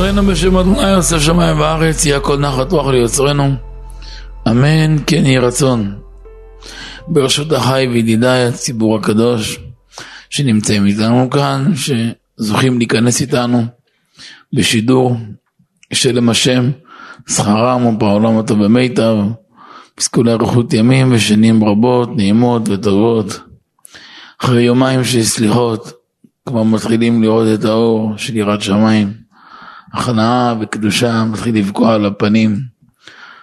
יעזרנו בשם אדוני עושה שמיים וארץ, יהיה כל נחת רוח ליוצרנו. אמן, כן יהי רצון. ברשות החי וידידיי הציבור הקדוש שנמצאים איתנו כאן, שזוכים להיכנס איתנו בשידור שלם השם, שכרם ובעולם הטוב במיטב, פסקו לאריכות ימים ושנים רבות, נעימות וטובות. אחרי יומיים של סליחות, כבר מתחילים לראות את האור של יראת שמיים. הכנעה וקדושה מתחיל לפגוע על הפנים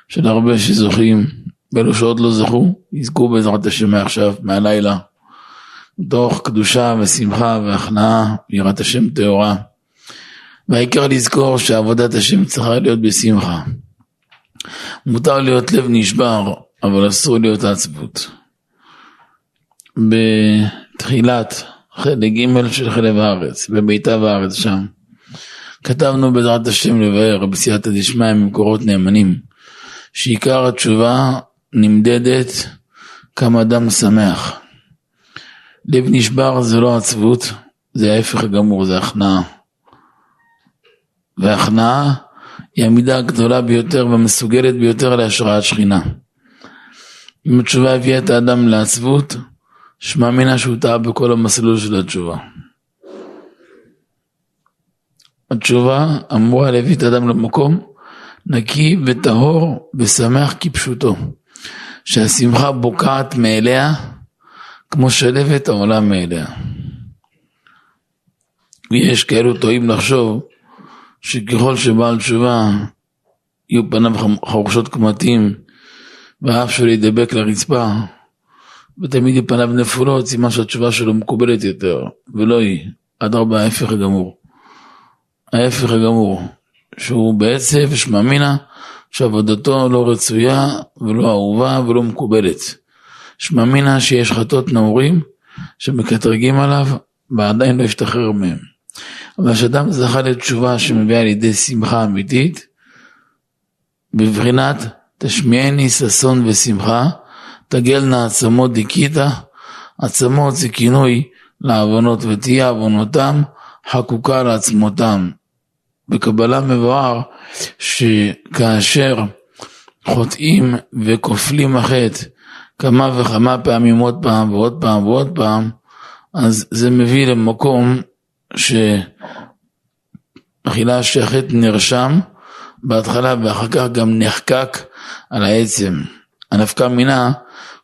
של הרבה שזוכים, ואלו שעוד לא זכו, יזכו בעזרת השם מעכשיו, מהלילה, מתוך קדושה ושמחה והכנעה ויראת השם טהורה. והעיקר לזכור שעבודת השם צריכה להיות בשמחה. מותר להיות לב נשבר, אבל אסור להיות עצבות. בתחילת חלק ג' של חלב הארץ, בביתה הארץ שם, כתבנו בעזרת השם לבאר בסייעתא דשמיא ממקורות נאמנים, שעיקר התשובה נמדדת כמה אדם שמח. לב נשבר זה לא עצבות, זה ההפך הגמור, זה הכנעה. והכנעה היא המידה הגדולה ביותר והמסוגלת ביותר להשראת שכינה. אם התשובה הביאה את האדם לעצבות, שמע מינה שהוא טעה בכל המסלול של התשובה. התשובה אמורה להביא את האדם למקום נקי וטהור ושמח כפשוטו, שהשמחה בוקעת מאליה כמו שלבת העולם מאליה. ויש כאלו טועים לחשוב שככל שבעל תשובה יהיו פניו חורשות קמטים והאף שלו ידבק לרצפה ותמיד יהיו פניו נפולות, סימן שהתשובה שלו מקובלת יותר, ולא היא, אדרבה ההפך הגמור. ההפך הגמור, שהוא בעצב שמאמינה שעבודתו לא רצויה ולא אהובה ולא מקובלת. שמאמינה שיש חטאות נעורים שמקטרגים עליו ועדיין לא ישתחרר מהם. אבל כשאדם זכה לתשובה שמביאה לידי שמחה אמיתית, בבחינת תשמיעני ששון ושמחה, תגלנה עצמות דיכיתה, עצמות זה כינוי לעוונות ותהיה עוונותם חקוקה לעצמותם. בקבלה מבואר שכאשר חוטאים וכופלים החטא כמה וכמה פעמים עוד פעם ועוד פעם ועוד פעם, אז זה מביא למקום שאכילה שהחטא נרשם בהתחלה ואחר כך גם נחקק על העצם. הנפקא מינה,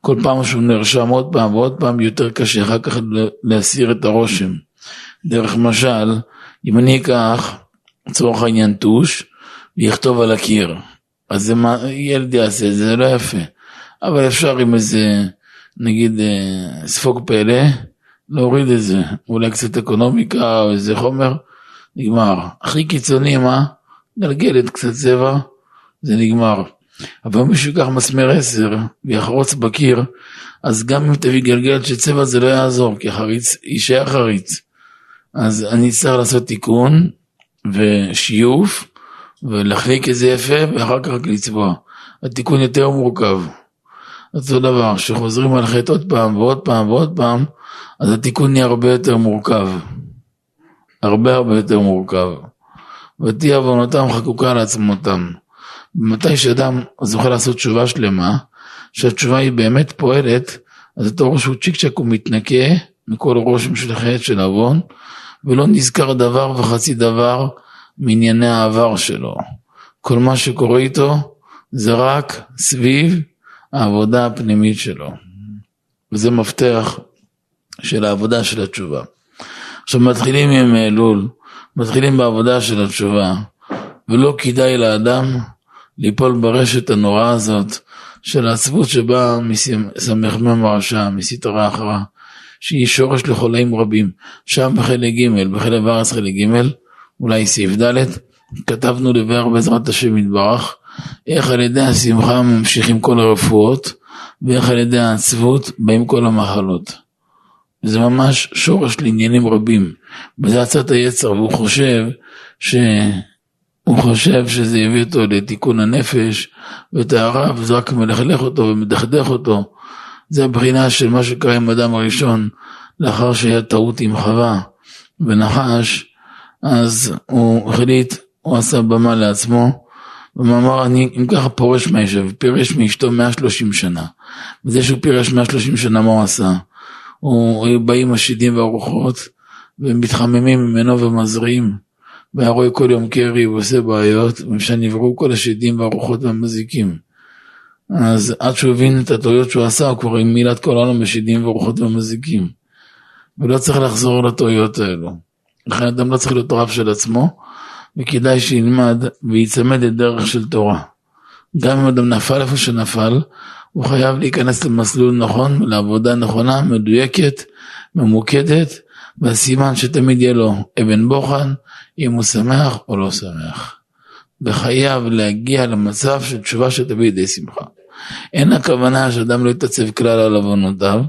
כל פעם שהוא נרשם עוד פעם ועוד פעם יותר קשה אחר כך להסיר את הרושם. דרך משל, אם אני אקח לצורך העניין טוש ויכתוב על הקיר, אז זה מה ילד יעשה, זה לא יפה. אבל אפשר עם איזה, נגיד, אה, ספוג פלא, להוריד את זה, אולי קצת אקונומיקה או איזה חומר, נגמר. הכי קיצוני, מה? גלגלת קצת צבע, זה נגמר. אבל אם מישהו ייקח מסמר 10 ויחרוץ בקיר, אז גם אם תביא גלגלת של צבע זה לא יעזור, כי החריץ יישאר חריץ. אז אני צריך לעשות תיקון ושיוף, ולהחליק את זה יפה, ואחר כך לצבוע. התיקון יותר מורכב. אותו דבר, כשחוזרים על חטא עוד פעם ועוד פעם ועוד פעם, אז התיקון נהיה הרבה יותר מורכב. הרבה הרבה יותר מורכב. ותהיה עוונותם חקוקה עצמותם. מתי שאדם זוכה לעשות תשובה שלמה, שהתשובה היא באמת פועלת, אז אתה רואה שהוא צ'יק צ'ק הוא מתנקה מכל רושם של חטא של עוון, ולא נזכר דבר וחצי דבר מענייני העבר שלו. כל מה שקורה איתו זה רק סביב העבודה הפנימית שלו. וזה מפתח של העבודה של התשובה. עכשיו מתחילים עם אלול, מתחילים בעבודה של התשובה, ולא כדאי לאדם ליפול ברשת הנוראה הזאת של העצבות שבאה מסמ"ם הרשע, מסתרה אחרה, שהיא שורש לחולאים רבים. שם בחלק ג', בחלק הארץ חלק ג', אולי סעיף ד', כתבנו לבאר בעזרת השם יתברך, איך על ידי השמחה ממשיכים כל הרפואות, ואיך על ידי העצבות באים כל המחלות. זה ממש שורש לעניינים רבים. וזה עצת היצר, והוא חושב ש... הוא חושב שזה יביא אותו לתיקון הנפש וטהרה, וזה רק מלכלך אותו ומדכדך אותו. זה הבחינה של מה שקרה עם אדם הראשון, לאחר שהיה טעות עם חווה ונחש, אז הוא החליט הוא עשה במה לעצמו, ואמר, אני אם ככה פורש מהישב, פירש מאשתו 130 שנה. וזה שהוא פירש 130 שנה, מה הוא עשה? הוא באים השדים והרוחות, ומתחממים ממנו ומזריעים. והיה רואה כל יום קרי ועושה בעיות, ושנבראו כל השדים והרוחות והמזיקים. אז עד שהוא הבין את הטעויות שהוא עשה, הוא כבר המילא את כל העולם בשדים ורוחות ומזיקים. ולא צריך לחזור לטעויות האלו. לכן אדם לא צריך להיות רב של עצמו, וכדאי שילמד וייצמד לדרך של תורה. גם אם אדם נפל איפה שנפל, הוא חייב להיכנס למסלול נכון, לעבודה נכונה, מדויקת, ממוקדת, והסימן שתמיד יהיה לו אבן בוחן, אם הוא שמח או לא שמח. וחייב להגיע למצב של תשובה שתביא לידי שמחה. אין הכוונה שאדם לא יתעצב כלל על עוונותיו,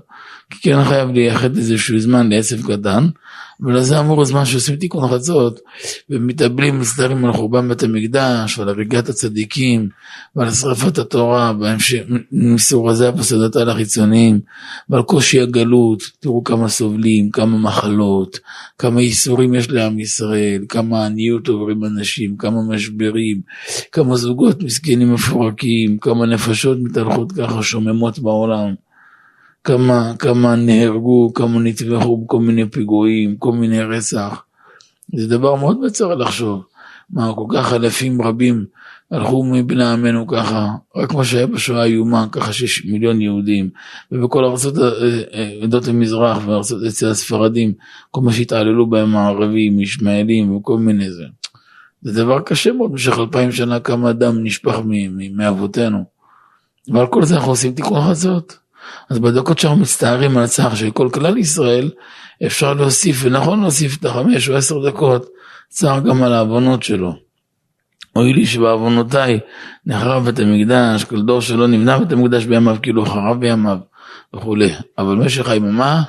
כי כן חייב לייחד איזשהו זמן לעצב קטן, ולזה אמור הזמן שעושים תיקון חצות, ומתאבלים מסתרים על חורבן בית המקדש, ועל הריגת הצדיקים, ועל שרפת התורה, ומסורזי הפסדות על החיצוניים, ועל קושי הגלות, תראו כמה סובלים, כמה מחלות, כמה ייסורים יש לעם ישראל, כמה עניות עוברים אנשים, כמה משברים, כמה זוגות מסכנים מפורקים, כמה נפשות מתהלכות ככה שוממות בעולם. כמה, כמה נהרגו, כמה נטבחו בכל מיני פיגועים, כל מיני רצח. זה דבר מאוד מצער לחשוב. מה, כל כך אלפים רבים הלכו מבני עמנו ככה, רק מה שהיה בשואה איומה, ככה שיש מיליון יהודים, ובכל ארצות אה, אה, עדות המזרח וארצות אצל הספרדים, כל מה שהתעללו בהם הערבים, ישמעאלים וכל מיני זה. זה דבר קשה מאוד, במשך אלפיים שנה כמה דם נשפך מאבותינו. ועל כל זה אנחנו עושים תיקון חצות. אז בדקות שאנחנו מצטערים על הצער של כל כלל ישראל, אפשר להוסיף, ונכון להוסיף את החמש או עשר דקות, צער גם על העוונות שלו. אוי לי שבעוונותיי נחרב בית המקדש, כל דור שלא נבנה בית המקדש בימיו כאילו חרב בימיו וכולי. אבל משך היממה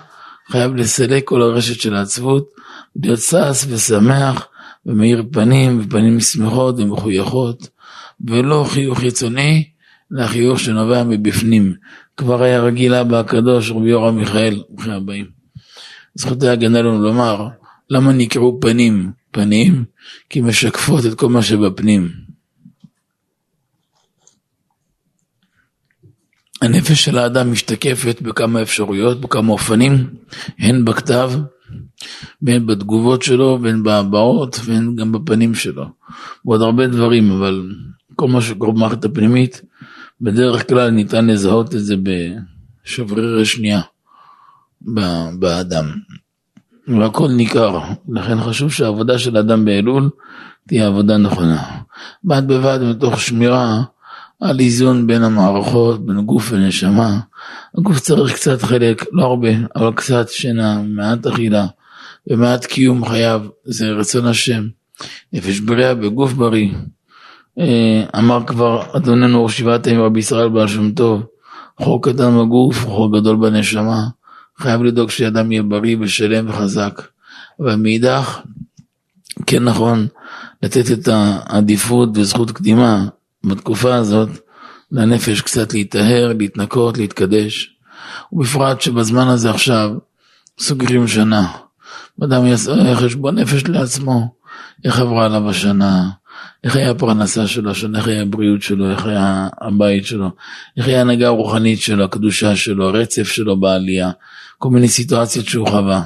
חייב לסלק כל הרשת של העצבות, להיות שש ושמח ומאיר פנים ופנים שמחות ומחויכות, ולא חיוך חיצוני, אלא חיוך שנובע מבפנים. כבר היה רגיל אבא הקדוש רבי יורם מיכאל, ברוכים הבאים. זכותי הגנה לנו לומר, למה נקראו פנים פנים? כי משקפות את כל מה שבפנים. הנפש של האדם משתקפת בכמה אפשרויות, בכמה אופנים, הן בכתב, והן בתגובות שלו, והן בהבעות, והן גם בפנים שלו. ועוד הרבה דברים, אבל כל מה שקורה במערכת הפנימית, בדרך כלל ניתן לזהות את זה בשבריר השנייה באדם. והכל ניכר, לכן חשוב שהעבודה של האדם באלול תהיה עבודה נכונה. בד בבד מתוך שמירה על איזון בין המערכות, בין גוף ונשמה. הגוף צריך קצת חלק, לא הרבה, אבל קצת שינה, מעט אכילה ומעט קיום חייו, זה רצון השם. נפש בריאה בגוף בריא. אה, אמר כבר אדוננו ראש שבעת הימים רבי ישראל בעל שם טוב, חור קטן בגוף, חור גדול בנשמה, חייב לדאוג שאדם יהיה בריא ושלם וחזק. אבל מאידך, כן נכון לתת את העדיפות וזכות קדימה בתקופה הזאת לנפש קצת להיטהר, להתנקות, להתקדש. ובפרט שבזמן הזה עכשיו סוגרים שנה. אדם יעשה חשבון נפש לעצמו, איך עברה עליו השנה, איך היה הפרנסה שלו, איך היה הבריאות שלו, איך היה הבית שלו, איך היה ההנהגה הרוחנית שלו, הקדושה שלו, הרצף שלו בעלייה, כל מיני סיטואציות שהוא חווה.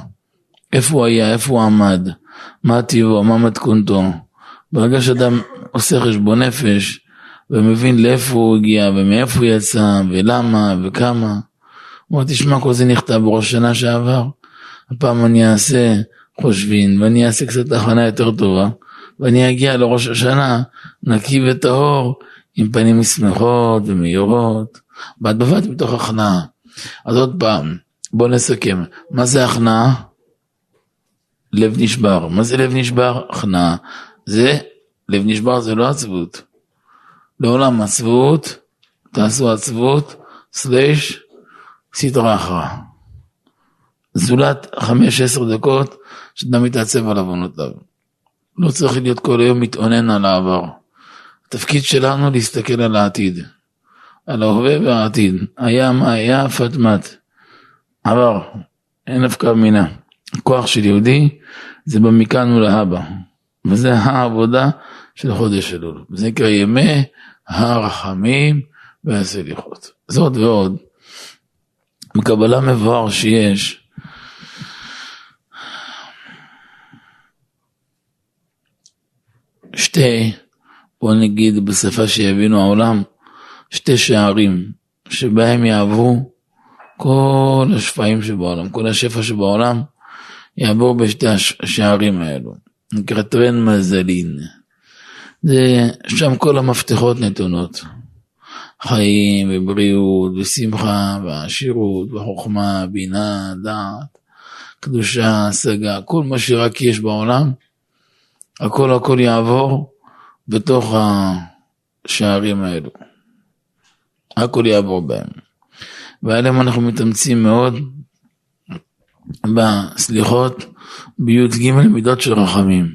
איפה הוא היה, איפה הוא עמד, מה טיבו, מה מתכונתו. ברגע שאדם עושה חשבון נפש ומבין לאיפה הוא הגיע ומאיפה הוא יצא ולמה וכמה, הוא אומר, תשמע, כל זה נכתב בראש שנה שעבר. הפעם אני אעשה חושבין ואני אעשה קצת הכנה יותר טובה. ואני אגיע לראש השנה נקי וטהור עם פנים שמחות ומאירות, בד בבד מתוך הכנעה. אז עוד פעם, בואו נסכם, מה זה הכנעה? לב נשבר. מה זה לב נשבר? הכנעה. זה, לב נשבר זה לא עצבות. לעולם עצבות, תעשו עצבות, סלש, סדרה אחרא. זולת חמש עשר דקות שאדם מתעצב על עוונותיו. לא צריך להיות כל היום מתאונן על העבר. התפקיד שלנו להסתכל על העתיד, על ההווה והעתיד. היה מה היה, פטמט. עבר, אין נפקא מינה. הכוח של יהודי זה במכאן ולהבא. וזה העבודה של חודש אלול. זה נקרא ימי הרחמים והסליחות. זאת ועוד, בקבלה מבואר שיש שתי, בוא נגיד בשפה שיבינו העולם, שתי שערים שבהם יעברו כל השפעים שבעולם, כל השפע שבעולם יעבור בשתי השערים האלו. נקרא טרן מזלין. זה, שם כל המפתחות נתונות. חיים ובריאות ושמחה ועשירות וחוכמה, בינה, דעת, קדושה, השגה, כל מה שרק יש בעולם, הכל הכל יעבור בתוך השערים האלו. הכל יעבור בהם. ועליהם אנחנו מתאמצים מאוד בסליחות בי"ג מידות של רחמים.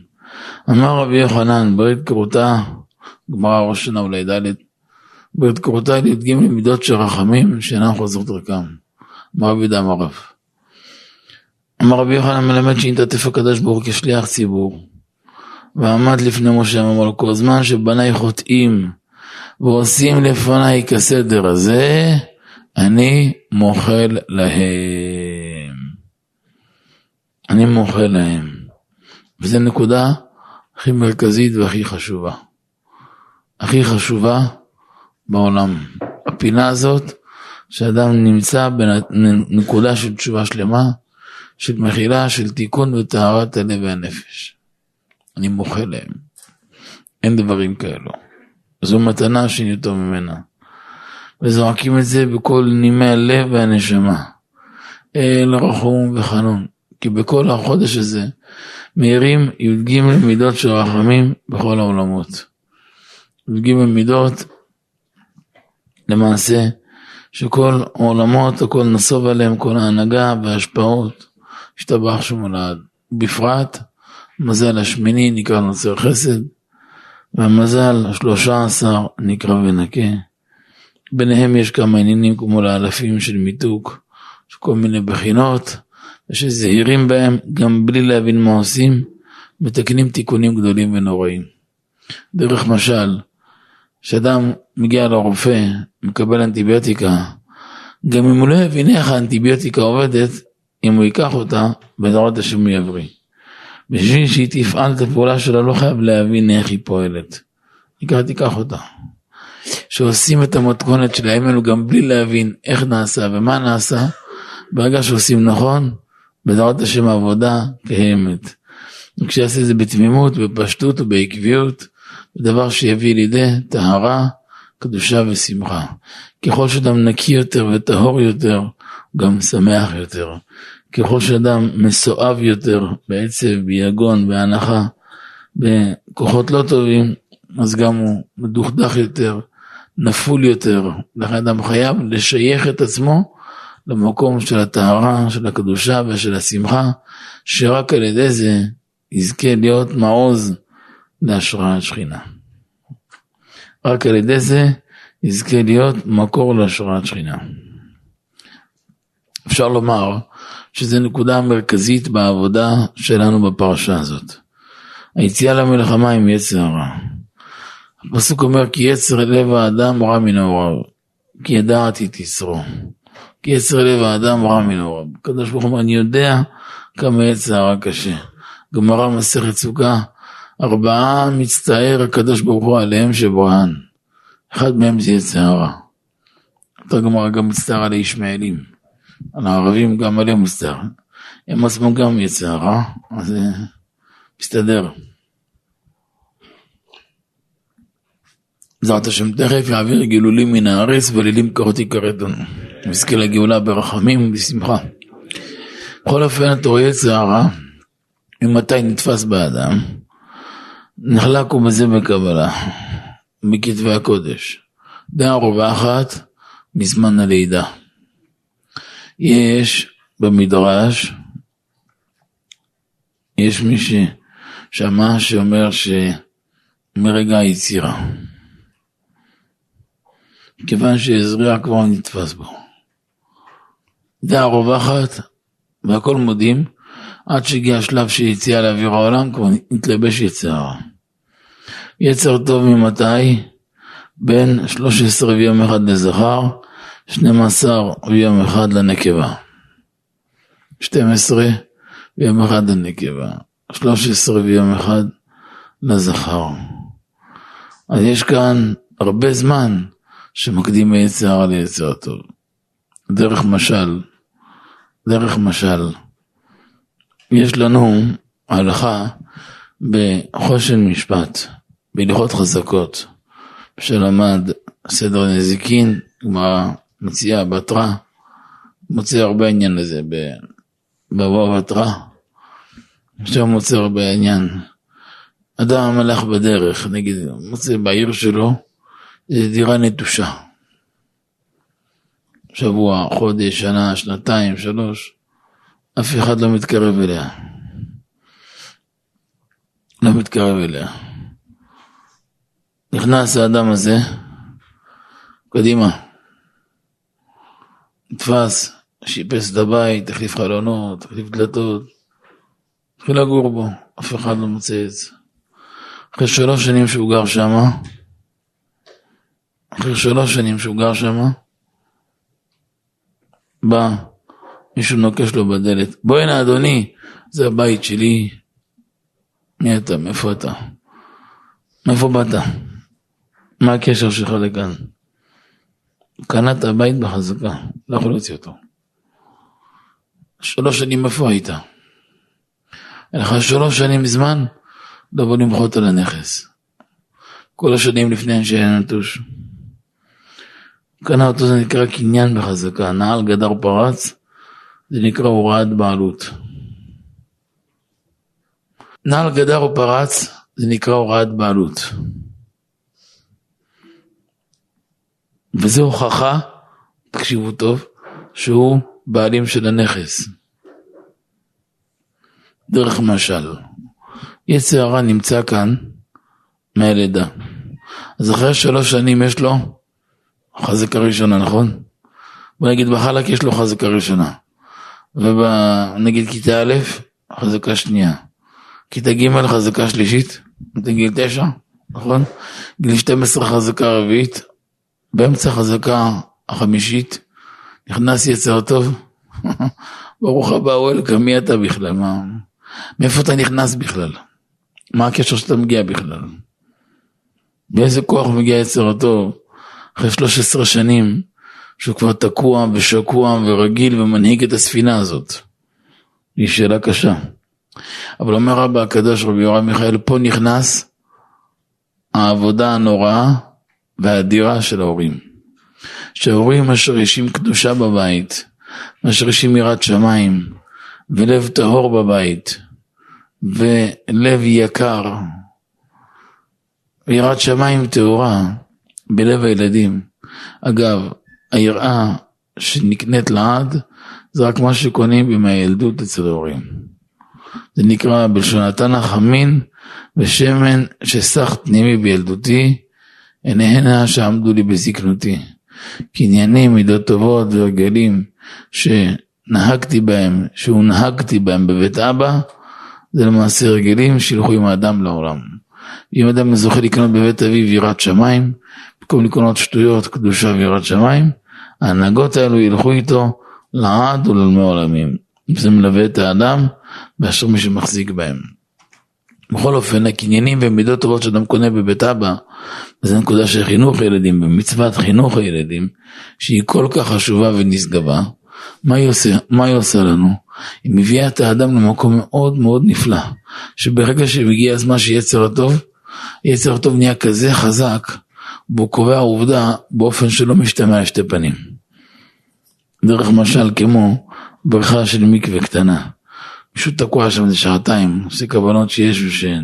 אמר רבי יוחנן, ברית כרותה, גמרא ראש שנה אולי ד', ברית כרותה לי"ג מידות של רחמים שאינם חוזרות דרכם. אמר רבי דם הרב. אמר רבי יוחנן מלמד שהתעטף הקדוש ברוך כשליח ציבור. ועמד לפני משה כל זמן שבניי חוטאים ועושים לפניי כסדר הזה, אני מוחל להם. אני מוחל להם. וזו נקודה הכי מרכזית והכי חשובה. הכי חשובה בעולם. הפינה הזאת, שאדם נמצא בנקודה של תשובה שלמה, של מחילה, של תיקון וטהרת הלב והנפש. אני מוחל להם. אין דברים כאלו. זו מתנה שניתו ממנה. וזועקים את זה בכל נימי הלב והנשמה. אל רחום וחנון. כי בכל החודש הזה מאירים י"ג מידות של רחמים בכל העולמות. י"ג מידות, למעשה, שכל העולמות, הכל נסוב עליהם, כל ההנהגה וההשפעות, השתבח שמולד. בפרט, מזל השמיני נקרא נוצר חסד, והמזל השלושה עשר נקרא ונקה. ביניהם יש כמה עניינים כמו לאלפים של מיתוק, של כל מיני בחינות, ושזהירים בהם גם בלי להבין מה עושים, מתקנים תיקונים גדולים ונוראים. דרך משל, כשאדם מגיע לרופא, מקבל אנטיביוטיקה, גם אם הוא לא יבין איך האנטיביוטיקה עובדת, אם הוא ייקח אותה, בעזרת השם הוא יבריא. בשביל שהיא תפעל את הפעולה שלה לא חייב להבין איך היא פועלת. תיקח, תיקח אותה. שעושים את המתכונת של הימים גם בלי להבין איך נעשה ומה נעשה, ברגע שעושים נכון, בעזרת השם העבודה קיימת. וכשיעשה את זה בתמימות, בפשטות ובעקביות, דבר שיביא לידי טהרה, קדושה ושמחה. ככל שאדם נקי יותר וטהור יותר, הוא גם שמח יותר. ככל שאדם מסואב יותר בעצב, ביגון, בהנחה, בכוחות לא טובים, אז גם הוא מדוכדך יותר, נפול יותר. לכן אדם חייב לשייך את עצמו למקום של הטהרה, של הקדושה ושל השמחה, שרק על ידי זה יזכה להיות מעוז להשראת שכינה. רק על ידי זה יזכה להיות מקור להשראת שכינה. אפשר לומר שזו נקודה מרכזית בעבודה שלנו בפרשה הזאת. היציאה למלחמה עם יצר הרע. הפסוק אומר כי יצר לב האדם רע מנעוריו, כי ידעתי תשרו. כי יצר לב האדם רע מנעוריו. הקדוש ברוך הוא אני יודע כמה יצר הרע קשה. גמרא מסכת סוכה, ארבעה מצטער הקדוש ברוך הוא עליהם שבוהן. אחד מהם זה יצר הרע. אותה גמרא גם מצטער על הישמעאלים. על הערבים גם עליהם מצטער. הם עצמם גם יצר הרע, אז זה מסתדר. בעזרת השם תכף יעביר גילולים מן הארץ ולילים קרותי קרתון. נזכה לגאולה ברחמים ובשמחה. בכל אופן אתה רואה יצר הרע, ממתי נתפס באדם, נחלק הוא בזה בקבלה, בכתבי הקודש. דעה רווחת מזמן הלידה. יש במדרש, יש מי ששמע שאומר שמרגע היצירה. כיוון שעזריה כבר נתפס בו. דעה רווחת והכל מודים עד שהגיע השלב שיציאה לאוויר העולם כבר נתלבש יצרה. יצר טוב ממתי? בין 13 ויום אחד לזכר, 12 ויום אחד לנקבה. 12 ויום אחד לנקבה, 13 ויום אחד לזכר. אז יש כאן הרבה זמן שמקדים מיצר ליצר טוב. דרך משל, דרך משל, יש לנו הלכה בחושן משפט, בהלכות חזקות, שלמד סדר נזיקין, גמרא מציעה בתרא, מוצא הרבה עניין לזה בבוא בתרא, עכשיו מוצא הרבה עניין. אדם הלך בדרך, נגיד, מוצא בעיר שלו, זו דירה נטושה. שבוע, חודש, שנה, שנתיים, שלוש, אף אחד לא מתקרב אליה. לא מתקרב אליה. נכנס האדם הזה, קדימה, נתפס, שיפס את הבית, החליף חלונות, החליף דלתות, התחיל לגור בו, אף אחד לא מוצא את זה. אחרי שלוש שנים שהוא גר שם, אחרי שלוש שנים שהוא גר שם, בא, מישהו נוקש לו בדלת, בוא הנה אדוני, זה הבית שלי. מי אתה? מאיפה אתה? מאיפה באת? מה הקשר שלך לכאן? קנה את הבית בחזקה, לא יכול להוציא אותו. שלוש שנים איפה היית? אין לך שלוש שנים זמן, לא בוא למחות על הנכס. כל השנים לפני שהיה נטוש. קנה אותו זה נקרא קניין בחזקה, נעל גדר פרץ, זה נקרא הוראת בעלות. נעל גדר או פרץ, זה נקרא הוראת בעלות. וזו הוכחה, תקשיבו טוב, שהוא בעלים של הנכס. דרך משל. יצר הרע נמצא כאן מהלידה. אז אחרי שלוש שנים יש לו חזקה ראשונה, נכון? בוא נגיד בחלק יש לו חזקה ראשונה. ונגיד כיתה א', חזקה שנייה. כיתה ג' חזקה שלישית, גיל תשע, נכון? גיל 12 חזקה רביעית, באמצע חזקה החמישית, נכנס יצר טוב, ברוך הבא וולקאם, מי אתה בכלל? מה? מאיפה אתה נכנס בכלל? מה הקשר שאתה מגיע בכלל? באיזה כוח מגיע יצר הטוב אחרי 13 שנים שהוא כבר תקוע ושקוע ורגיל ומנהיג את הספינה הזאת? היא שאלה קשה. אבל אומר רבא הקדוש רבי יורם מיכאל, פה נכנס העבודה הנוראה והאדירה של ההורים. שההורים משרישים קדושה בבית, משרישים יראת שמיים, ולב טהור בבית, ולב יקר, ויראת שמיים טהורה בלב הילדים. אגב, היראה שנקנית לעד, זה רק מה שקונים בימי הילדות אצל ההורים. זה נקרא בלשון התנ"ך המין ושמן שסח תנימי בילדותי, עיניהנה שעמדו לי בזקנותי. קניינים, מידות טובות והרגלים שנהגתי בהם, שהונהגתי בהם בבית אבא, זה למעשה הרגלים שילכו עם האדם לעולם. אם אדם זוכה לקנות בבית אביו יראת שמיים, במקום לקנות שטויות, קדושה ויראת שמיים, ההנהגות האלו ילכו איתו לעד ולעולמי עולמים. זה מלווה את האדם מאשר מי שמחזיק בהם. בכל אופן, הקניינים ומידות טובות שאדם קונה בבית אבא, זו נקודה של חינוך ילדים, במצוות חינוך הילדים, שהיא כל כך חשובה ונשגבה, מה היא עושה, מה היא עושה לנו? היא מביאה את האדם למקום מאוד מאוד נפלא, שברגע שמגיע הזמן שיצר הטוב, יצר הטוב נהיה כזה חזק, והוא קובע עובדה באופן שלא משתמע לשתי פנים. דרך משל כמו בריכה של מקווה קטנה. מישהו תקוע שם איזה שעתיים, עושה כוונות שיש ושאין.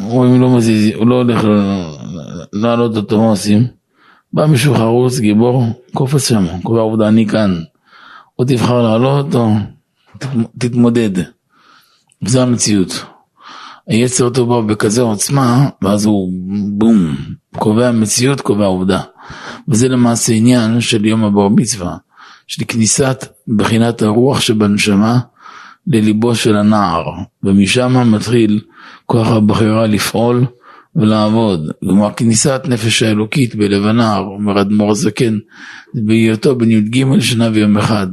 רואים לא מזיז, הוא לא הולך לעלות אותו, מה עושים? בא מישהו חרוץ, גיבור, קופץ שם, קובע עובדה, אני כאן. או תבחר לעלות או תתמודד. זו המציאות. היצר אותו בא בכזה עוצמה, ואז הוא בום, קובע מציאות, קובע עובדה. וזה למעשה עניין של יום הבר מצווה, של כניסת בחינת הרוח שבנשמה לליבו של הנער, ומשם מתחיל כוח הבחירה לפעול ולעבוד. כלומר, כניסת נפש האלוקית בלבנה, אומר אדמו"ר הזקן, בהיותו בן י"ג שנה ויום אחד,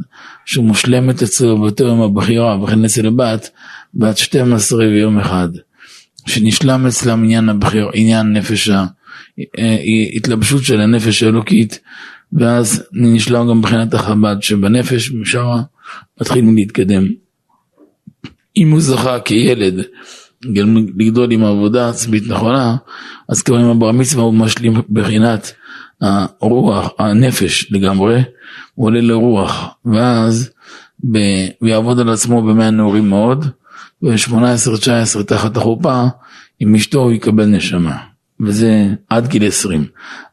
שהוא מושלמת אצלו באותו יום הבחירה, וכן אצל הבת, בת 12 ויום אחד. שנשלם אצלם עניין הבחיר, עניין נפש ההתלבשות של הנפש האלוקית, ואז נשלם גם מבחינת החב"ד שבנפש, משם מתחילים להתקדם. אם הוא זכה כילד לגדול עם עבודה עצמית נכונה, אז כבר עם הבר מצווה הוא משלים בחינת הרוח, הנפש לגמרי, הוא עולה לרוח, ואז ב, הוא יעבוד על עצמו במאה נעורים מאוד, ב-18-19 תחת החופה, עם אשתו הוא יקבל נשמה, וזה עד גיל 20.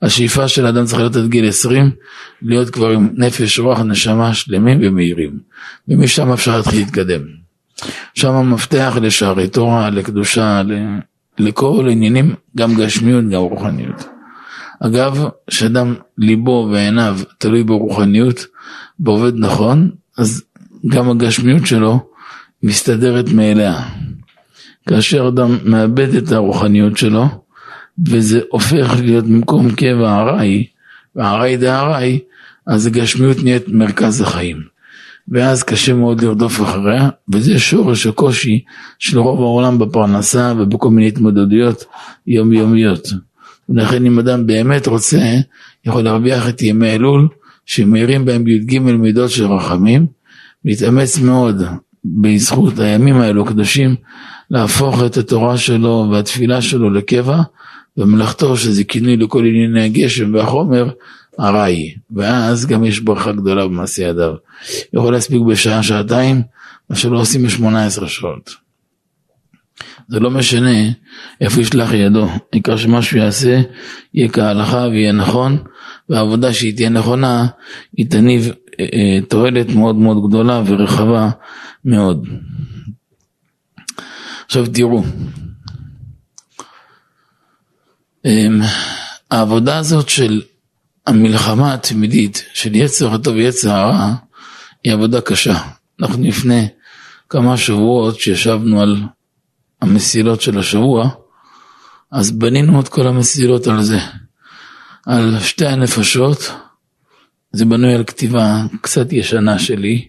השאיפה של האדם צריך להיות עד גיל 20, להיות כבר עם נפש, רוח, נשמה שלמים ומהירים, ומשם אפשר להתחיל להתקדם. שם המפתח לשערי תורה, לקדושה, לכל עניינים, גם גשמיות, גם רוחניות. אגב, כשאדם ליבו ועיניו תלוי ברוחניות, ועובד נכון, אז גם הגשמיות שלו מסתדרת מאליה. כאשר אדם מאבד את הרוחניות שלו, וזה הופך להיות במקום קבע ארעי, וארעי דארעי, אז הגשמיות נהיית מרכז החיים. ואז קשה מאוד לרדוף אחריה, וזה שורש הקושי של רוב העולם בפרנסה ובכל מיני התמודדויות יומיומיות. ולכן אם אדם באמת רוצה, יכול להרוויח את ימי אלול, שמאירים בהם י"ג מידות של רחמים, להתאמץ מאוד בזכות הימים האלו הקדושים, להפוך את התורה שלו והתפילה שלו לקבע, ומלאכתו שזה כינוי לכל ענייני הגשם והחומר, ארעי, ואז גם יש ברכה גדולה במעשה ידיו. יכול להספיק בשעה, שעתיים, מה שלא עושים ב-18 שעות. זה לא משנה איפה ישלח ידו, העיקר שמה שהוא יעשה יהיה כהלכה ויהיה נכון, והעבודה שהיא תהיה נכונה, היא תניב אה, אה, תועלת מאוד מאוד גדולה ורחבה מאוד. עכשיו תראו, אה, העבודה הזאת של המלחמה התמידית של יצר הטוב ויצר הרע היא עבודה קשה. אנחנו לפני כמה שבועות שישבנו על המסילות של השבוע, אז בנינו את כל המסילות על זה, על שתי הנפשות, זה בנוי על כתיבה קצת ישנה שלי,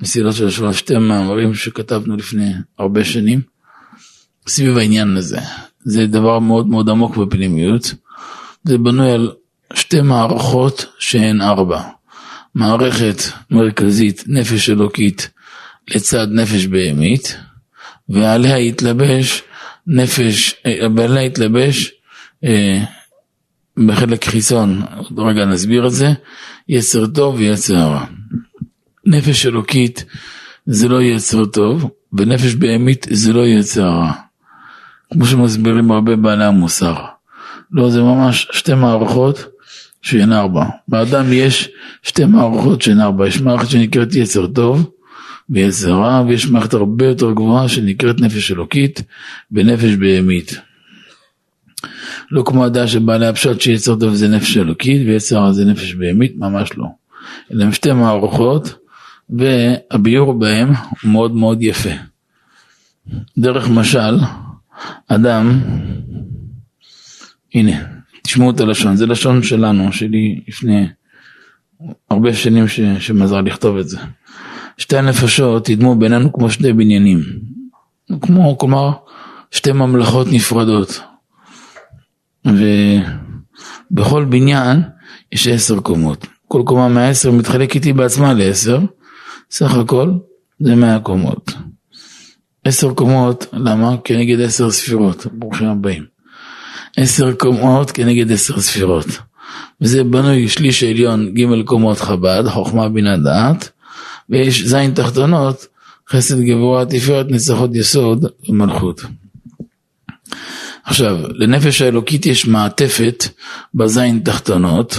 מסילות של השבוע, שתי מאמרים שכתבנו לפני הרבה שנים, סביב העניין הזה. זה דבר מאוד מאוד עמוק בפנימיות, זה בנוי על שתי מערכות שהן ארבע. מערכת מרכזית, נפש אלוקית, לצד נפש בהמית, ועליה יתלבש נפש, ועליה יתלבש אה, בחלק חיצון, עוד רגע נסביר את זה, יצר טוב ויצר רע. נפש אלוקית זה לא יצר טוב, ונפש בהמית זה לא יצר רע. כמו שמסבירים הרבה בעלי המוסר. לא, זה ממש שתי מערכות שהן ארבע. באדם יש שתי מערכות שהן ארבע, יש מערכת שנקראת יצר טוב ויצר רע, ויש מערכת הרבה יותר גבוהה שנקראת נפש אלוקית ונפש בהמית. לא כמו הדעה של בעלי הפשט שיצר טוב זה נפש אלוקית ויצר רע זה נפש בהמית, ממש לא. אלה הם שתי מערכות והביור בהם הוא מאוד מאוד יפה. דרך משל, אדם, הנה, תשמעו את הלשון, זה לשון שלנו, שלי לפני הרבה שנים ש, שמזר לכתוב את זה. שתי הנפשות ידמו בינינו כמו שני בניינים, כמו, כלומר, שתי ממלכות נפרדות. ובכל בניין יש עשר קומות. כל קומה מהעשר מתחלק איתי בעצמה לעשר, סך הכל זה מאה קומות. עשר קומות, למה? כנגד עשר ספירות, ברוכים הבאים. עשר קומות כנגד עשר ספירות. וזה בנוי שליש העליון ג' קומות חב"ד, חוכמה בינה דעת, ויש זין תחתונות, חסד גבורה תפארת נצחות יסוד ומלכות. עכשיו, לנפש האלוקית יש מעטפת בזין תחתונות,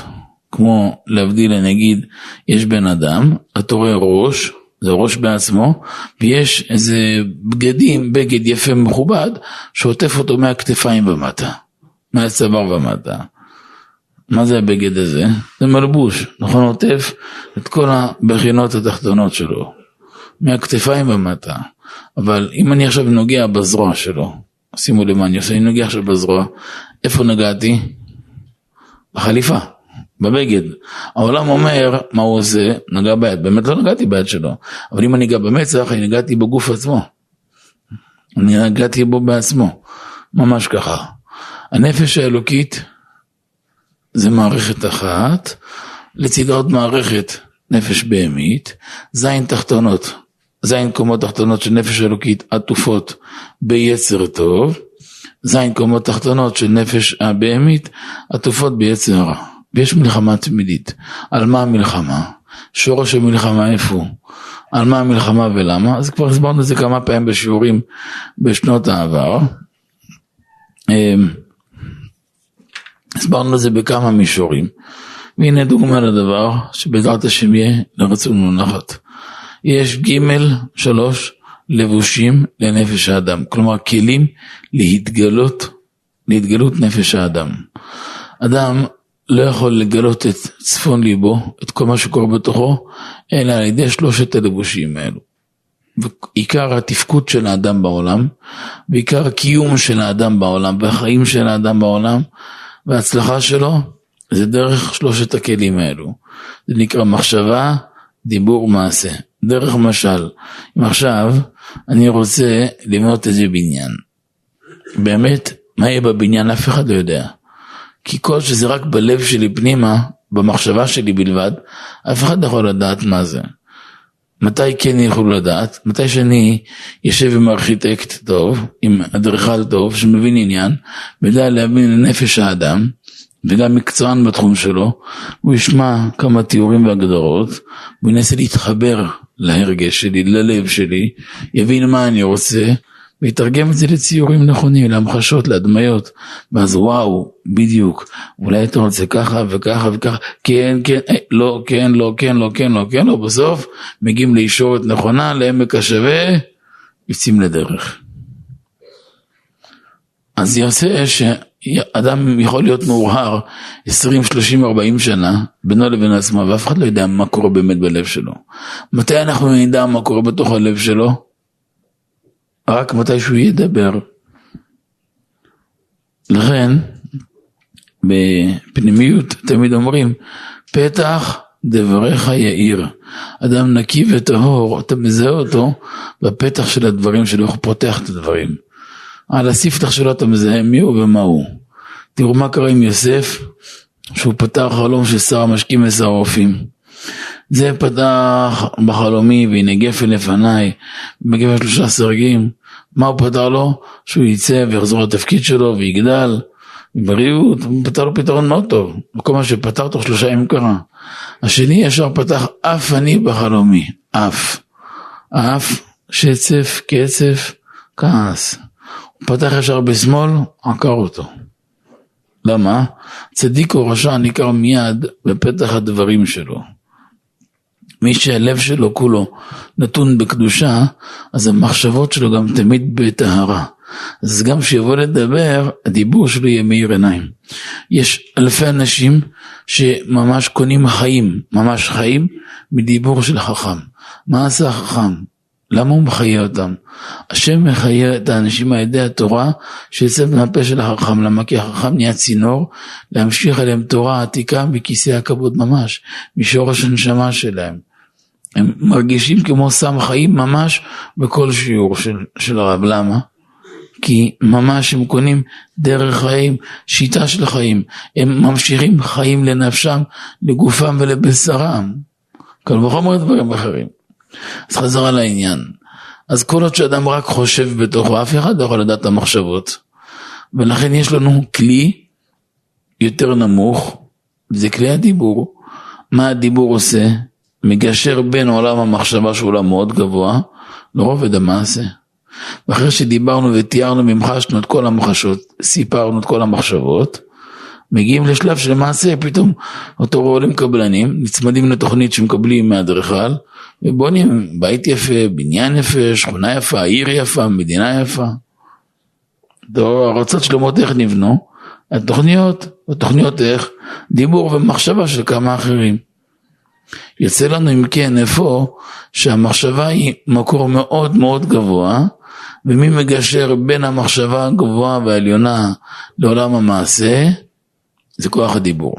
כמו להבדיל נגיד, יש בן אדם, אתה רואה ראש, זה ראש בעצמו, ויש איזה בגדים, בגד יפה מכובד, שעוטף אותו מהכתפיים ומטה. מהצוואר ומטה. מה זה הבגד הזה? זה מלבוש, נכון? עוטף את כל הבחינות התחתונות שלו, מהכתפיים ומטה. אבל אם אני עכשיו נוגע בזרוע שלו, שימו לב מה אני עושה, אני נוגע עכשיו בזרוע, איפה נגעתי? בחליפה, בבגד. העולם אומר, מה הוא עושה? נגע ביד, באמת לא נגעתי ביד שלו, אבל אם אני אגע במצח, אני נגעתי בגוף עצמו. אני נגעתי בו בעצמו, ממש ככה. הנפש האלוקית זה מערכת אחת, לצידה עוד מערכת נפש בהמית, זין תחתונות, זין קומות תחתונות של נפש אלוקית עטופות ביצר טוב, זין קומות תחתונות של נפש הבהמית עטופות ביצר רע. ויש מלחמה תמידית. על מה המלחמה? שורש המלחמה איפה הוא? על מה המלחמה ולמה? אז כבר הסברנו את זה כמה פעמים בשיעורים בשנות העבר. הסברנו את זה בכמה מישורים. והנה דוגמה לדבר שבעזרת השם יהיה לרצון ונחת. יש ג' שלוש לבושים לנפש האדם, כלומר כלים להתגלות, להתגלות נפש האדם. אדם לא יכול לגלות את צפון ליבו, את כל מה שקורה בתוכו, אלא על ידי שלושת הלבושים האלו. ועיקר התפקוד של האדם בעולם, ועיקר הקיום של האדם בעולם, והחיים של האדם בעולם, וההצלחה שלו, זה דרך שלושת הכלים האלו. זה נקרא מחשבה, דיבור, מעשה. דרך משל, אם עכשיו אני רוצה לבנות איזה בניין, באמת, מה יהיה בבניין אף אחד לא יודע. כי כל שזה רק בלב שלי פנימה, במחשבה שלי בלבד, אף אחד לא יכול לדעת מה זה. מתי כן יוכלו לדעת? מתי שאני יושב עם ארכיטקט טוב, עם אדריכל טוב, שמבין עניין, ויודע להבין לנפש האדם, וגם מקצוען בתחום שלו, הוא ישמע כמה תיאורים והגדרות, הוא ינסה להתחבר להרגש שלי, ללב שלי, יבין מה אני רוצה, ויתרגם את זה לציורים נכונים, להמחשות, להדמיות, ואז וואו, בדיוק, אולי אתה רוצה ככה וככה וככה, כן, כן, אה, לא, כן, לא, כן, לא, כן, לא, כן, לא, בסוף מגיעים לישורת נכונה, לעמק השווה, יוצאים לדרך. אז יוצא שאדם יכול להיות מאוהר 20, 30, 40 שנה בינו לבין עצמו ואף אחד לא יודע מה קורה באמת בלב שלו. מתי אנחנו נדע מה קורה בתוך הלב שלו? רק מתי שהוא ידבר. לכן, בפנימיות תמיד אומרים, פתח דבריך יאיר. אדם נקי וטהור, אתה מזהה אותו בפתח של הדברים שלו, איך הוא פותח את הדברים. על הספתח שלו אתה מזהה מי הוא ומה הוא. תראו מה קרה עם יוסף, שהוא פתח חלום של שר המשקים ושר הרופאים. זה פתח בחלומי והנה גפן לפניי, בגפן שלושה סרגים. מה הוא פתר לו? שהוא יצא ויחזור לתפקיד שלו ויגדל. בריאות, הוא פתר לו פתרון מאוד טוב. וכל מה שפתר תוך שלושה ימים קרה. השני ישר פתח אף אני בחלומי, אף. אף, שצף, קצף, כעס. הוא פתח ישר בשמאל, עקר אותו. למה? צדיק או רשע ניכר מיד בפתח הדברים שלו. מי שהלב שלו כולו נתון בקדושה, אז המחשבות שלו גם תמיד בטהרה. אז גם כשיבוא לדבר, הדיבור שלו יהיה מאיר עיניים. יש אלפי אנשים שממש קונים חיים, ממש חיים, מדיבור של חכם. מה עשה החכם? למה הוא מחיה אותם? השם מחיה את האנשים על ידי התורה שיוצא מהפה של החכם, למה? כי החכם נהיה צינור להמשיך עליהם תורה עתיקה מכיסא הכבוד ממש, משורש הנשמה שלהם. הם מרגישים כמו סם חיים ממש בכל שיעור של, של הרב, למה? כי ממש הם קונים דרך חיים, שיטה של חיים, הם ממשיכים חיים לנפשם, לגופם ולבשרם, קל וחומר דברים אחרים. אז חזרה לעניין. אז כל עוד שאדם רק חושב בתוכו, אף אחד לא יכול לדעת את המחשבות. ולכן יש לנו כלי יותר נמוך, זה כלי הדיבור. מה הדיבור עושה? מגשר בין עולם המחשבה שהוא עולם מאוד גבוה, לרובד המעשה. ואחרי שדיברנו ותיארנו ממחשנו את כל המחשות, סיפרנו את כל המחשבות, מגיעים לשלב של מעשה, פתאום אותו עולים קבלנים, נצמדים לתוכנית שמקבלים מהאדריכל, ובונים בית יפה, בניין יפה, שכונה יפה, עיר יפה, מדינה יפה. ארצות שלמות איך נבנו? התוכניות, התוכניות איך? דיבור ומחשבה של כמה אחרים. יוצא לנו אם כן איפה שהמחשבה היא מקור מאוד מאוד גבוה ומי מגשר בין המחשבה הגבוהה והעליונה לעולם המעשה? זה כוח הדיבור.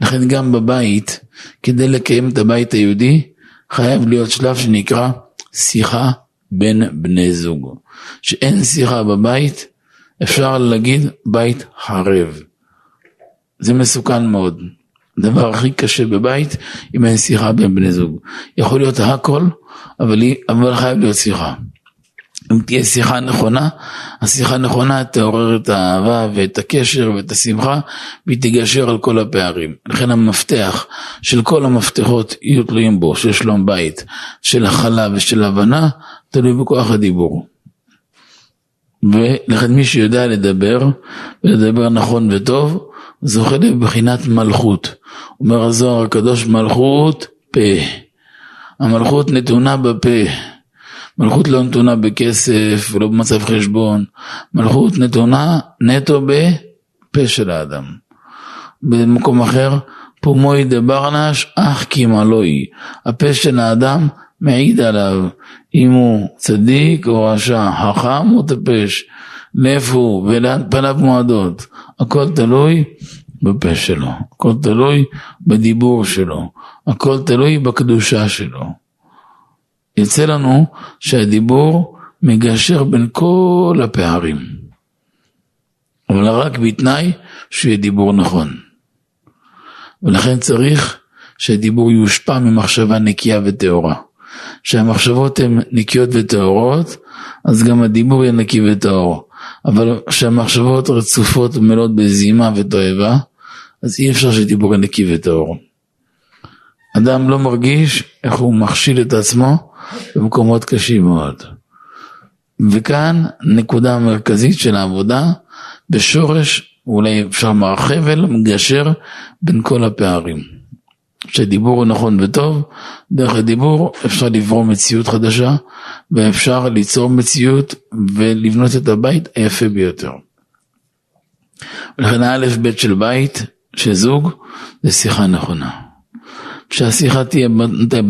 לכן גם בבית, כדי לקיים את הבית היהודי, חייב להיות שלב שנקרא שיחה בין בני זוג. שאין שיחה בבית, אפשר להגיד בית חרב. זה מסוכן מאוד. הדבר הכי קשה בבית, אם אין שיחה בין בני זוג. יכול להיות הכל, אבל, אבל חייב להיות שיחה. אם תהיה שיחה נכונה, השיחה נכונה תעורר את האהבה ואת הקשר ואת השמחה והיא תגשר על כל הפערים. לכן המפתח של כל המפתחות יהיו תלויים בו, של שלום בית, של הכלה ושל הבנה, תלוי בכוח הדיבור. ולכן מי שיודע לדבר, ולדבר נכון וטוב, זוכה לבחינת מלכות. אומר הזוהר הקדוש מלכות פה. המלכות נתונה בפה. מלכות לא נתונה בכסף ולא במצב חשבון. מלכות נתונה נטו בפה של האדם. במקום אחר, פומוי דברנש אך כמלואי. הפה של האדם מעיד עליו אם הוא צדיק או רשע, חכם או טיפש, לאיפה הוא ולאן פניו מועדות. הכל תלוי בפה שלו, הכל תלוי בדיבור שלו, הכל תלוי בקדושה שלו. יוצא לנו שהדיבור מגשר בין כל הפערים, אבל רק בתנאי שיהיה דיבור נכון. ולכן צריך שהדיבור יושפע ממחשבה נקייה וטהורה. כשהמחשבות הן נקיות וטהורות, אז גם הדיבור יהיה נקי וטהור. אבל כשהמחשבות רצופות ומלאות בזימה ותועבה, אז אי אפשר שדיבור נקי וטהור. אדם לא מרגיש איך הוא מכשיל את עצמו במקומות קשים מאוד. וכאן נקודה מרכזית של העבודה בשורש, אולי אפשר מהחבל, מגשר בין כל הפערים. כשדיבור הוא נכון וטוב, דרך הדיבור אפשר לברוא מציאות חדשה ואפשר ליצור מציאות ולבנות את הבית היפה ביותר. ולכן האלף בית של בית, של זוג, זה שיחה נכונה. כשהשיחה תהיה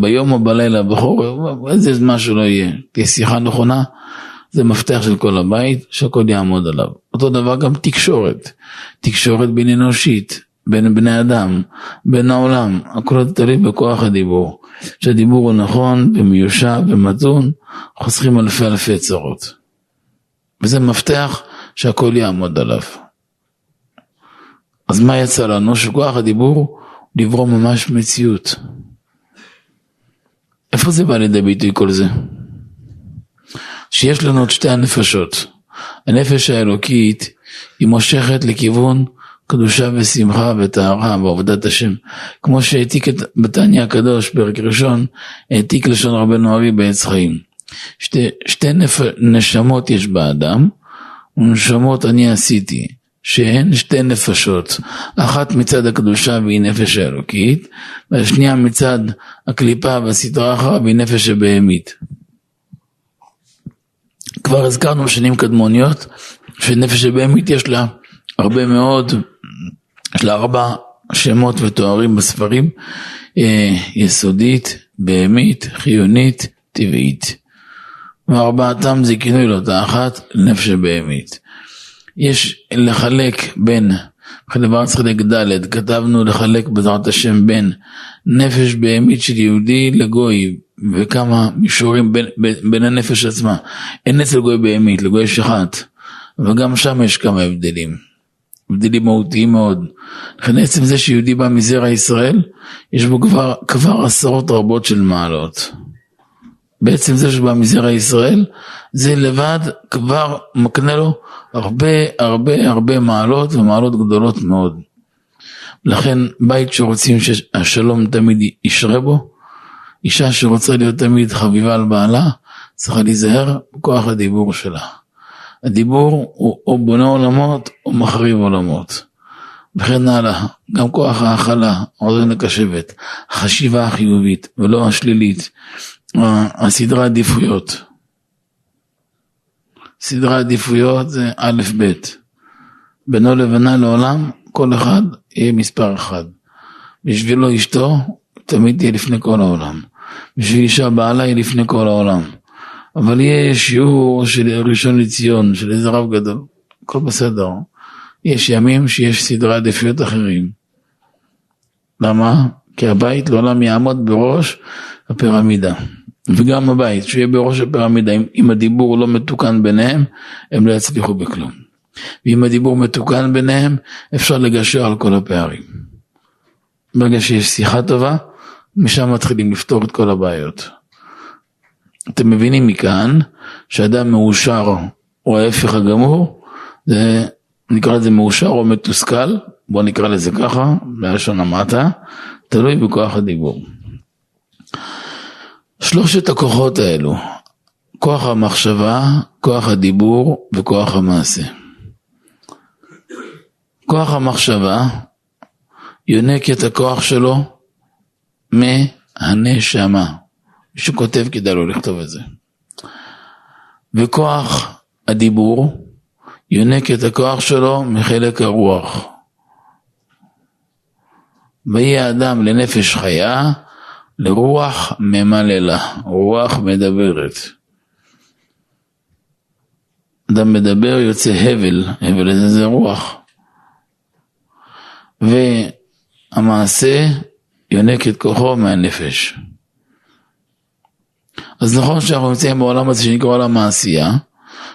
ביום או בלילה, בחור, איזה זמן שלא יהיה, תהיה שיחה נכונה, זה מפתח של כל הבית, שהכל יעמוד עליו. אותו דבר גם תקשורת, תקשורת בין אנושית, בין בני אדם, בין העולם, הכל תלוי בכוח הדיבור. כשהדיבור הוא נכון ומיושב ומתון, חוסכים אלפי אלפי צרות. וזה מפתח שהכל יעמוד עליו. אז מה יצא לנו? שכוח הדיבור לברוא ממש מציאות. איפה זה בא לידי ביטוי כל זה? שיש לנו את שתי הנפשות. הנפש האלוקית היא מושכת לכיוון קדושה ושמחה וטהרה ועבודת השם. כמו שהעתיק את בתניא הקדוש, פרק ראשון, העתיק לשון רבנו ארי בעץ חיים. שתי, שתי נפ, נשמות יש באדם, ונשמות אני עשיתי, שהן שתי נפשות, אחת מצד הקדושה והיא נפש האלוקית, והשנייה מצד הקליפה והסדרה אחריו והיא נפש הבהמית. כבר הזכרנו שנים קדמוניות, שנפש הבהמית יש לה הרבה מאוד יש לה ארבע שמות ותוארים בספרים, אה, יסודית, בהמית, חיונית, טבעית. וארבעתם זה כינוי לאותה אחת, נפש הבהמית. יש לחלק בין, חלק חלק ד', כתבנו לחלק בעזרת השם בין נפש בהמית של יהודי לגוי, וכמה מישורים בין, בין, בין הנפש עצמה. אין אצל גוי בהמית, לגוי יש אחת, וגם שם יש כמה הבדלים. הבדלים מהותיים מאוד. לכן עצם זה שיהודי בא מזרע ישראל, יש בו כבר, כבר עשרות רבות של מעלות. בעצם זה שבא מזרע ישראל, זה לבד כבר מקנה לו הרבה הרבה הרבה מעלות ומעלות גדולות מאוד. לכן בית שרוצים שהשלום תמיד ישרה בו, אישה שרוצה להיות תמיד חביבה על בעלה, צריכה להיזהר בכוח הדיבור שלה. הדיבור הוא או בונה עולמות או מחריב עולמות. וכן הלאה, גם כוח ההכלה, עוזר לקשבת, החשיבה החיובית ולא השלילית, הסדרי עדיפויות. סדרי עדיפויות זה א' ב', בינו לבינה לעולם, כל אחד יהיה מספר אחד. בשבילו אשתו תמיד תהיה לפני כל העולם. בשביל אישה בעלה היא לפני כל העולם. אבל יהיה שיעור של ראשון לציון, של איזה רב גדול, הכל בסדר. יש ימים שיש סדרי עדיפויות אחרים. למה? כי הבית לעולם יעמוד בראש הפירמידה. וגם הבית, שיהיה בראש הפירמידה, אם, אם הדיבור לא מתוקן ביניהם, הם לא יצליחו בכלום. ואם הדיבור מתוקן ביניהם, אפשר לגשר על כל הפערים. ברגע שיש שיחה טובה, משם מתחילים לפתור את כל הבעיות. אתם מבינים מכאן שאדם מאושר או ההפך הגמור, זה נקרא לזה מאושר או מתוסכל, בוא נקרא לזה ככה, בלשון המעטה, תלוי בכוח הדיבור. שלושת הכוחות האלו, כוח המחשבה, כוח הדיבור וכוח המעשה. כוח המחשבה יונק את הכוח שלו מהנשמה. מי שכותב כדאי לו לכתוב את זה. וכוח הדיבור יונק את הכוח שלו מחלק הרוח. ויהי האדם לנפש חיה, לרוח ממללה, רוח מדברת. אדם מדבר יוצא הבל, הבל הזה זה רוח. והמעשה יונק את כוחו מהנפש. אז נכון שאנחנו נמצאים בעולם הזה שנקרא עולם העשייה,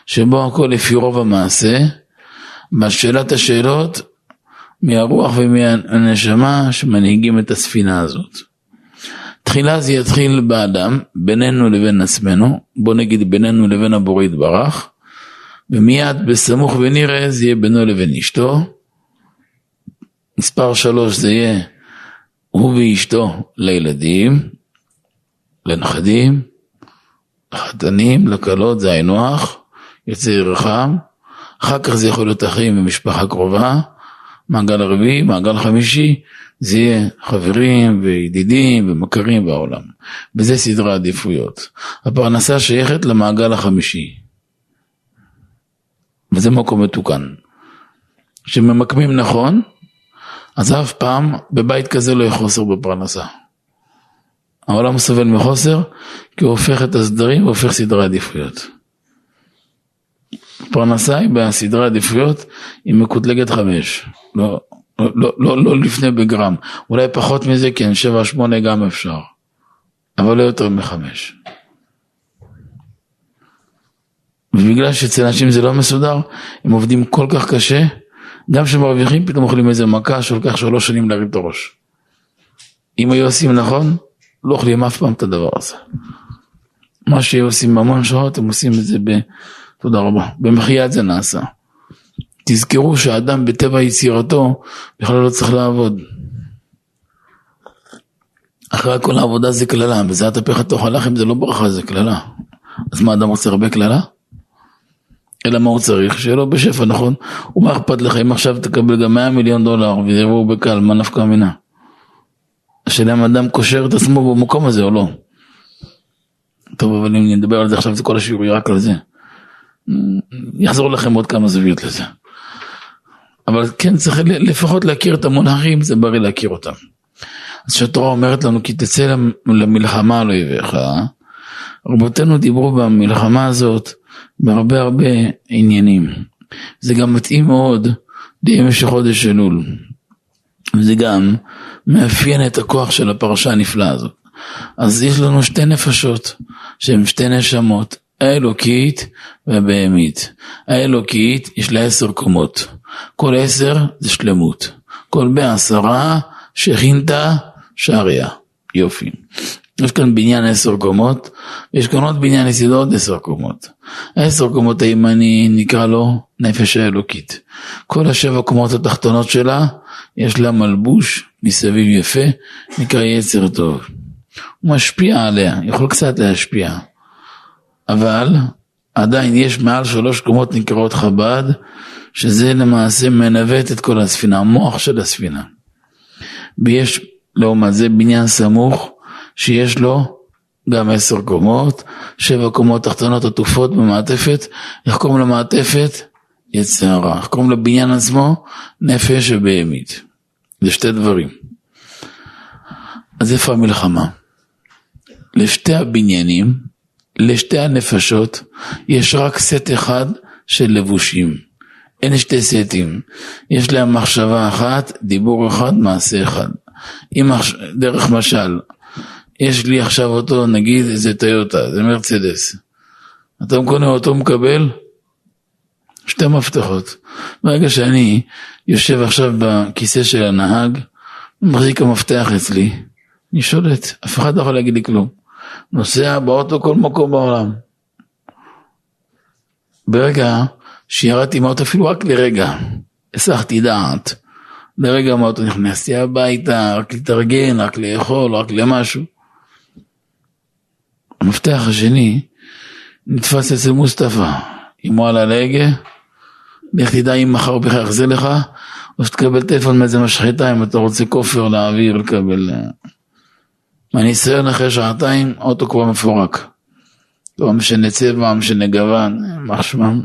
שבו הכל לפי רוב המעשה, בשאלת השאלות מהרוח ומהנשמה שמנהיגים את הספינה הזאת. תחילה זה יתחיל באדם, בינינו לבין עצמנו, בוא נגיד בינינו לבין הבורא יתברך, ומיד בסמוך ונראה זה יהיה בינו לבין אשתו. מספר שלוש זה יהיה הוא ואשתו לילדים, לנכדים, לחתנים, לכלות, זה היינו הך, יוצא ירחם, אחר כך זה יכול להיות אחים ומשפחה קרובה, מעגל רביעי, מעגל חמישי, זה יהיה חברים וידידים ומכרים בעולם. וזה סדרי עדיפויות. הפרנסה שייכת למעגל החמישי. וזה מקום מתוקן. כשממקמים נכון, אז אף פעם בבית כזה לא יהיה חוסר בפרנסה. העולם סובל מחוסר, כי הוא הופך את הסדרים, הוא הופך סדרי עדיפויות. פרנסה היא בסדרי עדיפויות, היא מקוטלגת חמש. לא, לא, לא, לא, לא לפני בגרם. אולי פחות מזה, כן, שבע, שמונה גם אפשר. אבל לא יותר מחמש. ובגלל שאצל אנשים זה לא מסודר, הם עובדים כל כך קשה, גם כשמרוויחים פתאום אוכלים איזה מכה שלוקח שלוש שנים להרים את הראש. אם היו עושים נכון, לא אוכלים אף פעם את הדבר הזה. מה שהיו עושים המון שעות, הם עושים את זה ב... תודה רבה. במחייאת זה נעשה. תזכרו שהאדם בטבע יצירתו בכלל לא צריך לעבוד. אחרי כל העבודה זה קללה, וזה התהפך תאכל לחם זה לא ברכה, זה קללה. אז מה אדם רוצה הרבה קללה? אלא מה הוא צריך? שיהיה לו בשפע, נכון? ומה אכפת לך אם עכשיו תקבל גם 100 מיליון דולר וזה יבואו בקל, מה נפקא מינה? השאלה אם אדם קושר את עצמו במקום הזה או לא. טוב, אבל אם נדבר על זה עכשיו, זה כל השיעור יהיה רק על זה. יחזור לכם עוד כמה זוויות לזה. אבל כן, צריך לפחות להכיר את המונחים, זה בריא להכיר אותם. אז כשהתורה אומרת לנו, כי תצא למלחמה על אויביך, רבותינו דיברו במלחמה הזאת בהרבה הרבה עניינים. זה גם מתאים מאוד לימי חודש אלול. וזה גם מאפיין את הכוח של הפרשה הנפלאה הזאת. אז יש לנו שתי נפשות, שהן שתי נשמות, האלוקית והבהמית. האלוקית יש לה עשר קומות, כל עשר זה שלמות, כל בעשרה שכינתה שעריה, יופי. יש כאן בניין עשר קומות, ויש כאן עוד בניין יסודות עשר קומות. העשר קומות הימני נקרא לו נפש האלוקית. כל השבע קומות התחתונות שלה, יש לה מלבוש מסביב יפה, נקרא יצר טוב. הוא משפיע עליה, יכול קצת להשפיע. אבל עדיין יש מעל שלוש קומות נקראות חב"ד, שזה למעשה מנווט את כל הספינה, המוח של הספינה. ויש לעומת זה בניין סמוך, שיש לו גם עשר קומות, שבע קומות תחתונות עטופות במעטפת, איך קוראים למעטפת? יצר הרע. איך קוראים לבניין עצמו? נפש ובהמית. זה שתי דברים. אז איפה המלחמה? לשתי הבניינים לשתי הנפשות יש רק סט אחד של לבושים. אין שתי סטים. יש להם מחשבה אחת, דיבור אחד, מעשה אחד. אם דרך משל, יש לי עכשיו אותו, נגיד, זה טויוטה, זה מרצדס. אתה קונה אותו, מקבל שתי מפתחות. ברגע שאני יושב עכשיו בכיסא של הנהג, מחזיק המפתח אצלי, אני שולט, אף אחד לא יכול להגיד לי כלום. נוסע באוטו כל מקום בעולם. ברגע שירדתי מהאוטו, אפילו רק לרגע, הסחתי דעת. לרגע מהאוטו נכנסתי הביתה, רק להתארגן, רק לאכול, רק למשהו. המפתח השני נתפס אצל מוסטפא, הוא על הלגה, לך תדע אם מחר בכלל יחזיר לך, או שתקבל טלפון מאיזה משחטה אם אתה רוצה כופר להעביר, לקבל... אה, מהניסיון אחרי שעתיים, האוטו כבר מפורק. לא משנה צבע, משנה גוון, מה שמם.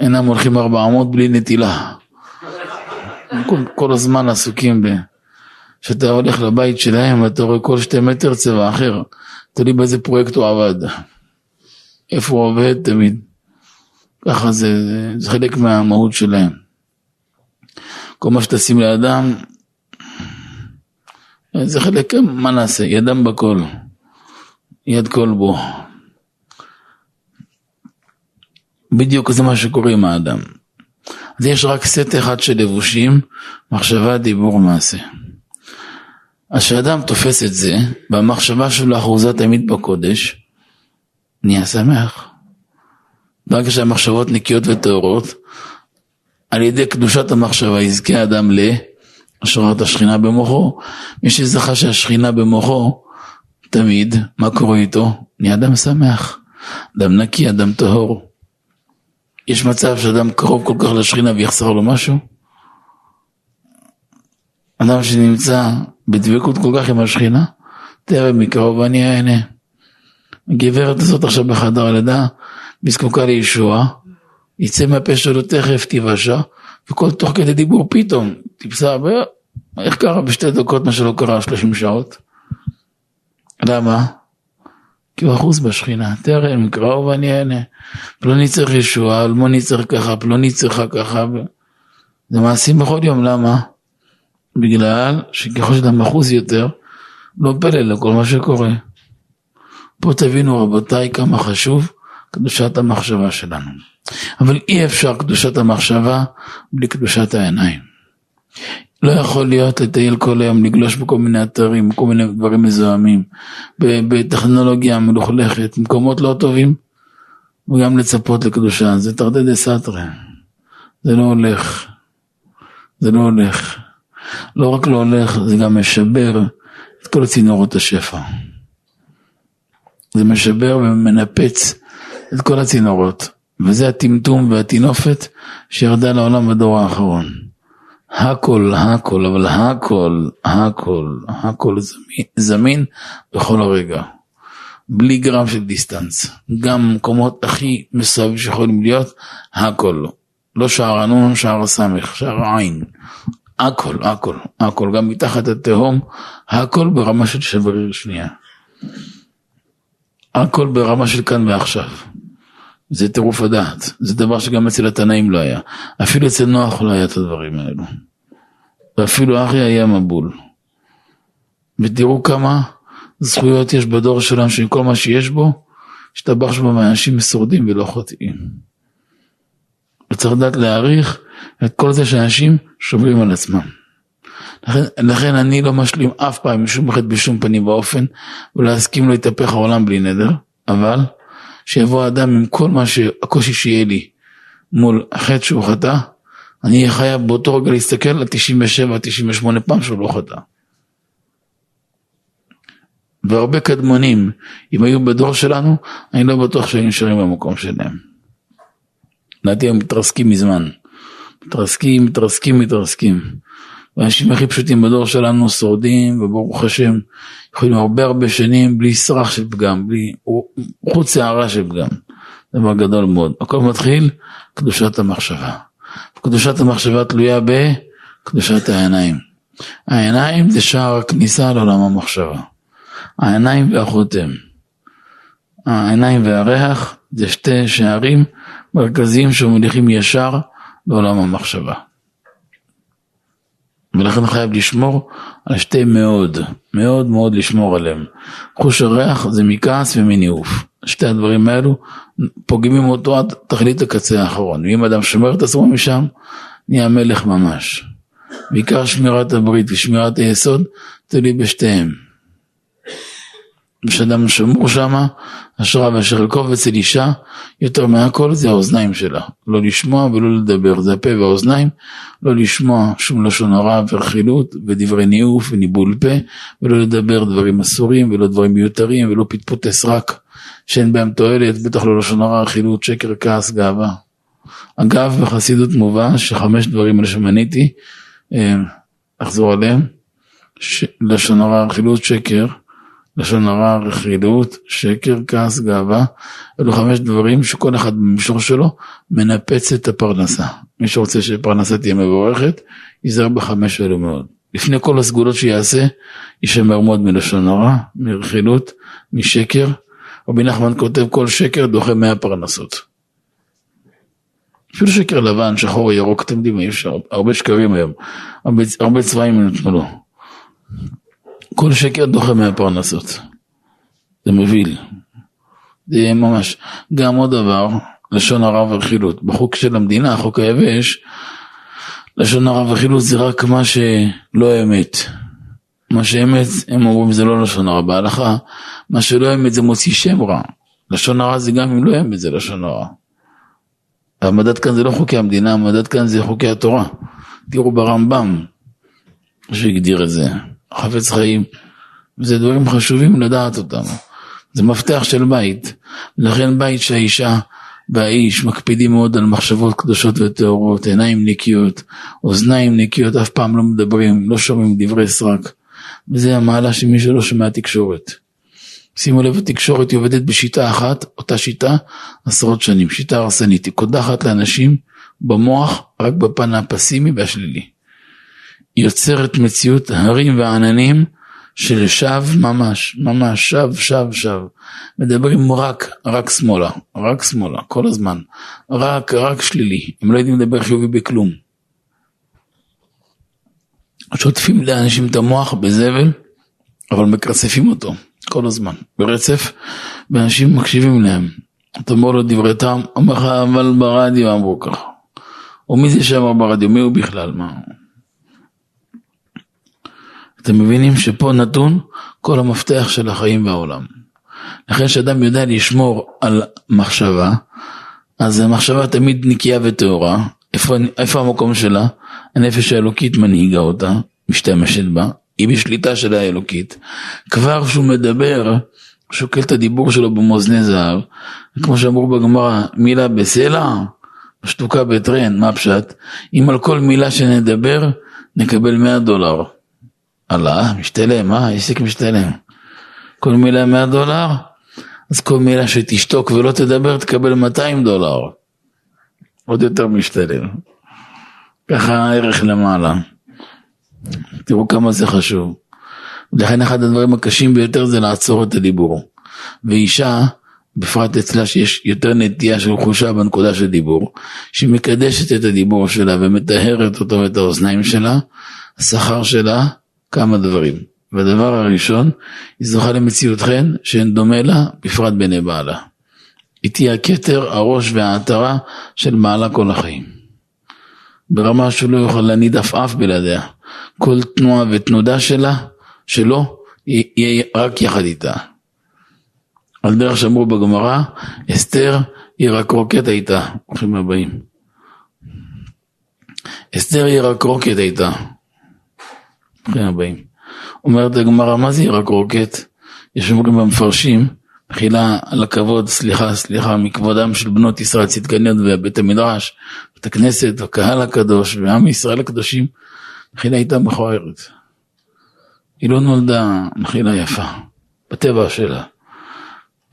אינם הולכים 400 בלי נטילה. כל, כל הזמן עסוקים ב... כשאתה הולך לבית שלהם ואתה רואה כל שתי מטר צבע אחר, תלוי באיזה פרויקט הוא עבד. איפה הוא עובד תמיד. ככה זה, זה חלק מהמהות שלהם. כל מה שתשים לאדם, זה חלק, מה נעשה, ידם בכל, יד כל בו. בדיוק זה מה שקורה עם האדם. אז יש רק סט אחד של לבושים, מחשבה, דיבור, מעשה. אז כשאדם תופס את זה, והמחשבה שלו אחוזה תמיד בקודש, נהיה שמח. ברגע שהמחשבות נקיות וטהורות, על ידי קדושת המחשבה יזכה האדם להשראת השכינה במוחו. מי שזכה שהשכינה במוחו, תמיד, מה קורה איתו? נהיה אדם שמח, אדם נקי, אדם טהור. יש מצב שאדם קרוב כל כך לשכינה ויחסר לו משהו? אדם שנמצא בדבקות כל כך עם השכינה, תראה מקרוב ואני אהנה. הגברת הזאת עכשיו בחדר הלידה, וזקוקה לישועה, יצא מהפה שלו תכף תיוושע, וכל תוך כדי דיבור פתאום, טיפסה, איך קרה בשתי דקות מה שלא קרה שלושים שעות? למה? כי הוא אחוז בשכינה, תראה, מקראו ואני אענה. פלוני צריך ישועה, אלמוני צריך ככה, פלוני צריכה ככה. זה מעשים בכל יום, למה? בגלל שככל שאתה מחוז יותר, לא פלא לכל מה שקורה. פה תבינו רבותיי כמה חשוב קדושת המחשבה שלנו. אבל אי אפשר קדושת המחשבה בלי קדושת העיניים. לא יכול להיות לטייל כל היום, לגלוש בכל מיני אתרים, כל מיני דברים מזוהמים, בטכנולוגיה מלוכלכת, מקומות לא טובים, וגם לצפות לקדושה, זה תרתי דה סתרי, זה לא הולך, זה לא הולך. לא רק לא הולך, זה גם משבר את כל צינורות השפע. זה משבר ומנפץ את כל הצינורות, וזה הטמטום והטינופת שירדה לעולם בדור האחרון. הכל, הכל, אבל הכל, הכל, הכל זמין, זמין בכל הרגע. בלי גרם של דיסטנס. גם מקומות הכי מסביב שיכולים להיות, הכל. לא שער הנון, שער הסמך, שער העין. הכל, הכל, הכל. גם מתחת התהום, הכל ברמה של שבריר שנייה. הכל ברמה של כאן ועכשיו. זה טירוף הדעת, זה דבר שגם אצל התנאים לא היה. אפילו אצל נוח לא היה את הדברים האלו. ואפילו אחי היה מבול. ותראו כמה זכויות יש בדור שלנו, שכל מה שיש בו, השתבח שבו מאנשים שורדים ולא חוטאים. וצריך לדעת להעריך את כל זה שאנשים שומרים על עצמם. לכן, לכן אני לא משלים אף פעם עם שום חטא בשום פנים ואופן, ולהסכים להתהפך העולם בלי נדר, אבל שיבוא אדם עם כל מה שהקושי שיהיה לי מול החטא שהוא חטא, אני אהיה חייב באותו רגע להסתכל על 97, 98 פעם שהוא לא חטא. והרבה קדמונים, אם היו בדור שלנו, אני לא בטוח שהיו נשארים במקום שלהם. לדעתי הם מתרסקים מזמן. מתרסקים, מתרסקים, מתרסקים. והאנשים הכי פשוטים בדור שלנו שורדים, וברוך השם, יכולים הרבה הרבה שנים בלי סרח של פגם, בלי חוץ שערה של פגם. דבר גדול מאוד. הכל מתחיל, קדושת המחשבה. קדושת המחשבה תלויה בקדושת העיניים. העיניים זה שער הכניסה לעולם המחשבה. העיניים והחותם. העיניים והריח זה שתי שערים מרכזיים שמוליכים ישר לעולם המחשבה. ולכן חייב לשמור על שתי מאוד, מאוד מאוד לשמור עליהם. חוש הריח זה מכעס ומניאוף. שתי הדברים האלו פוגמים אותו עד תכלית הקצה האחרון. ואם אדם שומר את עצמו משם, נהיה מלך ממש. בעיקר שמירת הברית ושמירת היסוד תלוי בשתיהם. כשאדם שמור שמה, אשרה ואשר חלקו אצל אישה, יותר מהכל זה האוזניים שלה. לא לשמוע ולא לדבר, זה הפה והאוזניים, לא לשמוע שום לשון הרע ורכילות ודברי ניאוף וניבול פה, ולא לדבר דברים אסורים ולא דברים מיותרים ולא פטפוטי סרק שאין בהם תועלת, בטח לא לשון הרע, רכילות, שקר, כעס, גאווה. אגב, בחסידות מובא שחמש דברים האלה שמניתי, אה, אחזור עליהם, ש... לשון הרע, רכילות, שקר, לשון הרע, רכילות, שקר, כעס, גאווה, אלו חמש דברים שכל אחד במישור שלו מנפץ את הפרנסה. מי שרוצה שפרנסה תהיה מבורכת, ייזהר בחמש אלו מאוד. לפני כל הסגולות שיעשה, יישמר מאוד מלשון הרע, מרכילות, משקר. רבי נחמן כותב כל שקר דוחה מאה פרנסות. אפילו שקר לבן, שחור, ירוק, אתם יודעים, אי אפשר, הרבה שקרים היום, הרבה, הרבה צבעים נתנו לו. כל שקר דוחה מהפרנסות. זה מוביל. זה ממש. גם עוד דבר, לשון הרע ורכילות. בחוק של המדינה, החוק היבש, לשון הרע ורכילות זה רק מה שלא אמת. מה שאמת, הם אומרים זה לא לשון הרע. בהלכה, מה שלא אמת זה מוציא שם רע. לשון הרע זה גם אם לא אמת זה לשון הרע. המדד כאן זה לא חוקי המדינה, המדד כאן זה חוקי התורה. תראו ברמב"ם שהגדיר את זה. חפץ חיים. זה דברים חשובים לדעת אותם. זה מפתח של בית. לכן בית שהאישה והאיש מקפידים מאוד על מחשבות קדושות וטהורות, עיניים נקיות, אוזניים נקיות, אף פעם לא מדברים, לא שומעים דברי סרק. וזה המעלה של מי שלא שומע תקשורת. שימו לב, התקשורת היא עובדת בשיטה אחת, אותה שיטה, עשרות שנים, שיטה הרסנית, היא קודחת לאנשים במוח רק בפן הפסימי והשלילי. יוצרת מציאות הרים ועננים של שווא ממש, ממש, שווא, שווא, שווא. מדברים רק, רק שמאלה, רק שמאלה, כל הזמן. רק, רק שלילי. הם לא יודעים לדבר חיובי בכלום. שוטפים לאנשים את המוח בזבל, אבל מקרצפים אותו כל הזמן, ברצף, ואנשים מקשיבים להם. אתה אומר לו דברי טעם, אומר לך, אבל ברדיו אמרו ככה. ומי זה שאמר ברדיו? מי הוא בכלל? מה? אתם מבינים שפה נתון כל המפתח של החיים והעולם. לכן כשאדם יודע לשמור על מחשבה, אז המחשבה תמיד נקייה וטהורה. איפה, איפה המקום שלה? הנפש האלוקית מנהיגה אותה, משתמשת בה, היא בשליטה של האלוקית. כבר כשהוא מדבר, שוקל את הדיבור שלו במאזני זהב, כמו שאמרו בגמרא, מילה בסלע, שתוקה בטרן, מה פשט? אם על כל מילה שנדבר, נקבל 100 דולר. עלה, משתלם, מה? עסק משתלם. כל מילה 100 דולר, אז כל מילה שתשתוק ולא תדבר תקבל 200 דולר. עוד יותר משתלם. ככה הערך למעלה. תראו כמה זה חשוב. לכן אחד הדברים הקשים ביותר זה לעצור את הדיבור. ואישה, בפרט אצלה שיש יותר נטייה של חושה בנקודה של דיבור, שהיא מקדשת את הדיבור שלה ומטהרת אותו ואת האוזניים שלה, השכר שלה כמה דברים. והדבר הראשון, היא זוכה למציאות חן שאין דומה לה, בפרט בעיני בעלה. היא תהיה הכתר, הראש והעטרה של מעלה כל החיים. ברמה שהוא לא יוכל להניד עפעף בלעדיה. כל תנועה ותנודה שלה, שלו, יהיה רק יחד איתה. על דרך שאמרו בגמרא, אסתר היא רק רוקט הייתה. ברוכים הבאים. אסתר רוקט הייתה. ברוכים הבאים. אומרת הגמרא, מה זה רק רוקט? יש אומרים במפרשים, תחילה על הכבוד, סליחה, סליחה, מכבודם של בנות ישראל צדקניות ובית המדרש, בית הכנסת, הקהל הקדוש ועם ישראל הקדושים, מחילה הייתה מכוערת. היא לא נולדה מחילה יפה, בטבע שלה.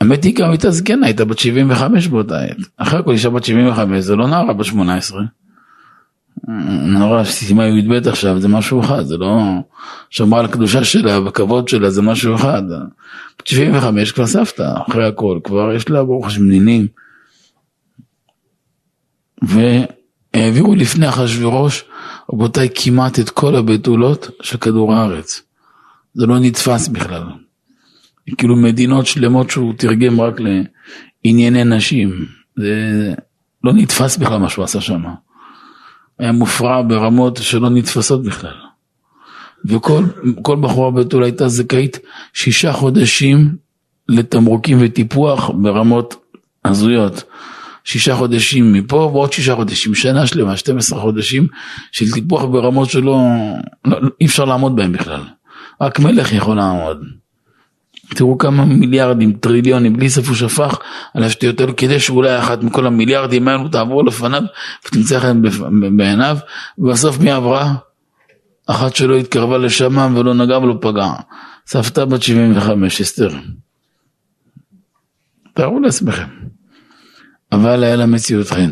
האמת היא גם הייתה זקנה, הייתה בת 75 באותה עת. אחרי הכל אישה בת 75, זה לא נערה בת 18. נורא שסיימה י"ב עכשיו, זה משהו אחד, זה לא... שמרה על הקדושה שלה, בכבוד שלה, זה משהו אחד. בת 75 כבר סבתא, אחרי הכל, כבר יש לה ברוך השם נינים. והעבירו לפני אחשוורוש, רבותיי, כמעט את כל הבתולות של כדור הארץ. זה לא נתפס בכלל. כאילו מדינות שלמות שהוא תרגם רק לענייני נשים. זה לא נתפס בכלל מה שהוא עשה שם. היה מופרע ברמות שלא נתפסות בכלל. וכל בחורה בתול הייתה זכאית שישה חודשים לתמרוקים וטיפוח ברמות הזויות. שישה חודשים מפה ועוד שישה חודשים, שנה שלמה, 12 חודשים של טיפוח ברמות שלא, לא, אי אפשר לעמוד בהם בכלל. רק מלך יכול לעמוד. תראו כמה מיליארדים, טריליונים, בלי סוף הוא שפך על השטויות האלו, כדי שאולי אחת מכל המיליארדים האלו תעבור לפניו ותמצא לכם בעיניו, ובסוף מי עברה? אחת שלא התקרבה לשם ולא נגע ולא פגע. סבתא בת 75, אסתר. תארו לעצמכם. אבל היה לה מציאות חן.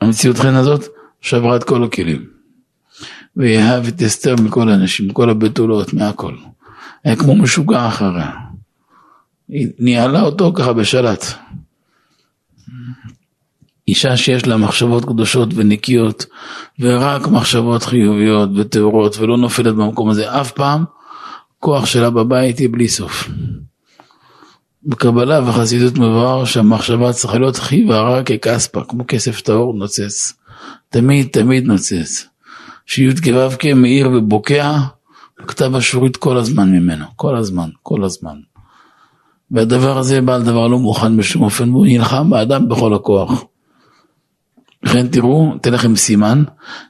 המציאות חן הזאת שברה את כל הכלים. ויאהב את אסתר מכל האנשים, מכל הבתולות, מהכל. היה כמו משוגע אחריה. היא ניהלה אותו ככה בשלט. אישה שיש לה מחשבות קדושות ונקיות, ורק מחשבות חיוביות וטהורות, ולא נופלת במקום הזה אף פעם, כוח שלה בבית היא בלי סוף. בקבלה וחסידות מבואר שהמחשבה צריכה להיות חי ורע ככספה, כמו כסף טהור נוצץ. תמיד תמיד נוצץ. שי"ת כו' מאיר ובוקע, כתב השורית כל הזמן ממנו, כל הזמן, כל הזמן. והדבר הזה בעל דבר לא מוכן בשום אופן, והוא נלחם באדם בכל הכוח. לכן תראו, אתן לכם סימן,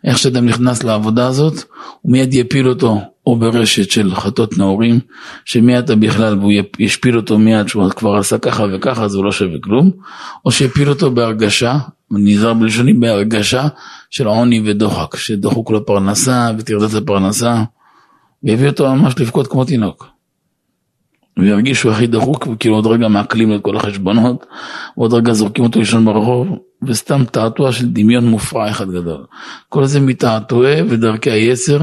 איך שאדם נכנס לעבודה הזאת, הוא מיד יפיל אותו או ברשת של חטות נאורים, שמיד בכלל והוא ישפיל אותו מיד שהוא כבר עשה ככה וככה אז הוא לא שווה כלום, או שיפיל אותו בהרגשה, נזהר בלשוני בהרגשה של עוני ודוחק, שדוחק לו פרנסה וטרדת הפרנסה, ויביא אותו ממש לבכות כמו תינוק. וירגיש שהוא הכי דחוק, וכאילו עוד רגע מעקלים לו את כל החשבונות, ועוד רגע זורקים אותו לישון ברחוב, וסתם תעתוע של דמיון מופרע אחד גדול. כל זה מתעתועי ודרכי היצר,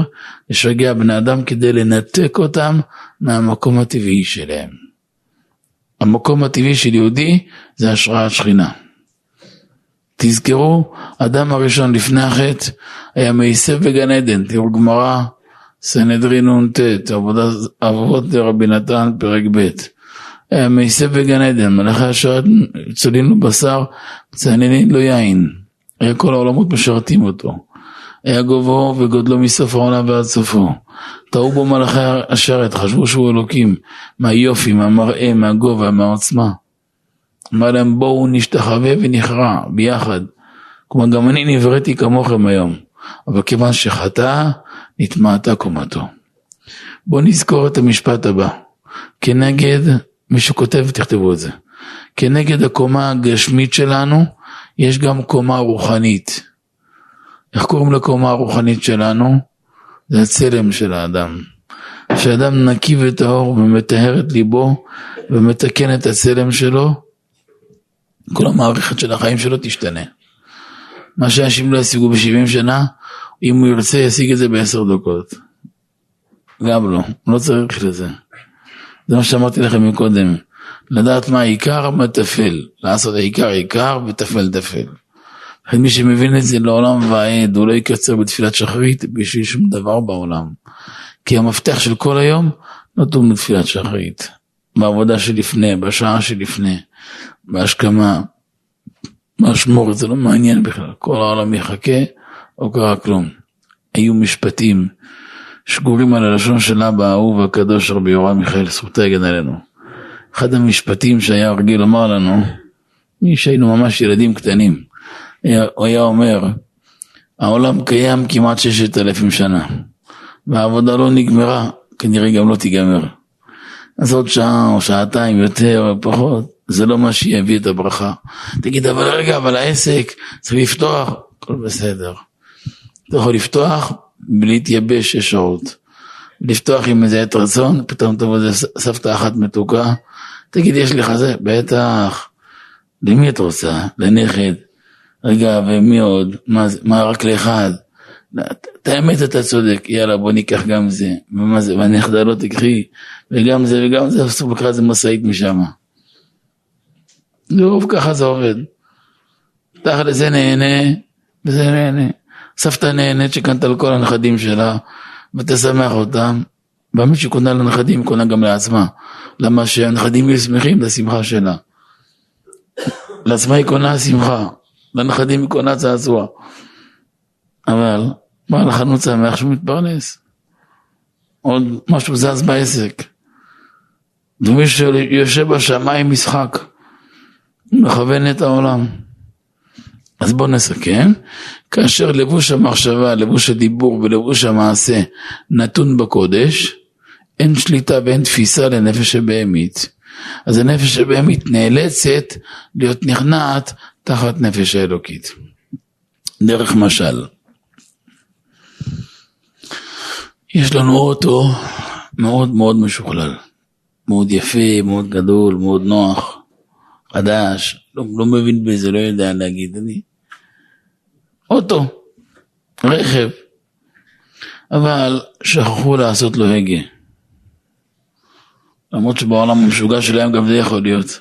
לשגע בני אדם כדי לנתק אותם מהמקום הטבעי שלהם. המקום הטבעי של יהודי זה השראת שכינה. תזכרו, אדם הראשון לפני החטא היה מעיסב בגן עדן, תראו גמרא סנהדרין נ"ט, אבות דרבי נתן, פרק ב'. מעיסה בגן עדן, מלאכי השרת צולין לו בשר, צעננין לו יין. היה כל העולמות משרתים אותו. היה גובהו וגודלו מסוף העולם ועד סופו. טעו בו מלאכי השרת, חשבו שהוא אלוקים. מהיופי, מהמראה, מהגובה, מהעוצמה. אמר להם בואו נשתחווה ונכרע ביחד. כלומר גם אני נבראתי כמוכם היום. אבל כיוון שחטא, נטמעתה קומתו. בואו נזכור את המשפט הבא. כנגד, מי שכותב תכתבו את זה. כנגד הקומה הגשמית שלנו, יש גם קומה רוחנית. איך קוראים לקומה הרוחנית שלנו? זה הצלם של האדם. כשאדם נקי וטהור ומטהר את ליבו ומתקן את הצלם שלו, כל המערכת של החיים שלו תשתנה. מה שאנשים לא ישיגו ב-70 שנה, אם הוא ירצה ישיג את זה בעשר דקות. גם לא, לא צריך לזה. זה מה שאמרתי לכם מקודם. לדעת מה העיקר, מה טפל. לעשות העיקר עיקר וטפל טפל. מי שמבין את זה לעולם ועד, הוא לא יקצר בתפילת שחרית בשביל שום דבר בעולם. כי המפתח של כל היום נתון בתפילת שחרית. בעבודה שלפני, בשעה שלפני, בהשכמה, באשמורת, זה לא מעניין בכלל. כל העולם יחכה, לא קרה כלום. היו משפטים שגורים על הלשון של אבא האהוב הקדוש רבי יורם מיכאל, זכותה יגן עלינו. אחד המשפטים שהיה רגיל לומר לנו, מי שהיינו ממש ילדים קטנים, הוא היה אומר, העולם קיים כמעט ששת אלפים שנה, והעבודה לא נגמרה, כנראה גם לא תיגמר. אז עוד שעה או שעתיים יותר או פחות, זה לא מה שיביא את הברכה. תגיד, אבל רגע, אבל העסק צריך לפתוח, הכל בסדר. אתה יכול לפתוח בלי להתייבש שש שעות. לפתוח עם איזה עת רצון, פתאום תבוא איזה סבתא אחת מתוקה, תגיד, יש לך זה? בטח. למי את רוצה? לנכד. רגע, ומי עוד? מה, מה רק לאחד? את האמת אתה צודק, יאללה בוא ניקח גם זה, ומה זה, והנכדה לא תקחי, וגם זה וגם זה, בסוף לקחה איזה משאית משם. לרוב ככה זה עובד. תכל'ס זה נהנה, וזה נהנה. סבתא נהנית שקנת לכל הנכדים שלה, ותשמח אותם. ומי שקונה לנכדים, קונה גם לעצמה. למה שהנכדים יהיו שמחים לשמחה שלה. לעצמה היא קונה שמחה, לנכדים היא קונה צעצוע. אבל בעל החנות שמח שהוא מתפרנס. עוד משהו זז בעסק. ומי שיושב בשמיים משחק, מכוון את העולם. אז בואו נסכם, כאשר לבוש המחשבה, לבוש הדיבור ולבוש המעשה נתון בקודש, אין שליטה ואין תפיסה לנפש הבהמית. אז הנפש הבהמית נאלצת להיות נכנעת תחת נפש האלוקית. דרך משל. יש לנו אוטו מאוד מאוד משוכלל, מאוד יפה, מאוד גדול, מאוד נוח, חדש, לא, לא מבין בזה, לא יודע להגיד, אני... אוטו, רכב, אבל שכחו לעשות לו הגה. למרות שבעולם המשוגע שלהם גם זה יכול להיות.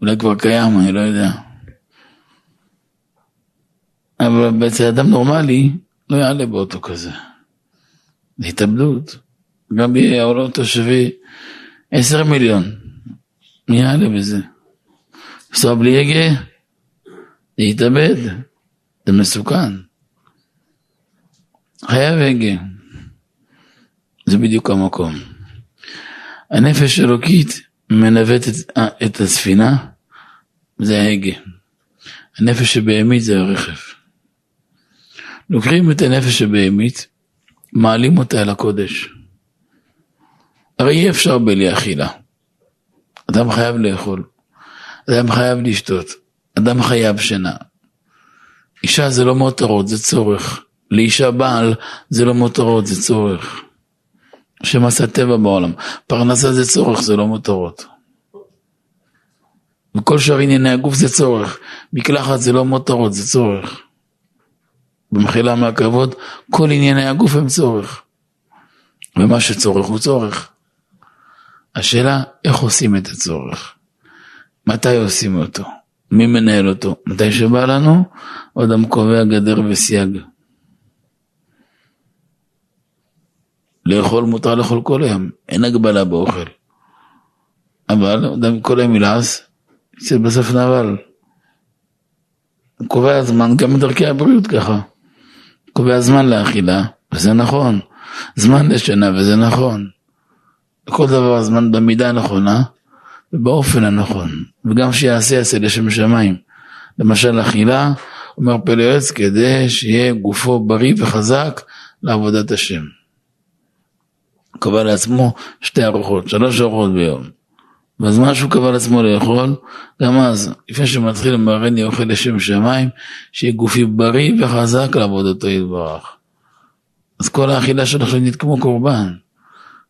אולי כבר קיים, אני לא יודע. אבל אצל אדם נורמלי לא יעלה באוטו כזה. זה התאבדות. גם בעולם תושבי עשר מיליון. מי יעלה בזה? לנסוע בלי הגה? זה יתאבד. זה מסוכן. חייב הגה. זה בדיוק המקום. הנפש האלוקית מנווט את, את הספינה, זה ההגה. הנפש הבהמית זה הרכב. לוקחים את הנפש הבהמית, מעלים אותה אל הקודש. הרי אי אפשר בלי אכילה. אדם חייב לאכול, אדם חייב לשתות, אדם חייב שינה. אישה זה לא מותרות, זה צורך. לאישה בעל זה לא מותרות, זה צורך. השם עשה טבע בעולם. פרנסה זה צורך, זה לא מותרות. וכל שאר ענייני הגוף זה צורך. מקלחת זה לא מותרות, זה צורך. במחילה מהכבוד, כל ענייני הגוף הם צורך. ומה שצורך הוא צורך. השאלה, איך עושים את הצורך? מתי עושים אותו? מי מנהל אותו? מתי שבא לנו? או אדם קובע גדר וסייג. לאכול מותר לאכול כל היום, אין הגבלה באוכל. אבל אדם כל היום ילעס, יצא בסוף נבל. קובע זמן גם בדרכי הבריאות ככה. קובע זמן לאכילה, וזה נכון. זמן לשינה, וזה נכון. כל דבר זמן במידה הנכונה ובאופן הנכון. וגם שיעשה יעשה לשם שמיים. למשל אכילה, אומר פלא יועץ, כדי שיהיה גופו בריא וחזק לעבודת השם. קבע לעצמו שתי ארוחות, שלוש ארוחות ביום. בזמן שהוא קבע לעצמו לאכול, גם אז, לפני שמתחיל למרני אוכל לשם שמיים, שיהיה גופי בריא וחזק לעבודתו יתברך. אז כל האכילה שלו נהיית כמו קורבן,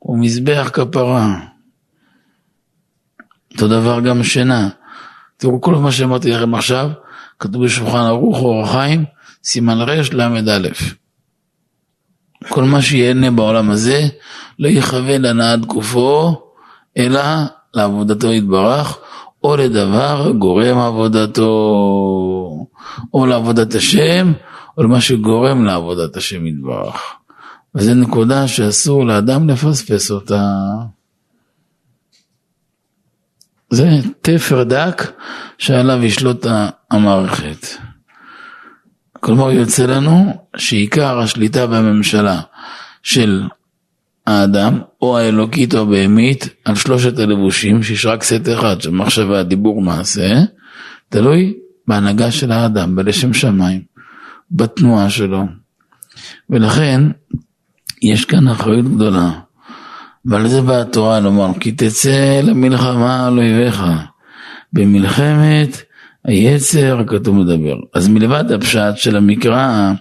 כמו מזבח כפרה. אותו דבר גם שינה. תראו, כל מה שאמרתי לכם עכשיו, כתוב בשולחן ערוך אור החיים, סימן רל"א. כל מה שיהנה בעולם הזה, לא יכוון להנעת גופו, אלא לעבודתו יתברך, או לדבר גורם עבודתו, או לעבודת השם, או למה שגורם לעבודת השם יתברך. וזו נקודה שאסור לאדם לפספס אותה. זה תפר דק שעליו ישלוט המערכת. כלומר יוצא לנו שעיקר השליטה בממשלה של האדם או האלוקית או הבהמית על שלושת הלבושים שיש רק סט אחד של מחשבה, דיבור, מעשה, תלוי בהנהגה של האדם, בלשם שמיים, בתנועה שלו. ולכן יש כאן אחריות גדולה. ועל זה באה התורה לומר, כי תצא למלחמה על אויביך. במלחמת היצר הכתוב מדבר. אז מלבד הפשט של המקרא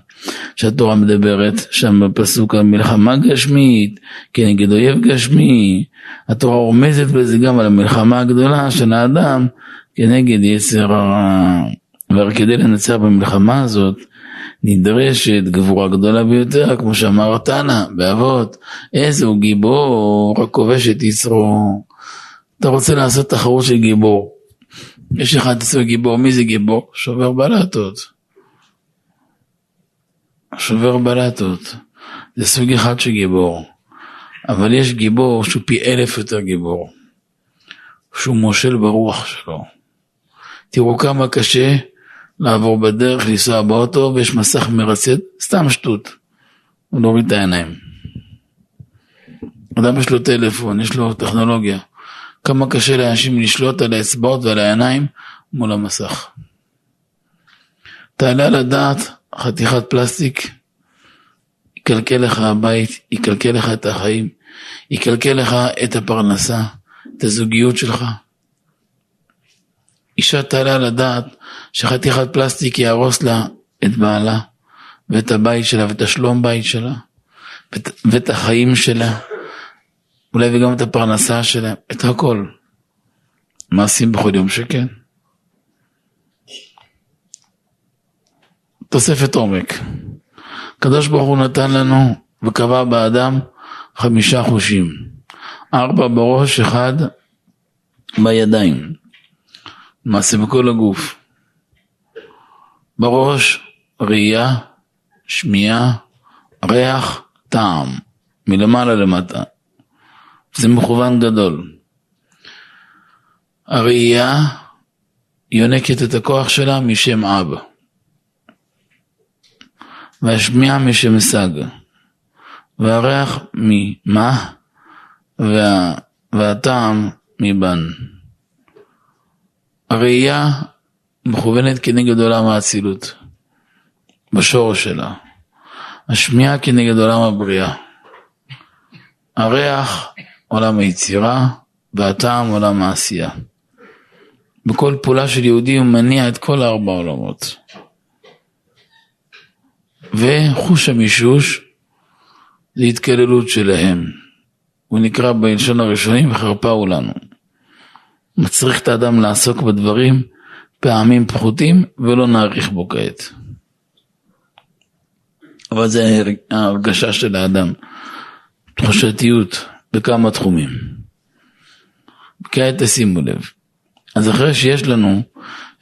שהתורה מדברת שם בפסוק המלחמה גשמית כנגד אויב גשמי, התורה רומזת בזה גם על המלחמה הגדולה של האדם כנגד יצר הרע. אבל כדי לנצח במלחמה הזאת, נדרשת גבורה גדולה ביותר, כמו שאמר תנא באבות, איזה הוא גיבור, רק כובש את יצרו. אתה רוצה לעשות תחרות של גיבור. יש לך את גיבור, מי זה גיבור? שובר בלטות. שובר בלטות. זה סוג אחד של גיבור. אבל יש גיבור שהוא פי אלף יותר גיבור. שהוא מושל ברוח שלו. תראו כמה קשה לעבור בדרך, לנסוע באוטו, ויש מסך מרצד, סתם שטות. הוא לא מוריד את העיניים. אדם יש לו טלפון, יש לו טכנולוגיה. כמה קשה לאנשים לשלוט על האצבעות ועל העיניים מול המסך. תעלה על הדעת חתיכת פלסטיק, יקלקל לך הבית, יקלקל לך את החיים, יקלקל לך את הפרנסה, את הזוגיות שלך. אישה תעלה על הדעת שחתיכת פלסטיק יהרוס לה את בעלה ואת הבית שלה ואת השלום בית שלה ואת, ואת החיים שלה אולי וגם את הפרנסה שלה, את הכל. מעשים בכל יום שכן. תוספת עומק. הקדוש ברוך הוא נתן לנו וקבע באדם חמישה חושים. ארבע בראש, אחד בידיים. למעשה בכל הגוף. בראש, ראייה, שמיעה, ריח, טעם, מלמעלה למטה. זה מכוון גדול. הראייה יונקת את הכוח שלה משם אבא. והשמיעה משם סג. והריח ממה וה, והטעם מבן. הראייה מכוונת כנגד עולם האצילות, בשורש שלה. השמיעה כנגד עולם הבריאה. הריח עולם היצירה והטעם עולם העשייה. בכל פעולה של יהודי הוא מניע את כל ארבע עולמות. וחוש המישוש זה התקללות שלהם. הוא נקרא בלשון הראשונים וחרפה הוא לנו. מצריך את האדם לעסוק בדברים פעמים פחותים ולא נאריך בו כעת. אבל זה ההרגשה של האדם, תחושתיות בכמה תחומים. כעת תשימו לב, אז אחרי שיש לנו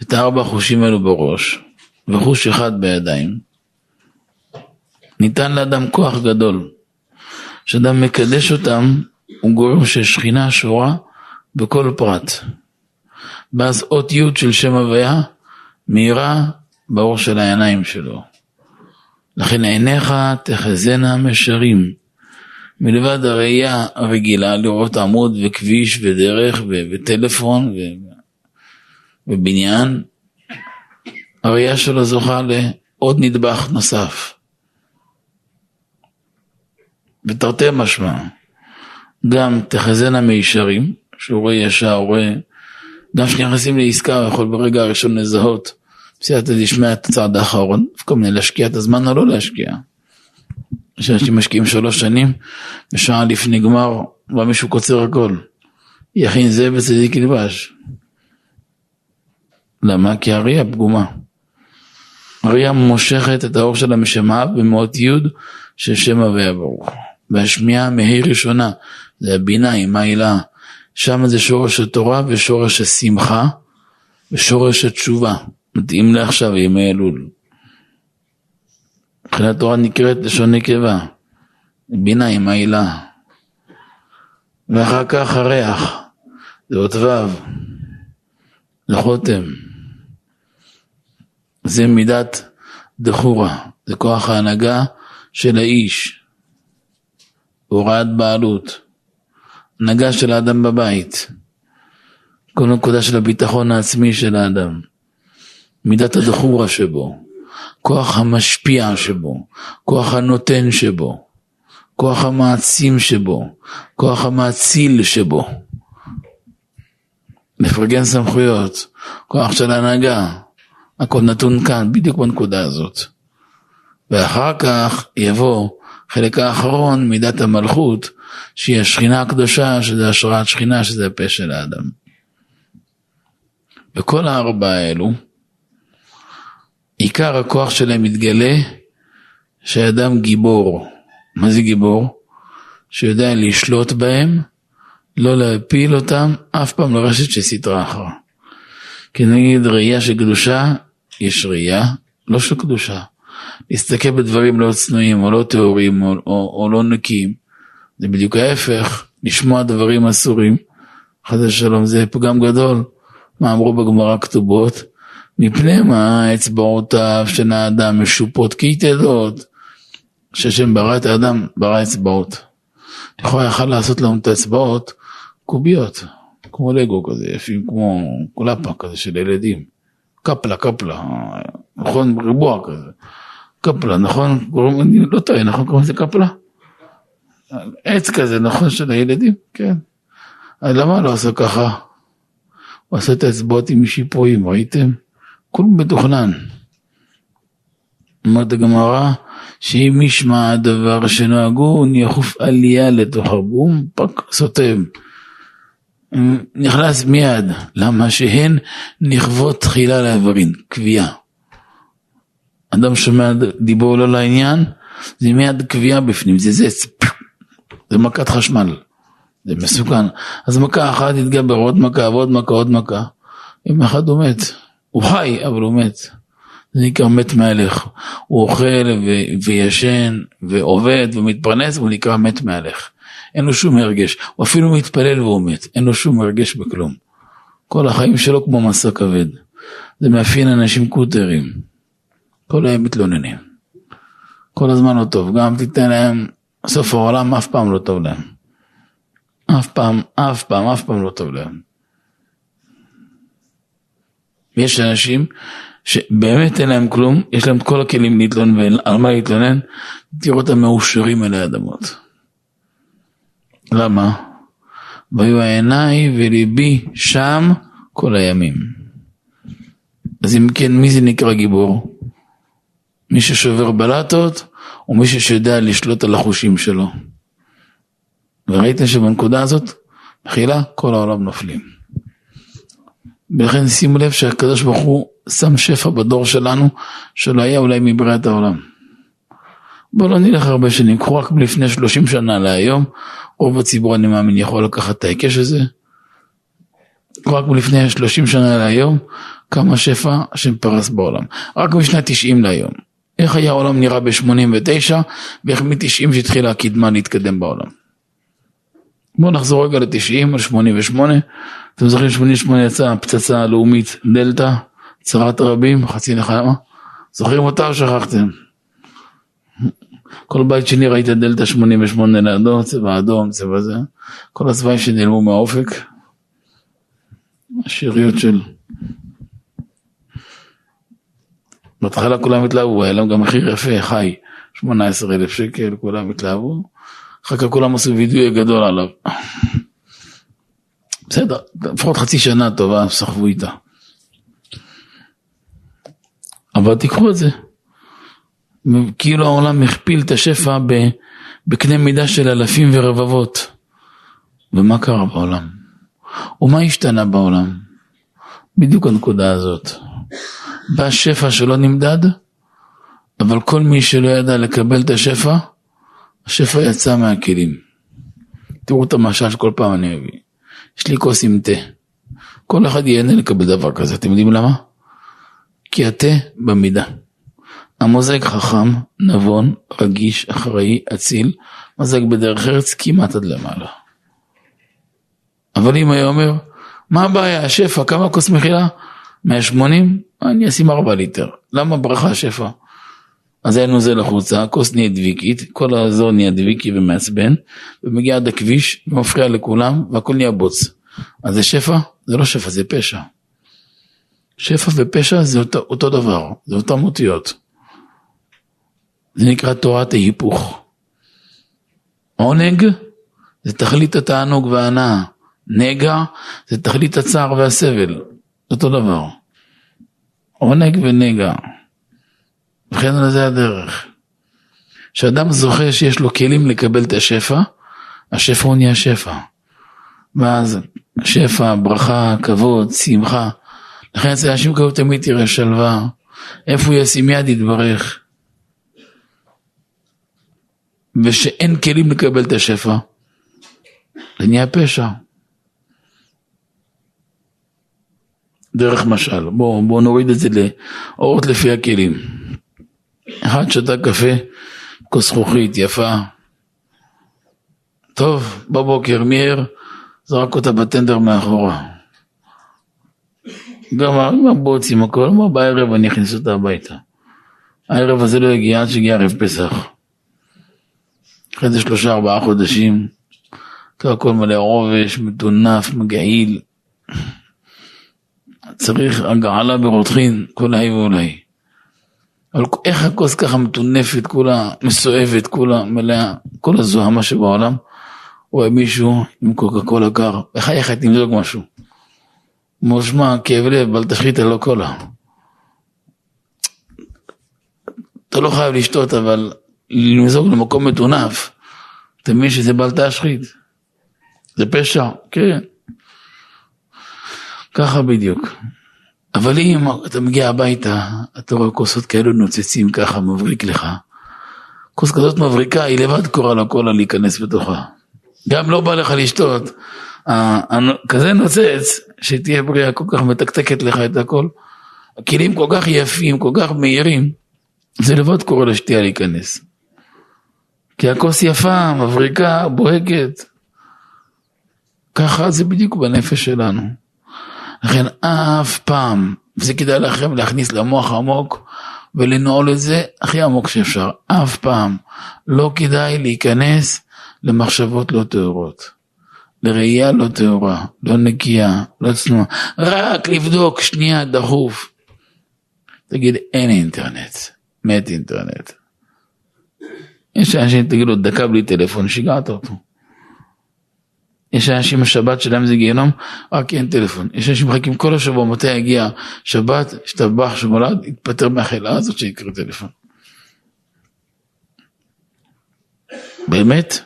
את הארבע חושים האלו בראש וחוש אחד בידיים, ניתן לאדם כוח גדול. כשאדם מקדש אותם, הוא גורם ששכינה שורה בכל פרט. ואז אות י' של שם הוויה מאירה באור של העיניים שלו. לכן עיניך תחזינה משרים. מלבד הראייה הרגילה לראות עמוד וכביש ודרך וטלפון ובניין, הראייה שלו זוכה לעוד נדבך נוסף. ותרתי משמע, גם תחזינה מישרים, שהוא רואה ישר, רואה, גם כשנכנסים לעסקה הוא יכול ברגע הראשון לזהות בסייעתא דשמיא את הצעד האחרון, כל מיני להשקיע את הזמן או לא להשקיע. יש אנשים משקיעים שלוש שנים, ושעה לפני גמר, בא מישהו קוצר הכל. יכין זה וצדיק ילבש. למה? כי הראייה פגומה. הראייה מושכת את האור שלה משמעה במאות י' של שם הוויה ברוך. והשמיעה מהי ראשונה, זה הבינה עם העילה. שם זה שורש התורה ושורש השמחה ושורש התשובה. מתאים לעכשיו ימי אלול. מבחינת תורה נקראת לשון נקבה, בינה עם העילה. ואחר כך הריח, זה אות ו', זה חותם. זה מידת דחורה, זה כוח ההנהגה של האיש, הוראת בעלות, הנהגה של האדם בבית, כל נקודה של הביטחון העצמי של האדם, מידת הדחורה שבו, כוח המשפיע שבו, כוח הנותן שבו, כוח המעצים שבו, כוח המאציל שבו. מפרגן סמכויות, כוח של הנהגה, הכל נתון כאן, בדיוק בנקודה הזאת. ואחר כך יבוא חלק האחרון, מידת המלכות, שהיא השכינה הקדושה, שזה השראת שכינה, שזה הפה של האדם. וכל הארבע האלו, עיקר הכוח שלהם מתגלה שהאדם גיבור. מה זה גיבור? שיודע לשלוט בהם, לא להפיל אותם, אף פעם לרשת סטרה אחרה. כי נגיד ראייה של קדושה, יש ראייה לא של קדושה. להסתכל בדברים לא צנועים או לא טהורים או, או, או לא נקיים, זה בדיוק ההפך, לשמוע דברים אסורים, חס ושלום זה פגם גדול. מה אמרו בגמרא כתובות? מפני מה אצבעותיו של האדם משופות כיתדות, שהשם ברא את האדם, ברא אצבעות. לכאורה יכל לעשות לנו את האצבעות קוביות, כמו לגו כזה, יפים כמו קולפה כזה של ילדים. קפלה, קפלה, נכון? ריבוע כזה. קפלה, נכון? לא טועה, נכון? קוראים לזה קפלה? עץ כזה, נכון? של הילדים? כן. אז למה לא עשה ככה? הוא עשה את האצבעות עם שיפועים, ראיתם? כלום מתוכנן. אומרת הגמרא, שאם ישמע הדבר שנוהגו, יחוף עלייה לתוך הבום, פק, סותם. נכנס מיד, למה שהן נכוות תחילה לאיברין, קביעה. אדם שומע דיבור לא לעניין, זה מיד קביעה בפנים, זה זה, זה מכת חשמל, זה מסוכן. אז מכה אחת יתגבר, עוד מכה ועוד מכה, עוד מכה. יום אחד הוא מת, הוא חי, אבל הוא מת. זה נקרא מת מהלך. הוא אוכל ו- וישן ועובד ומתפרנס והוא נקרא מת מהלך. אין לו שום הרגש, הוא אפילו מתפלל והוא מת, אין לו שום הרגש בכלום. כל החיים שלו כמו מסע כבד. זה מאפיין אנשים קוטרים. כל היום מתלוננים. כל הזמן לא טוב, גם תיתן להם, סוף העולם אף פעם לא טוב להם. אף פעם, אף פעם, אף פעם לא טוב להם. יש אנשים שבאמת אין להם כלום, יש להם את כל הכלים להתלונן ועל מה להתלונן, תראו אותם מאושרים אלי אדמות. למה? והיו עיניי וליבי שם כל הימים. אז אם כן, מי זה נקרא גיבור? מי ששובר בלטות, או מי שיודע לשלוט על החושים שלו. וראיתם שבנקודה הזאת, מחילה, כל העולם נופלים. ולכן שימו לב שהקדוש ברוך הוא שם שפע בדור שלנו, שלא היה אולי מבריאת העולם. בואו לא נלך הרבה שנים, קחו רק לפני 30 שנה להיום, רוב הציבור אני מאמין יכול לקחת את ההיקש הזה. רק לפני 30 שנה להיום, כמה שפע השם פרס בעולם. רק משנת 90 להיום. איך היה העולם נראה ב-89, ואיך מ-90 שהתחילה הקדמה להתקדם בעולם. בואו נחזור רגע ל-90 או 88. אתם זוכרים 88 יצאה הפצצה הלאומית דלתא, צרת רבים, חצי נחמה? זוכרים אותה או שכחתם? כל בית שני ראית דלתא 88 לידו, צבע אדום, צבע זה. כל הצבעים שנעלמו מהאופק. השאריות של... בהתחלה כולם התלהבו, היה להם גם מחיר יפה, חי, 18 אלף שקל, כולם התלהבו. אחר כך כולם עשו וידוי גדול עליו. בסדר, לפחות חצי שנה טובה, סחבו איתה. אבל תיקחו את זה. כאילו העולם הכפיל את השפע בקנה מידה של אלפים ורבבות. ומה קרה בעולם? ומה השתנה בעולם? בדיוק הנקודה הזאת. בא שפע שלא נמדד, אבל כל מי שלא ידע לקבל את השפע, השפע יצא מהכלים. תראו את המשל שכל פעם אני אביא. יש לי כוס עם תה. כל אחד ייהנה לקבל דבר כזה, אתם יודעים למה? כי התה במידה. המוזג חכם, נבון, רגיש, אחראי, אציל, מזג בדרך ארץ כמעט עד למעלה. אבל אם היה אומר, מה הבעיה, השפע, כמה כוס מחילה? 180? אני אשים 4 ליטר. למה ברכה שפע? אז היה נוזל החוצה, הכוס נהיה דביקית, כל האזור נהיה דביקי ומעצבן, ומגיע עד הכביש, ומפריע לכולם, והכל נהיה בוץ. אז זה שפע? זה לא שפע, זה פשע. שפע ופשע זה אותו, אותו דבר, זה אותן אותיות. זה נקרא תורת ההיפוך. עונג זה תכלית התענוג וההנאה, נגע זה תכלית הצער והסבל, אותו דבר. עונג ונגע. וכן על זה הדרך. כשאדם זוכה שיש לו כלים לקבל את השפע, השפע הוא נהיה שפע. ואז שפע, ברכה, כבוד, שמחה. לכן אצל אנשים כאלה תמיד תראה שלווה, איפה הוא ישים יד יתברך. ושאין כלים לקבל את השפע, זה נהיה פשע. דרך משל, בואו בוא נוריד את זה לאורות לפי הכלים. אחד שתה קפה, כוס זכוכית יפה, טוב, בבוקר מיהר, זרק אותה בטנדר מאחורה. גמר עם הבוץ, עם הכל, אמר בערב אני אכניס אותה הביתה. הערב הזה לא הגיע עד שהגיע ערב פסח. אחרי זה שלושה ארבעה חודשים, הכל מלא רובש, מטונף, מגעיל. צריך הגעלה ברותחין, כל ההיא ואולי. אבל איך הכוס ככה מטונפת, כולה מסואבת, כולה מלאה, כל הזוהמה שבעולם. רואה מישהו עם קוקה קולה קר, בחייך תמזוג משהו. מושמע, כאב לב, בל תשחית לא קולה. אתה לא חייב לשתות, אבל למזוג למקום מטונף, אתה מבין שזה בל תשחית. זה פשע, כן. ככה בדיוק. אבל אם אתה מגיע הביתה, אתה רואה כוסות כאלו נוצצים ככה, מבריק לך. כוס כזאת מבריקה, היא לבד קוראה לקולה להיכנס בתוכה. גם לא בא לך לשתות, כזה נוצץ, שתהיה בריאה כל כך מתקתקת לך את הכל. הכלים כל כך יפים, כל כך מהירים, זה לבד קורא לשתייה להיכנס. כי הכוס יפה, מבריקה, בוהקת. ככה זה בדיוק בנפש שלנו. לכן אף פעם, וזה כדאי לכם להכניס למוח עמוק ולנעול את זה הכי עמוק שאפשר, אף פעם לא כדאי להיכנס למחשבות לא טהורות, לראייה לא טהורה, לא נקייה, לא צנועה, רק לבדוק שנייה דחוף. תגיד, אין אינטרנט, מת אינטרנט. יש אנשים, תגידו, דקה בלי טלפון, שיגעת אותו. יש אנשים, השבת שלהם זה גיהנום, רק אין טלפון. יש אנשים מחכים כל השבוע, מתי יגיע שבת, השתבח שמולד, יתפטר מהחילה הזאת שיקרה טלפון. באמת?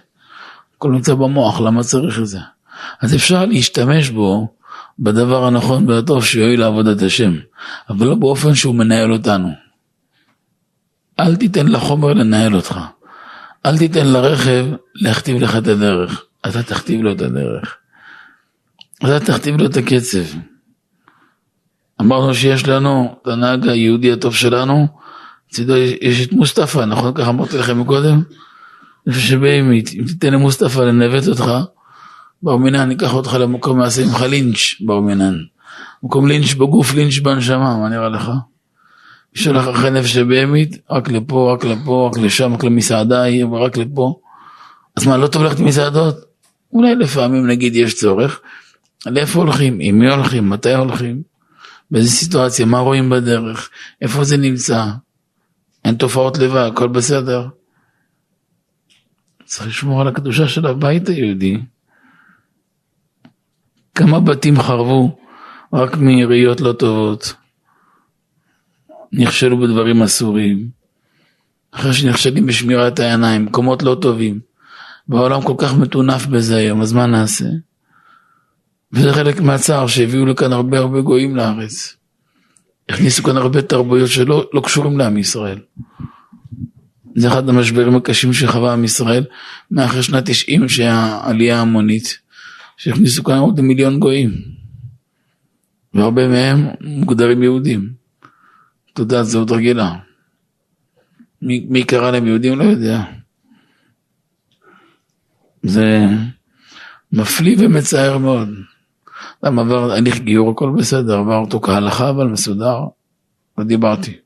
הכל נמצא במוח, למה צריך את זה? אז אפשר להשתמש בו בדבר הנכון והטוב שיועיל לעבודת השם, אבל לא באופן שהוא מנהל אותנו. אל תיתן לחומר לנהל אותך. אל תיתן לרכב להכתיב לך את הדרך. אתה תכתיב לו את הדרך. אתה תכתיב לו את הקצב. אמרנו שיש לנו את הנהג היהודי הטוב שלנו, לצידו יש את מוסטפא, נכון? ככה אמרתי לכם מקודם? איפה שבאמת, אם תיתן למוסטפא לנווט אותך, בר מינן ייקח אותך למקום, יעשה ממך לינץ' בר מינן. מקום לינץ' בגוף, לינץ' בנשמה, מה נראה לך? ישלח אחרי נפש הבהמית, רק לפה, רק לפה, רק לשם, רק למסעדה, רק לפה. אז מה, לא טוב ללכת למסעדות? אולי לפעמים נגיד יש צורך. לאיפה הולכים? עם מי הולכים? מתי הולכים? באיזה סיטואציה? מה רואים בדרך? איפה זה נמצא? אין תופעות לבד, הכל בסדר. צריך לשמור על הקדושה של הבית היהודי. כמה בתים חרבו רק מראיות לא טובות. נכשלו בדברים אסורים. אחרי שנכשלים בשמירת העיניים, מקומות לא טובים. והעולם כל כך מטונף בזה היום, אז מה נעשה? וזה חלק מהצער שהביאו לכאן הרבה הרבה גויים לארץ. הכניסו כאן הרבה תרבויות שלא לא קשורים לעם ישראל. זה אחד המשברים הקשים שחווה עם ישראל מאחרי שנת 90 שהעלייה ההמונית שהכניסו כאן עוד מיליון גויים והרבה מהם מוגדרים יהודים. תעודת זהות רגילה. מי, מי קרא להם יהודים לא יודע. זה מפליא ומצער מאוד. אדם עבר הליך גיור הכל בסדר, עבר אותו כהלכה אבל מסודר, לא דיברתי.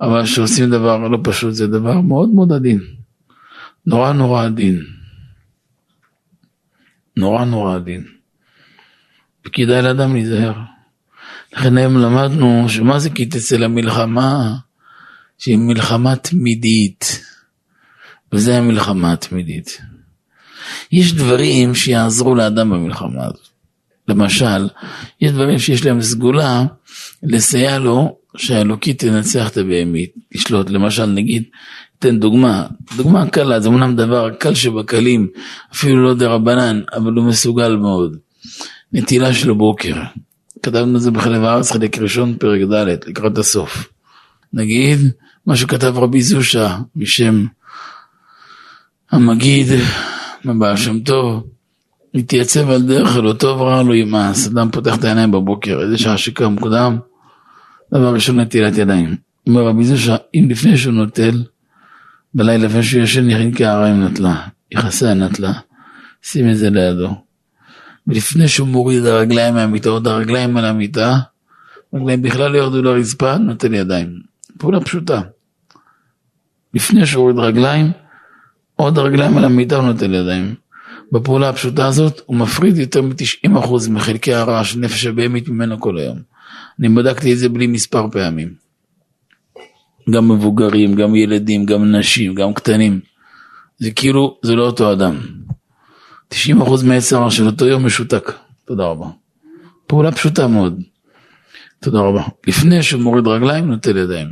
אבל כשעושים דבר לא פשוט זה דבר מאוד מאוד עדין. נורא נורא עדין. נורא נורא עדין. וכדאי לאדם להיזהר. לכן היום למדנו שמה זה כי תצא למלחמה? שהיא מלחמה תמידית. וזה המלחמה התמידית. יש דברים שיעזרו לאדם במלחמה הזאת. למשל, יש דברים שיש להם סגולה לסייע לו שהאלוקית תנצח את הבהמית, לשלוט. למשל, נגיד, תן דוגמה, דוגמה קלה, זה אמנם דבר קל שבקלים, אפילו לא דרבנן, אבל הוא מסוגל מאוד. נטילה של בוקר, כתבנו את זה בחלב הארץ, חלק ראשון, פרק ד', לקראת הסוף. נגיד, מה שכתב רבי זושה, בשם המגיד, מבעל שם טוב, התייצב על דרך אלו טוב רע לו ימאס. אדם פותח את העיניים בבוקר, איזה שעה שקם מוקדם, דבר ראשון נטילת ידיים. אומר רבי זושה, אם לפני שהוא נוטל, בלילה לפני שהוא ישן יכין כעריים נטלה, יכסה הנטלה, שים את זה לידו. ולפני שהוא מוריד את הרגליים מהמיטה, עוד הרגליים על המיטה, הרגליים בכלל לא ירדו לרצפה, נוטל ידיים. פעולה פשוטה. לפני שהוא מוריד רגליים, עוד הרגליים על המיטה הוא נוטל ידיים. בפעולה הפשוטה הזאת הוא מפריד יותר מ-90% מחלקי הרע של נפש הבהמית ממנו כל היום. אני בדקתי את זה בלי מספר פעמים. גם מבוגרים, גם ילדים, גם נשים, גם קטנים. זה כאילו, זה לא אותו אדם. 90% מעץ הרע של אותו יום משותק. תודה רבה. פעולה פשוטה מאוד. תודה רבה. לפני שהוא מוריד רגליים, נוטל ידיים.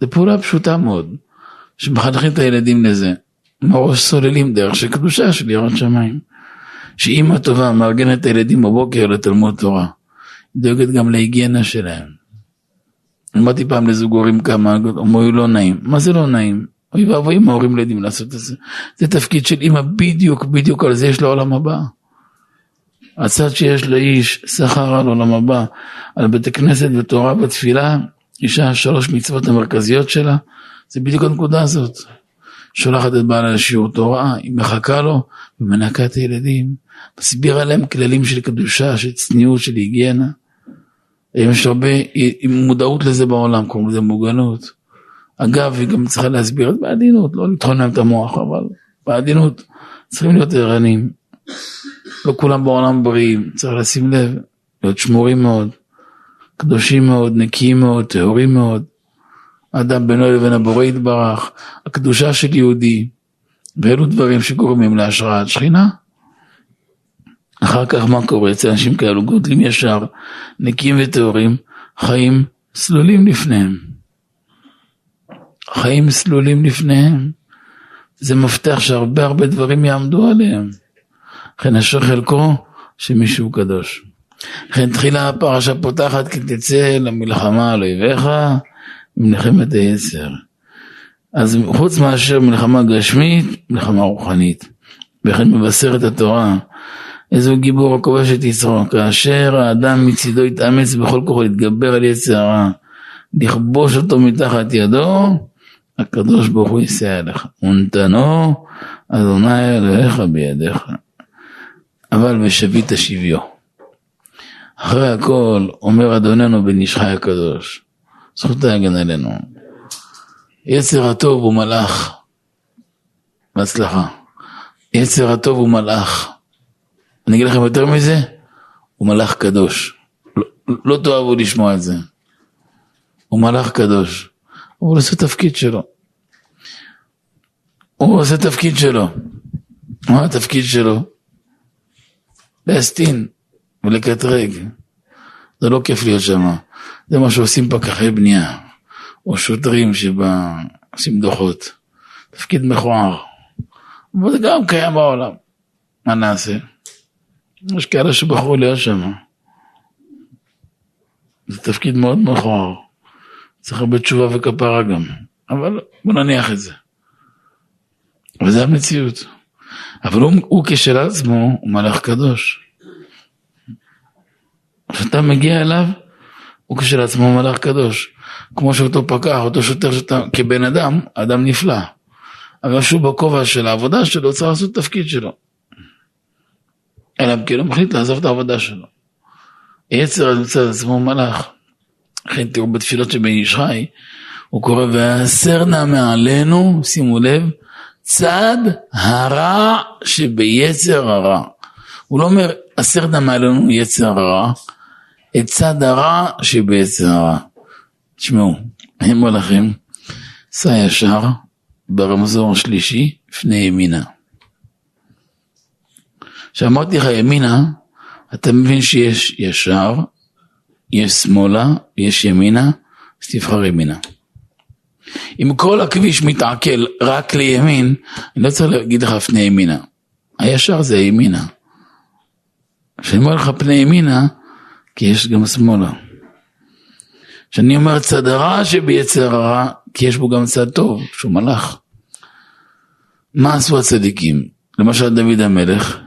זו פעולה פשוטה מאוד. שמחנכים את הילדים לזה. מראש סוללים דרך של קדושה של יראת שמיים. שאימא טובה מארגנת את הילדים בבוקר לתלמוד תורה. דואגת גם להיגיינה שלהם. אמרתי פעם לזוג הורים כמה, אמרו לא נעים. מה זה לא נעים? אוי ואבוי אם ההורים לא יודעים לעשות את זה. זה תפקיד של אימא בדיוק, בדיוק על זה יש לעולם הבא. הצד שיש לאיש שכר על עולם הבא, על בית הכנסת ותורה ותפילה, אישה שלוש מצוות המרכזיות שלה, זה בדיוק הנקודה הזאת. שולחת את בעלה לשיעור תורה, היא מחכה לו ומנקה את הילדים, מסבירה להם כללים של קדושה, של צניעות, של היגיינה. יש הרבה מודעות לזה בעולם, קוראים לזה מוגנות. אגב, היא גם צריכה להסביר את בעדינות, לא לטחון להם את המוח, אבל בעדינות צריכים להיות ערניים. לא כולם בעולם בריאים, צריך לשים לב, להיות שמורים מאוד, קדושים מאוד, נקיים מאוד, טהורים מאוד. אדם בינו לבין הבורא יתברך, הקדושה של יהודי, ואלו דברים שגורמים להשראת שכינה. אחר כך מה קורה אצל אנשים כאלו גודלים ישר, נקיים וטהורים, חיים סלולים לפניהם. חיים סלולים לפניהם. זה מפתח שהרבה הרבה דברים יעמדו עליהם. לכן אשר חלקו שמישהו קדוש. לכן תחילה הפרשה פותחת כי תצא למלחמה על אויביך מלחמת היצר. אז חוץ מאשר מלחמה גשמית, מלחמה רוחנית. וכן מבשרת התורה, איזו גיבור הכובש את יצרו, כאשר האדם מצידו יתאמץ בכל כוחו להתגבר על יצר הרע, לכבוש אותו מתחת ידו, הקדוש ברוך הוא יסייע לך. ונתנו אדוני אלוהיך בידיך. אבל ושבית שביו. אחרי הכל אומר אדוננו בן איש חי הקדוש, זכותו יגן עלינו. יצר הטוב הוא מלאך. בהצלחה. יצר הטוב הוא מלאך. אני אגיד לכם יותר מזה, הוא מלאך קדוש. לא, לא תאהבו לשמוע את זה. הוא מלאך קדוש. הוא עושה תפקיד שלו. הוא עושה תפקיד שלו. מה התפקיד שלו? להסטין ולקטרג. זה לא כיף להיות שם. זה מה שעושים פקחי בנייה, או שוטרים שעושים דוחות. תפקיד מכוער. אבל זה גם קיים בעולם. מה נעשה? יש כאלה שבחרו להיות שם. זה תפקיד מאוד מכוער. צריך הרבה תשובה וכפרה גם. אבל בוא נניח את זה. וזה המציאות. אבל הוא, הוא כשלעצמו הוא מלאך קדוש. כשאתה מגיע אליו, הוא כשלעצמו מלאך קדוש. כמו שאותו פקח, אותו שוטר שאתה, כבן אדם, אדם נפלא. אבל שהוא בכובע של העבודה שלו, צריך לעשות את התפקיד שלו. אלא אם כן הוא מחליט לעזוב את העבודה שלו. יצר נמצא את עצמו מלאך. לכן תראו בתפילות של בן איש חי, הוא קורא והסר נא מעלינו, שימו לב, צד הרע שביצר הרע. הוא לא אומר הסר נא מעלינו יצר הרע, את צד הרע שביצר הרע. תשמעו, אני אומר לכם, סע ישר ברמזור השלישי, לפני ימינה. כשאמרתי לך ימינה, אתה מבין שיש ישר, יש שמאלה, יש ימינה, אז תבחר ימינה. אם כל הכביש מתעכל רק לימין, אני לא צריך להגיד לך פני ימינה. הישר זה ימינה. כשאני אומר לך פני ימינה, כי יש גם שמאלה. כשאני אומר צד הרע שביצר הרע, כי יש בו גם צד טוב, שהוא מלאך. מה עשו הצדיקים? למשל דוד המלך,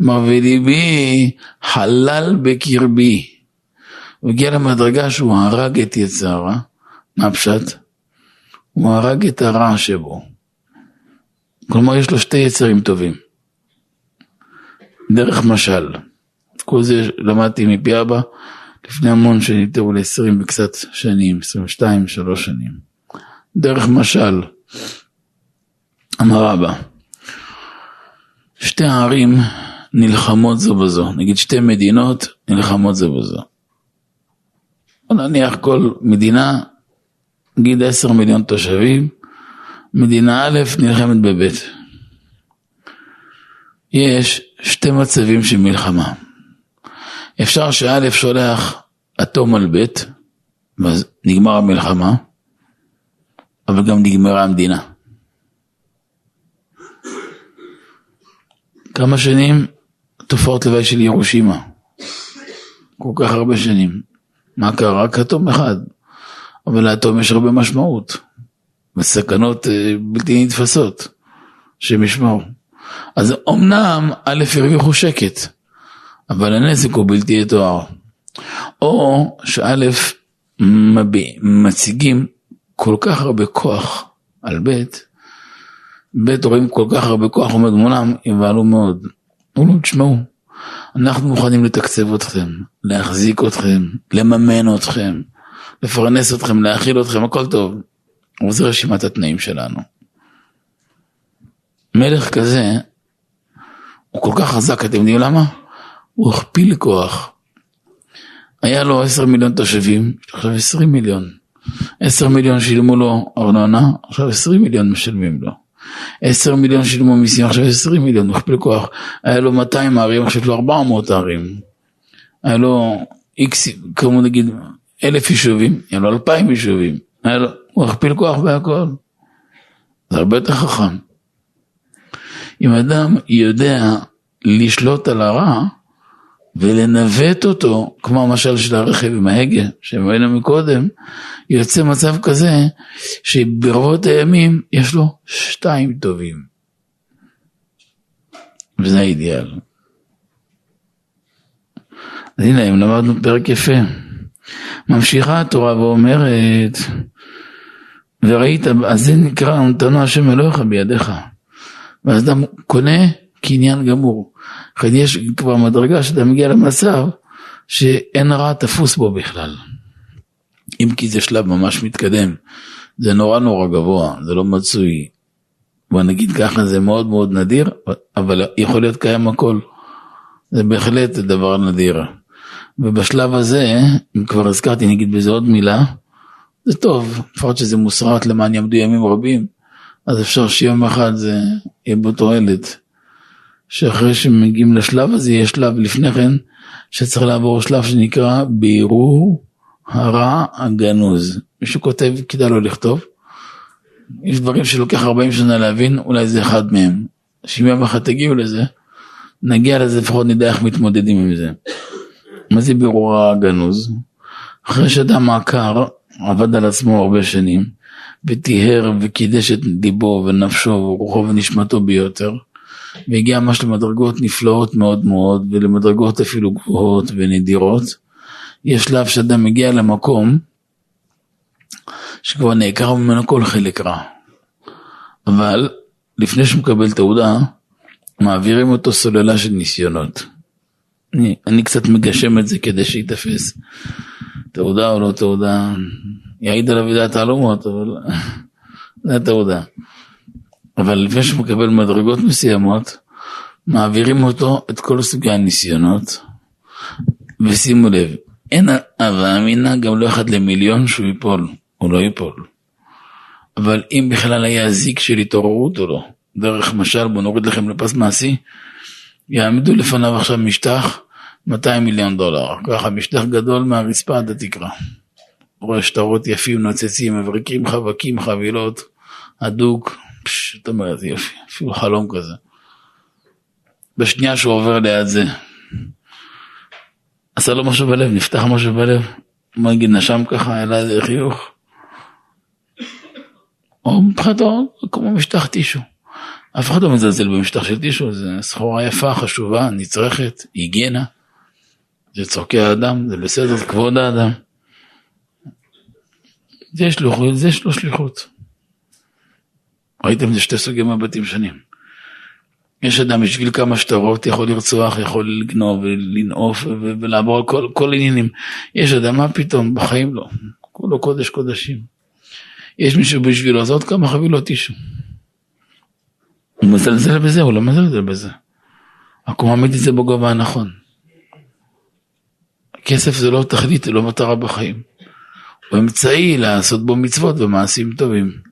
אמר וליבי חלל בקרבי. הוא הגיע למדרגה שהוא הרג את יצר הרע. מה הפשט? הוא הרג את הרע שבו. כלומר יש לו שתי יצרים טובים. דרך משל. כל זה למדתי מפי אבא לפני המון שנים, תראו ל-20 וקצת שנים, 22, 3 שנים. דרך משל, אמר אבא, שתי הערים נלחמות זו בזו, נגיד שתי מדינות נלחמות זו בזו. נניח כל מדינה, נגיד 10 מיליון תושבים, מדינה א' נלחמת בב'. יש שתי מצבים של מלחמה. אפשר שא' שולח אטום על ב', ואז נגמר המלחמה, אבל גם נגמרה המדינה. כמה שנים תופעות לוואי של ירושימה. כל כך הרבה שנים. מה קרה? רק אטום אחד. אבל לאטום יש הרבה משמעות. וסכנות אה, בלתי נתפסות. שהם ישמעו. אז אמנם א' הרוויחו שקט, אבל הנזק הוא בלתי יתואר. או שא' מציגים כל כך הרבה כוח על ב', ב' רואים כל כך הרבה כוח עומד מולם, יבהלו מאוד. אומרים, תשמעו, אנחנו מוכנים לתקצב אתכם, להחזיק אתכם, לממן אתכם, לפרנס אתכם, להאכיל אתכם, הכל טוב. אבל זו רשימת התנאים שלנו. מלך כזה, הוא כל כך חזק, אתם יודעים למה? הוא הכפיל כוח. היה לו עשר מיליון תושבים, עכשיו עשרים מיליון. עשר מיליון שילמו לו ארנונה, עכשיו עשרים מיליון משלמים לו. עשר מיליון שילמו מיסים, עכשיו עשרים מיליון, הוא הכפיל כוח. היה לו 200 ערים, עכשיו יש לו 400 ערים. היה לו איקס, כמו נגיד אלף יישובים, היה לו אלפיים יישובים. היה לו, הוא הכפיל כוח בהכל. זה הרבה יותר חכם. אם אדם יודע לשלוט על הרע ולנווט אותו, כמו המשל של הרכב עם ההגה שהבאנו מקודם, יוצא מצב כזה שברבות הימים יש לו שתיים טובים. וזה האידיאל. אז הנה, אם למדנו פרק יפה. ממשיכה התורה ואומרת, וראית, אז זה נקרא, נתנו השם אלוהיך בידיך. ואז אדם קונה קניין גמור. לכן יש כבר מדרגה שאתה מגיע למצב שאין רע תפוס בו בכלל. אם כי זה שלב ממש מתקדם, זה נורא נורא גבוה, זה לא מצוי. בוא נגיד ככה, זה מאוד מאוד נדיר, אבל יכול להיות קיים הכל. זה בהחלט דבר נדיר. ובשלב הזה, אם כבר הזכרתי, נגיד בזה עוד מילה, זה טוב, לפחות שזה מוסרט למען יעמדו ימים רבים. אז אפשר שיום אחד זה יהיה בו תועלת. שאחרי שמגיעים לשלב הזה, יש שלב לפני כן, שצריך לעבור שלב שנקרא בירור הרע הגנוז. מישהו כותב, כדאי לו לכתוב. יש דברים שלוקח 40 שנה להבין, אולי זה אחד מהם. שאם יום אחד תגיעו לזה, נגיע לזה, לפחות נדע איך מתמודדים עם זה. מה זה בירור הגנוז? אחרי שאדם עקר, עבד על עצמו הרבה שנים, וטיהר וקידש את ליבו ונפשו ורוחו ונשמתו ביותר, והגיע ממש למדרגות נפלאות מאוד מאוד, ולמדרגות אפילו גבוהות ונדירות. יש שלב שאדם מגיע למקום שכבר נעקר ממנו כל חלק רע. אבל לפני שהוא מקבל תעודה, מעבירים אותו סוללה של ניסיונות. אני, אני קצת מגשם את זה כדי שייתפס. תעודה או לא תעודה, יעיד עליו ידעת תעלומות, אבל זה התעודה. אבל לפני שהוא מקבל מדרגות מסוימות, מעבירים אותו את כל סוגי הניסיונות, ושימו לב, אין הווה אמינא גם לא אחד למיליון שהוא ייפול, הוא לא ייפול. אבל אם בכלל היה זיק של התעוררות או לא, דרך משל, בוא נוריד לכם לפס מעשי, יעמדו לפניו עכשיו משטח 200 מיליון דולר, ככה משטח גדול מהרצפה עד התקרה. רואה שטרות יפים, נוצצים, מבריקים, חבקים, חבילות, הדוק, פשוט אומרת יופי, אפילו חלום כזה. בשנייה שהוא עובר ליד זה, עשה לו משהו בלב, נפתח משהו בלב. מה נגיד, נשם ככה, העלה איזה חיוך. או מבחינתו, כמו משטח טישו. אף אחד לא מזלזל במשטח של טישו, זו סחורה יפה, חשובה, נצרכת, היגיינה. זה צורכי האדם, זה בסדר, זה כבוד האדם. זה לו, זה יש לו שליחות. ראיתם, זה שתי סוגי מבטים שונים. יש אדם בשביל כמה שטרות יכול לרצוח, יכול לגנוב ולנעוף ולעבור על כל, כל עניינים. יש אדם, מה פתאום, בחיים לא. כולו קודש קודשים. יש מישהו בשבילו, אז עוד כמה חבילות אישו. הוא מזלזל בזה, הוא לא מזלזל בזה. רק הוא מעמיד את זה בגובה הנכון. כסף זה לא תכלית, זה לא מטרה בחיים. הוא אמצעי לעשות בו מצוות ומעשים טובים.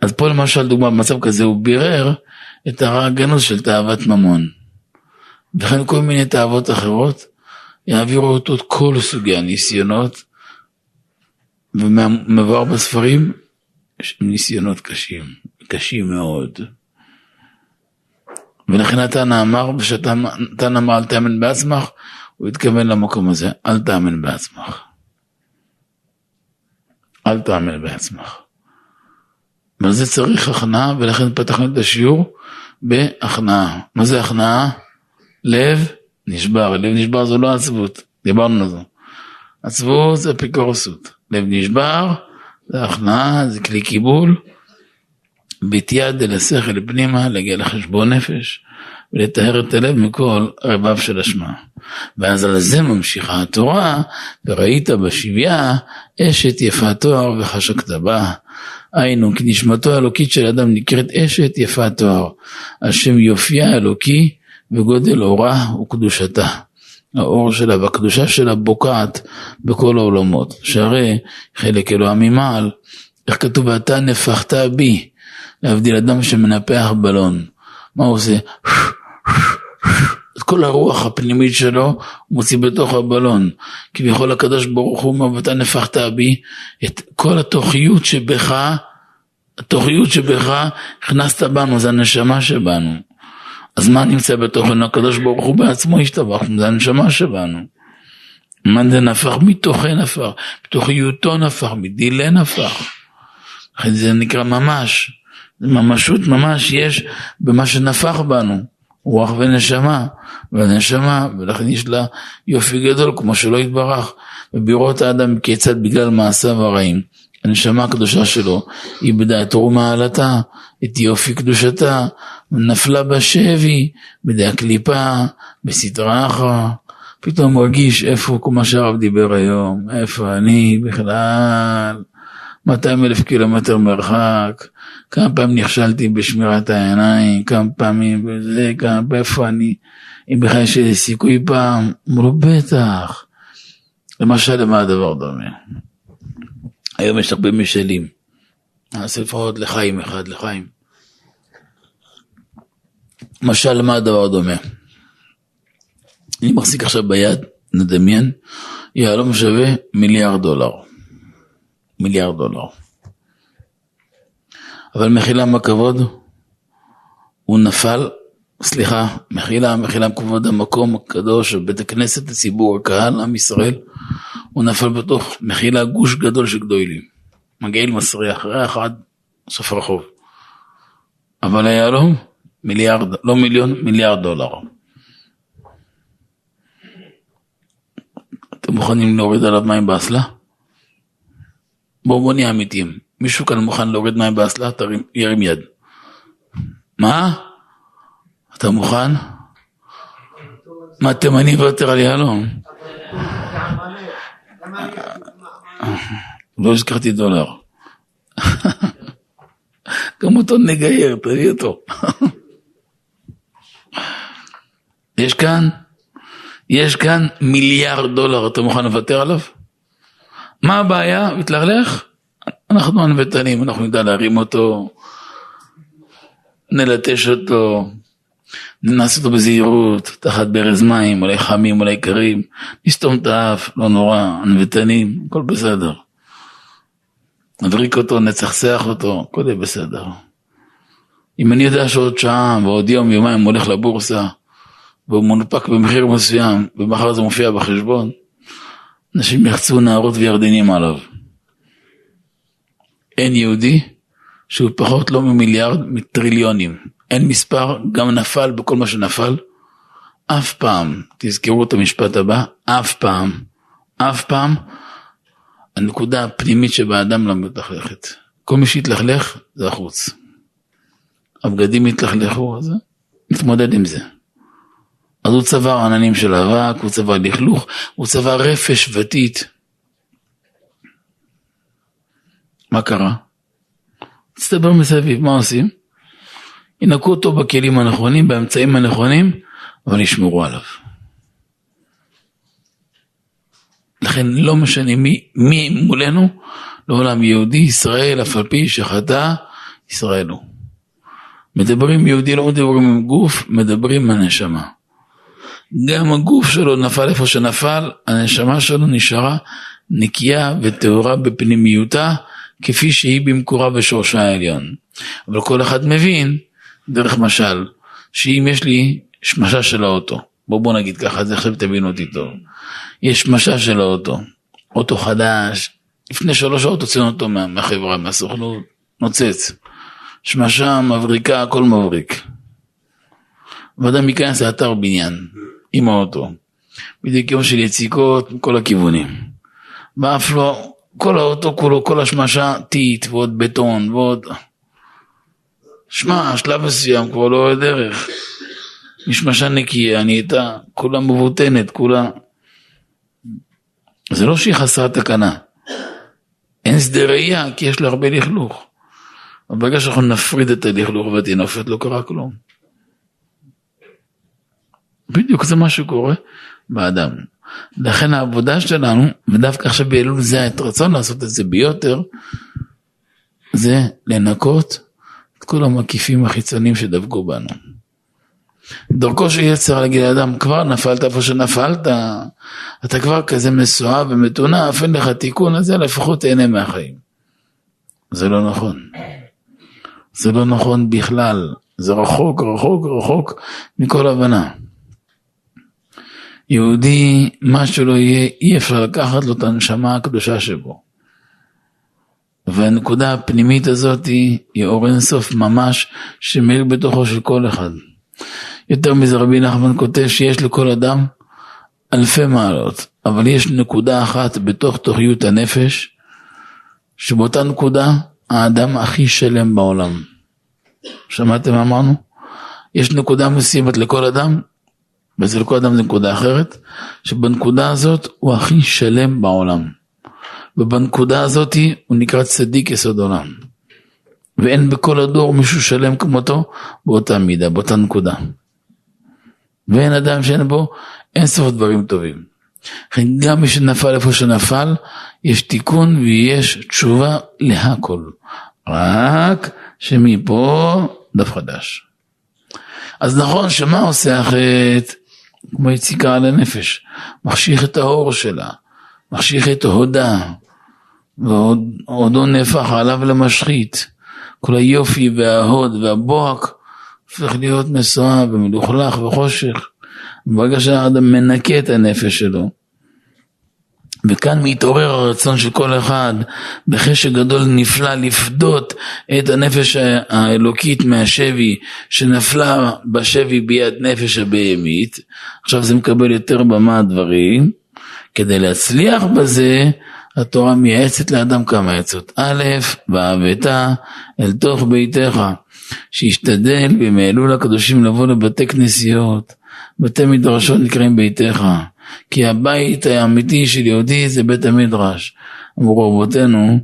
אז פה למשל, דוגמה, במצב כזה הוא בירר את הרע הגנוז של תאוות ממון. וכן כל מיני תאוות אחרות, יעבירו אותו את כל סוגי הניסיונות, ומבואר בספרים, יש ניסיונות קשים, קשים מאוד. ולכן התנא אמר, ושתנא אמר אל תאמן בעצמך, הוא התכוון למקום הזה, אל תאמן בעצמך. אל תאמן בעצמך. אבל זה צריך הכנעה, ולכן פתחנו את השיעור בהכנעה. מה זה הכנעה? לב נשבר. לב נשבר זה לא עצבות, דיברנו על זה. עצבות זה אפיקורסות. לב נשבר זה הכנעה, זה כלי קיבול. בתיעד אל השכל פנימה, להגיע לחשבון נפש. ולטהר את הלב מכל רבב של אשמה. ואז על זה ממשיכה התורה, וראית בשביה אשת יפת תואר וחשקת בה. היינו, כי נשמתו האלוקית של אדם נקראת אשת יפת תואר, על שם יופייה האלוקי וגודל אורה וקדושתה. האור שלה והקדושה שלה בוקעת בכל העולמות. שהרי חלק אלוה ממעל, איך כתוב, ואתה נפחת בי, להבדיל אדם שמנפח בלון. מה הוא עושה? כל הרוח הפנימית שלו הוא מוציא בתוך הבלון. כביכול הקדוש ברוך הוא ואתה נפחת בי את כל התוכיות שבך, התוכיות שבך הכנסת בנו, זה הנשמה שבנו. אז מה נמצא בתוכנו? הקדוש ברוך הוא בעצמו השתבח, זה הנשמה שבנו. מה זה נפח? מתוכן נפח, בתוכיותו נפח, מדילה נפח. זה נקרא ממש, ממשות ממש יש במה שנפח בנו. רוח ונשמה, והנשמה, ולכן יש לה יופי גדול, כמו שלא יתברך, ובראות האדם כיצד בגלל מעשיו הרעים. הנשמה הקדושה שלו איבדה את רום מעלתה, את יופי קדושתה, נפלה בשבי, בידי הקליפה, בסדרה אחרא, פתאום מרגיש איפה כל מה שהרב דיבר היום, איפה אני בכלל, 200 אלף קילומטר מרחק, כמה פעמים נכשלתי בשמירת העיניים, כמה פעמים בזה, כמה, איפה אני, אם בכלל יש איזה סיכוי פעם, אמרו בטח. למשל, למה הדבר דומה? היום יש הרבה משלים. נעשה לפחות לחיים אחד, לחיים. משל למה הדבר דומה? אני מחזיק עכשיו ביד, נדמיין, יהלום שווה מיליארד דולר. מיליארד דולר. אבל מחילה מכבוד, הוא נפל, סליחה, מחילה, מחילה מכבוד המקום הקדוש, בית הכנסת, הציבור, הקהל, עם ישראל, הוא נפל בתוך מחילה גוש גדול של גדולים. מגעיל מסריח, ריח עד סוף הרחוב. אבל היהלום, מיליארד, לא מיליון, מיליארד דולר. אתם מוכנים להוריד עליו מים באסלה? בואו בוא נהיה אמיתיים. מישהו כאן מוכן להוריד מים באסלה? תרים, ירים יד. מה? אתה מוכן? מה תימני ויותר על יהלום? לא הזכרתי דולר. גם אותו נגייר, תביא אותו. יש כאן, יש כאן מיליארד דולר, אתה מוכן לוותר עליו? מה הבעיה? מתלכלך? אנחנו הנבטנים, אנחנו נדע להרים אותו, נלטש אותו, נעשה אותו בזהירות, תחת ברז מים, אולי חמים, אולי קרים, נסתום את האף, לא נורא, הנבטנים, הכל בסדר. נבריק אותו, נצחצח אותו, הכל יהיה בסדר. אם אני יודע שעוד שעה ועוד יום, יומיים הולך לבורסה, והוא מונפק במחיר מסוים, ומחר זה מופיע בחשבון, אנשים יחצו נערות וירדנים עליו. אין יהודי שהוא פחות לא ממיליארד, מטריליונים. אין מספר, גם נפל בכל מה שנפל. אף פעם, תזכרו את המשפט הבא, אף פעם, אף פעם, הנקודה הפנימית שבאדם לא מתלכלכת. כל מי שהתלכלך זה החוץ. הבגדים התלכלכו, אז נתמודד עם זה. אז הוא צבר עננים של אבק, הוא צבר לכלוך, הוא צבר רפש ותית. מה קרה? הצטבר מסביב, מה עושים? ינקו אותו בכלים הנכונים, באמצעים הנכונים, אבל ישמרו עליו. לכן לא משנה מי, מי מולנו, לעולם יהודי ישראל, אף על פי שחטא, ישראל הוא. מדברים יהודי, לא מדברים עם גוף, מדברים עם הנשמה. גם הגוף שלו נפל איפה שנפל, הנשמה שלו נשארה נקייה וטהורה בפנימיותה, כפי שהיא במקורה בשורשה העליון. אבל כל אחד מבין, דרך משל, שאם יש לי שמשה של האוטו, בואו בוא נגיד ככה, אז עכשיו תבינו אותי טוב. יש שמשה של האוטו, אוטו חדש, לפני שלוש שעות הוצאנו אותו מה, מהחברה, מהסוכנות, נוצץ. שמשה, מבריקה, הכל מבריק. ואדם ייכנס לאתר בניין, עם האוטו. בדיוק יום של יציקות מכל הכיוונים. ואף לא, כל האוטו כולו, כל השמשה טיט ועוד בטון ועוד... שמע, שלב מסוים כבר לא רואה דרך. משמשה נקייה, נהייתה כולה מבוטנת, כולה... זה לא שהיא חסרת תקנה. אין שדה ראייה, כי יש לה הרבה לכלוך. אבל ברגע שאנחנו נפריד את הלכלוך והטינופת, לא קרה כלום. בדיוק זה מה שקורה באדם. לכן העבודה שלנו, ודווקא עכשיו באלול זה את רצון לעשות את זה ביותר, זה לנקות את כל המקיפים החיצוניים שדבקו בנו. דרכו של יצר להגיד לאדם, כבר נפלת איפה שנפלת, אתה כבר כזה מסואב ומטונף, אין לך תיקון, אז לפחות תהנה מהחיים. זה לא נכון. זה לא נכון בכלל, זה רחוק, רחוק, רחוק מכל הבנה. יהודי, מה שלא יהיה, אי אפשר לקחת לו את הנשמה הקדושה שבו. והנקודה הפנימית הזאת היא אור אינסוף ממש שמאיר בתוכו של כל אחד. יותר מזה רבי נחמן כותב שיש לכל אדם אלפי מעלות, אבל יש נקודה אחת בתוך תוכיות הנפש, שבאותה נקודה האדם הכי שלם בעולם. שמעתם מה אמרנו? יש נקודה מסוימת לכל אדם, ואצל כל אדם זה נקודה אחרת, שבנקודה הזאת הוא הכי שלם בעולם. ובנקודה הזאת הוא נקרא צדיק יסוד עולם. ואין בכל הדור מישהו שלם כמותו באותה מידה, באותה נקודה. ואין אדם שאין בו אין סוף דברים טובים. גם מי שנפל איפה שנפל, יש תיקון ויש תשובה להכל. רק שמפה דף חדש. אז נכון שמה עושה החטא? כמו יציקה על הנפש, מחשיך את האור שלה, מחשיך את הודה, ועודו נהפך עליו למשחית. כל היופי וההוד והבוהק הופך להיות מסואב ומלוכלך וחושך. ברגע שהאדם מנקה את הנפש שלו, וכאן מתעורר הרצון של כל אחד בחשק גדול נפלא לפדות את הנפש האלוקית מהשבי שנפלה בשבי ביד נפש הבהמית. עכשיו זה מקבל יותר במה הדברים. כדי להצליח בזה, התורה מייעצת לאדם כמה עצות. א', ואהבת אל תוך ביתך, שישתדל ומאלול הקדושים לבוא לבתי כנסיות, בתי מדרשות נקראים ביתך. כי הבית האמיתי של יהודי זה בית המדרש. אמרו רבותינו,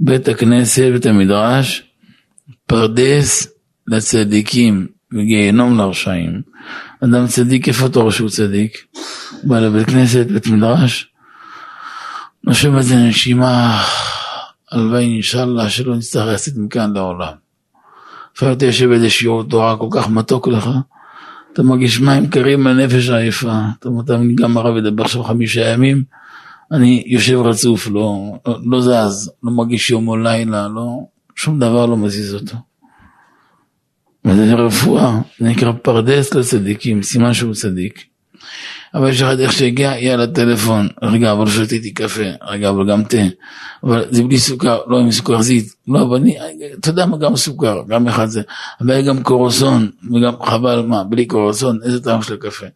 בית הכנסת, בית המדרש, פרדס לצדיקים וגיהנום לרשעים. אדם צדיק, איפה תור שהוא צדיק? בא לבית כנסת, בית מדרש, נושם איזה נשימה, הלוואי אינשאללה שלא נצטרך לצאת מכאן לעולם. לפעמים אתה יושב באיזה שיעור תורה כל כך מתוק לך, אתה מרגיש מים קרים לנפש העייפה, אתה אומר, גם הרב ידבר עכשיו חמישה ימים, אני יושב רצוף, לא, לא זז, לא מרגיש יום או לילה, לא, שום דבר לא מזיז אותו. וזה רפואה, זה נקרא פרדס לצדיקים, סימן שהוא צדיק. אבל יש אחד איך שהגיע, יאללה טלפון, רגע אבל שתיתי קפה, רגע אבל גם תה, אבל זה בלי סוכר, לא עם סוכר זית, לא אבל אני, אתה יודע מה, גם סוכר, גם אחד זה, אבל גם קורסון, וגם חבל מה, בלי קורסון, איזה טעם של הקפה.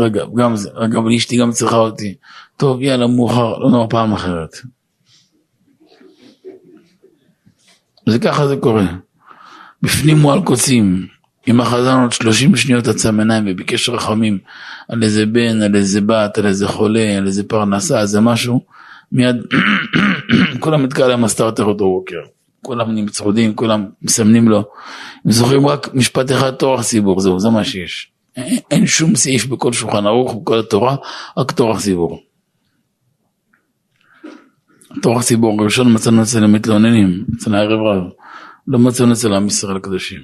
רגע, גם זה, רגע אבל אשתי גם צריכה אותי, טוב יאללה מאוחר, לא נורא פעם אחרת. זה ככה זה קורה. בפנים הוא על קוצים, אם החזן עוד 30 שניות עצם עיניים וביקש רחמים על איזה בן, על איזה בת, על איזה חולה, על איזה פרנסה, איזה משהו, מיד כולם נתקע להם הסטארטר אותו בוקר. כולם נמצרודים, כולם מסמנים לו. הם זוכרים רק משפט אחד תורך ציבור, זהו, זה מה שיש. אין, שום סעיף בכל שולחן ערוך, בכל התורה, רק תורך ציבור. תורך ציבור הראשון מצאנו אצל המתלוננים, אצל הערב רב. לא מצאנו אצל עם ישראל הקדושים.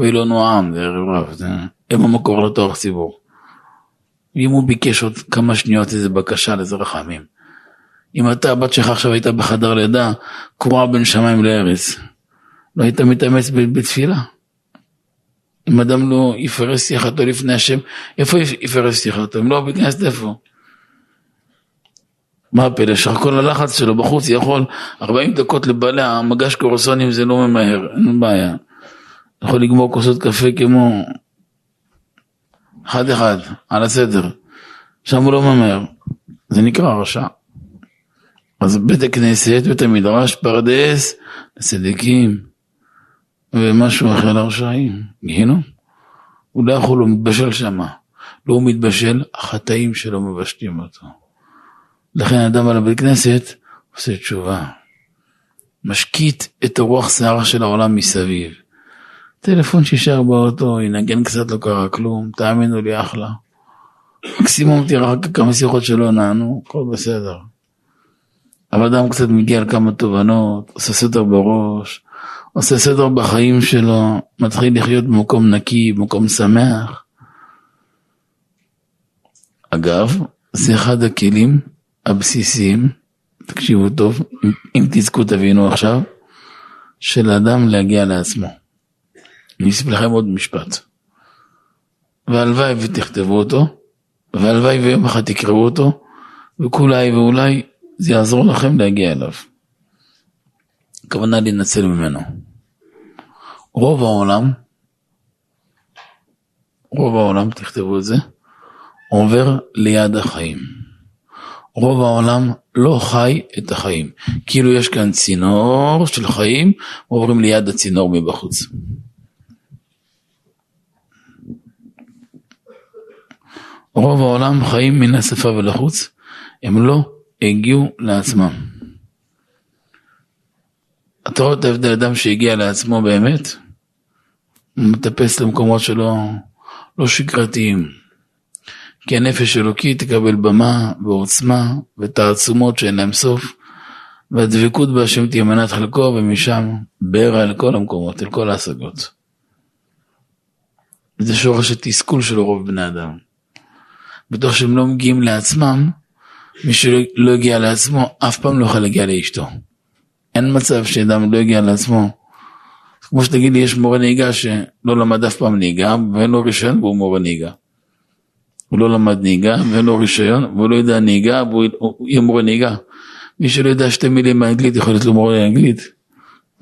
ואילונו העם, זה ערב רב, זה... הם המקור לתואר ציבור. ואם הוא ביקש עוד כמה שניות איזה בקשה לאיזה רחמים. אם אתה, הבת שלך עכשיו הייתה בחדר לידה, קרועה בין שמיים לארץ, לא היית מתאמץ בתפילה. אם אדם לא יפרס שיחתו לפני השם, איפה יפרס שיחתו? אם לא בכנסת איפה? מה הפלא? כל הלחץ שלו בחוץ יכול 40 דקות לבעלי המגש קורסונים זה לא ממהר, אין בעיה. יכול לגמור כוסות קפה כמו אחד אחד, על הסדר. שם הוא לא ממהר. זה נקרא רשע. אז בית הכנסת, בית המדרש, פרדס, לצדיקים, ומשהו אחר לרשעים, גיהנום. הוא לא יכול, הוא מתבשל שמה. לא הוא מתבשל, החטאים שלו מבשלים אותו. לכן אדם על הבית כנסת עושה תשובה. משקיט את הרוח שערה של העולם מסביב. טלפון שישאר באוטו, ינגן קצת, לא קרה כלום, תאמינו לי, אחלה. מקסימום תראה רק כמה שיחות שלא נענו, הכל בסדר. אבל אדם קצת מגיע לכמה תובנות, עושה סדר בראש, עושה סדר בחיים שלו, מתחיל לחיות במקום נקי, במקום שמח. אגב, זה אחד הכלים הבסיסיים, תקשיבו טוב, אם, תזכו תבינו עכשיו, של אדם להגיע לעצמו. אני אוסיף לכם עוד משפט. והלוואי ותכתבו אותו, והלוואי ויום אחד תקראו אותו, וכולי ואולי זה יעזור לכם להגיע אליו. הכוונה להינצל ממנו. רוב העולם, רוב העולם, תכתבו את זה, עובר ליד החיים. רוב העולם לא חי את החיים. כאילו יש כאן צינור של חיים, עוברים ליד הצינור מבחוץ. רוב העולם חיים מן השפה ולחוץ, הם לא הגיעו לעצמם. אתה רואה את ההבדל אדם שהגיע לעצמו באמת, הוא מטפס למקומות שלא לא שגרתיים. כי הנפש אלוקי תקבל במה ועוצמה ותעצומות שאין להם סוף, והדבקות בהשם תהיה מנת חלקו, ומשם בערה אל כל המקומות, אל כל ההשגות. זה שורש התסכול של רוב בני אדם. בתוך שהם לא מגיעים לעצמם, מי שלא הגיע לעצמו, אף פעם לא יכול להגיע לאשתו. אין מצב שאדם לא הגיע לעצמו. כמו שתגיד לי, יש מורה נהיגה שלא למד אף פעם נהיגה, ואין לו רישיון והוא מורה נהיגה. הוא לא למד נהיגה, ואין לו רישיון, והוא לא יודע נהיגה, והוא יהיה מורה נהיגה. מי שלא יודע שתי מילים באנגלית יכול להיות לו מורה לאנגלית.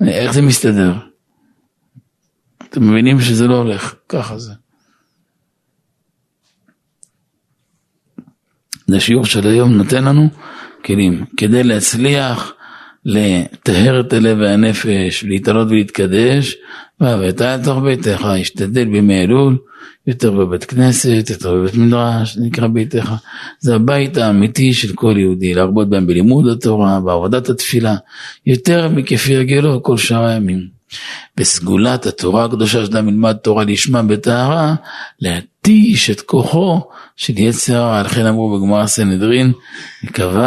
איך זה מסתדר? אתם מבינים שזה לא הולך, ככה זה. זה שיעור של היום נותן לנו כלים כדי להצליח לטהר את הלב והנפש, להתעלות ולהתקדש, אל תוך ביתך, השתדל בימי אלול, יותר בבית כנסת, יותר בבית מדרש, נקרא ביתך. זה הבית האמיתי של כל יהודי, להרבות בהם בלימוד התורה, בעבודת התפילה, יותר מכפי הרגלו כל שאר הימים. בסגולת התורה הקדושה שאדם ילמד תורה לשמה בטהרה, להתיש את כוחו של יצר הרע, לכן אמרו בגמרא סנהדרין, כ"ו,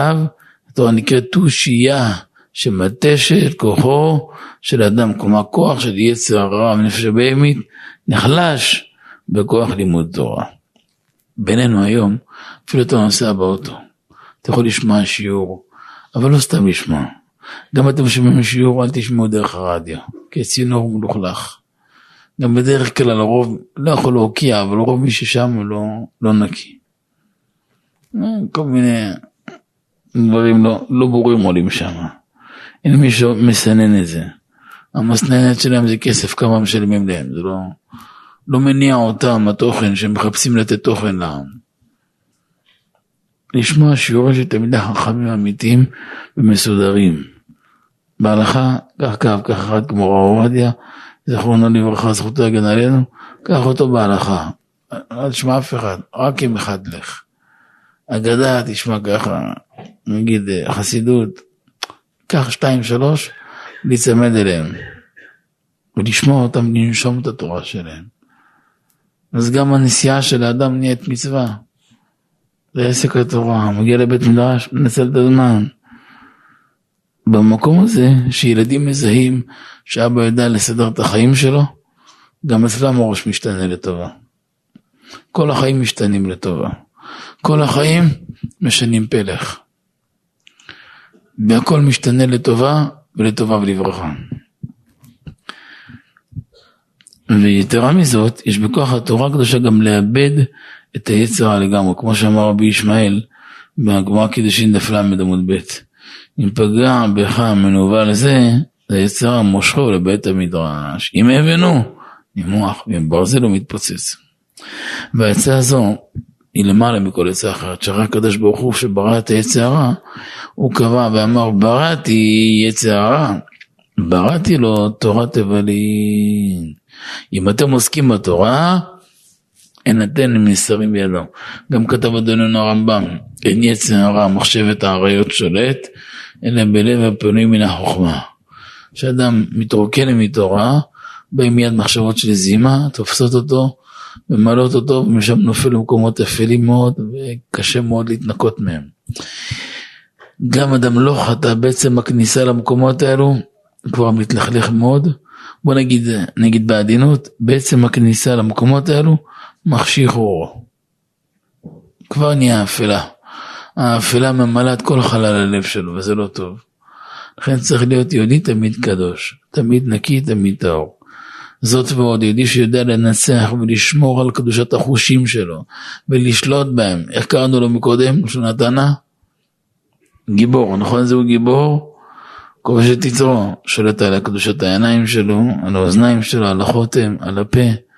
התורה נקראת תושייה, שמתשת כוחו של אדם, כלומר כוח של יצר הרע ונפש הבהמית, נחלש בכוח לימוד תורה. בינינו היום, אפילו אתה נוסע באוטו, אתה יכול לשמוע שיעור, אבל לא סתם לשמוע. גם אתם שומעים שיעור, אל תשמעו דרך הרדיו, כי הצינור מלוכלך. גם בדרך כלל הרוב, לא יכול להוקיע, אבל רוב מי ששם לא, לא נקי. אה, כל מיני דברים לא, לא ברורים עולים שם. אין מי שמסנן את זה. המסננת שלהם זה כסף, כמה משלמים להם, זה לא, לא מניע אותם התוכן שהם מחפשים לתת תוכן לעם. לשמוע שיעורים של תלמידי חכמים אמיתיים ומסודרים. בהלכה, כך קו, כך אחד כמו רב עובדיה, זכרונו לברכה, זכותו הגן עלינו, קח אותו בהלכה. אל תשמע אף אחד, רק עם אחד לך. אגדה, תשמע ככה, נגיד חסידות, קח שתיים שלוש, להיצמד אליהם. ולשמוע אותם, לנשום את התורה שלהם. אז גם הנסיעה של האדם נהיית מצווה. זה עסק התורה, מגיע לבית מדרש, מנצל את הזמן. במקום הזה, שילדים מזהים שאבא יודע לסדר את החיים שלו, גם אצלם הראש משתנה לטובה. כל החיים משתנים לטובה. כל החיים משנים פלח. והכל משתנה לטובה ולטובה ולברכה. ויתרה מזאת, יש בכוח התורה הקדושה גם לאבד את היצר לגמרי, כמו שאמר רבי ישמעאל בגמרא קידושין דף ל עמוד ב'. אם פגע בך מנוול זה, יצר המושכו לבית המדרש. אם אבנו, נמוח, ואם ברזל הוא מתפוצץ. והעצה הזו היא למעלה מכל עצה אחרת, שרק הקדוש ברוך הוא שברא את היצע הרע, הוא קבע ואמר בראתי יצע הרע, בראתי לו תורת תבלין. אם אתם עוסקים בתורה, אין אתן מסרים בידו. גם כתב אדוננו הרמב"ם, אין יצר הרע מחשבת האריות שולט, אלא בלב הפנוי מן החוכמה. כשאדם מתרוקן מתורה, באים מיד מחשבות של זימה, תופסות אותו, ממלאות אותו, ומשם נופל למקומות אפלים מאוד, וקשה מאוד להתנקות מהם. גם אדם לא חטא, בעצם הכניסה למקומות האלו כבר מתלכלך מאוד. בוא נגיד, נגיד בעדינות, בעצם הכניסה למקומות האלו מחשיך אור. כבר נהיה אפלה. האפלה ממלאה את כל חלל הלב שלו, וזה לא טוב. לכן צריך להיות יהודי תמיד קדוש, תמיד נקי, תמיד טהור. זאת ועוד, יהודי שיודע לנצח ולשמור על קדושת החושים שלו, ולשלוט בהם. איך קראנו לו מקודם, שהוא נתנה? גיבור, נכון זהו גיבור? כובש את יצרו, שולט על קדושת העיניים שלו, על האוזניים שלו, על החותם, על הפה.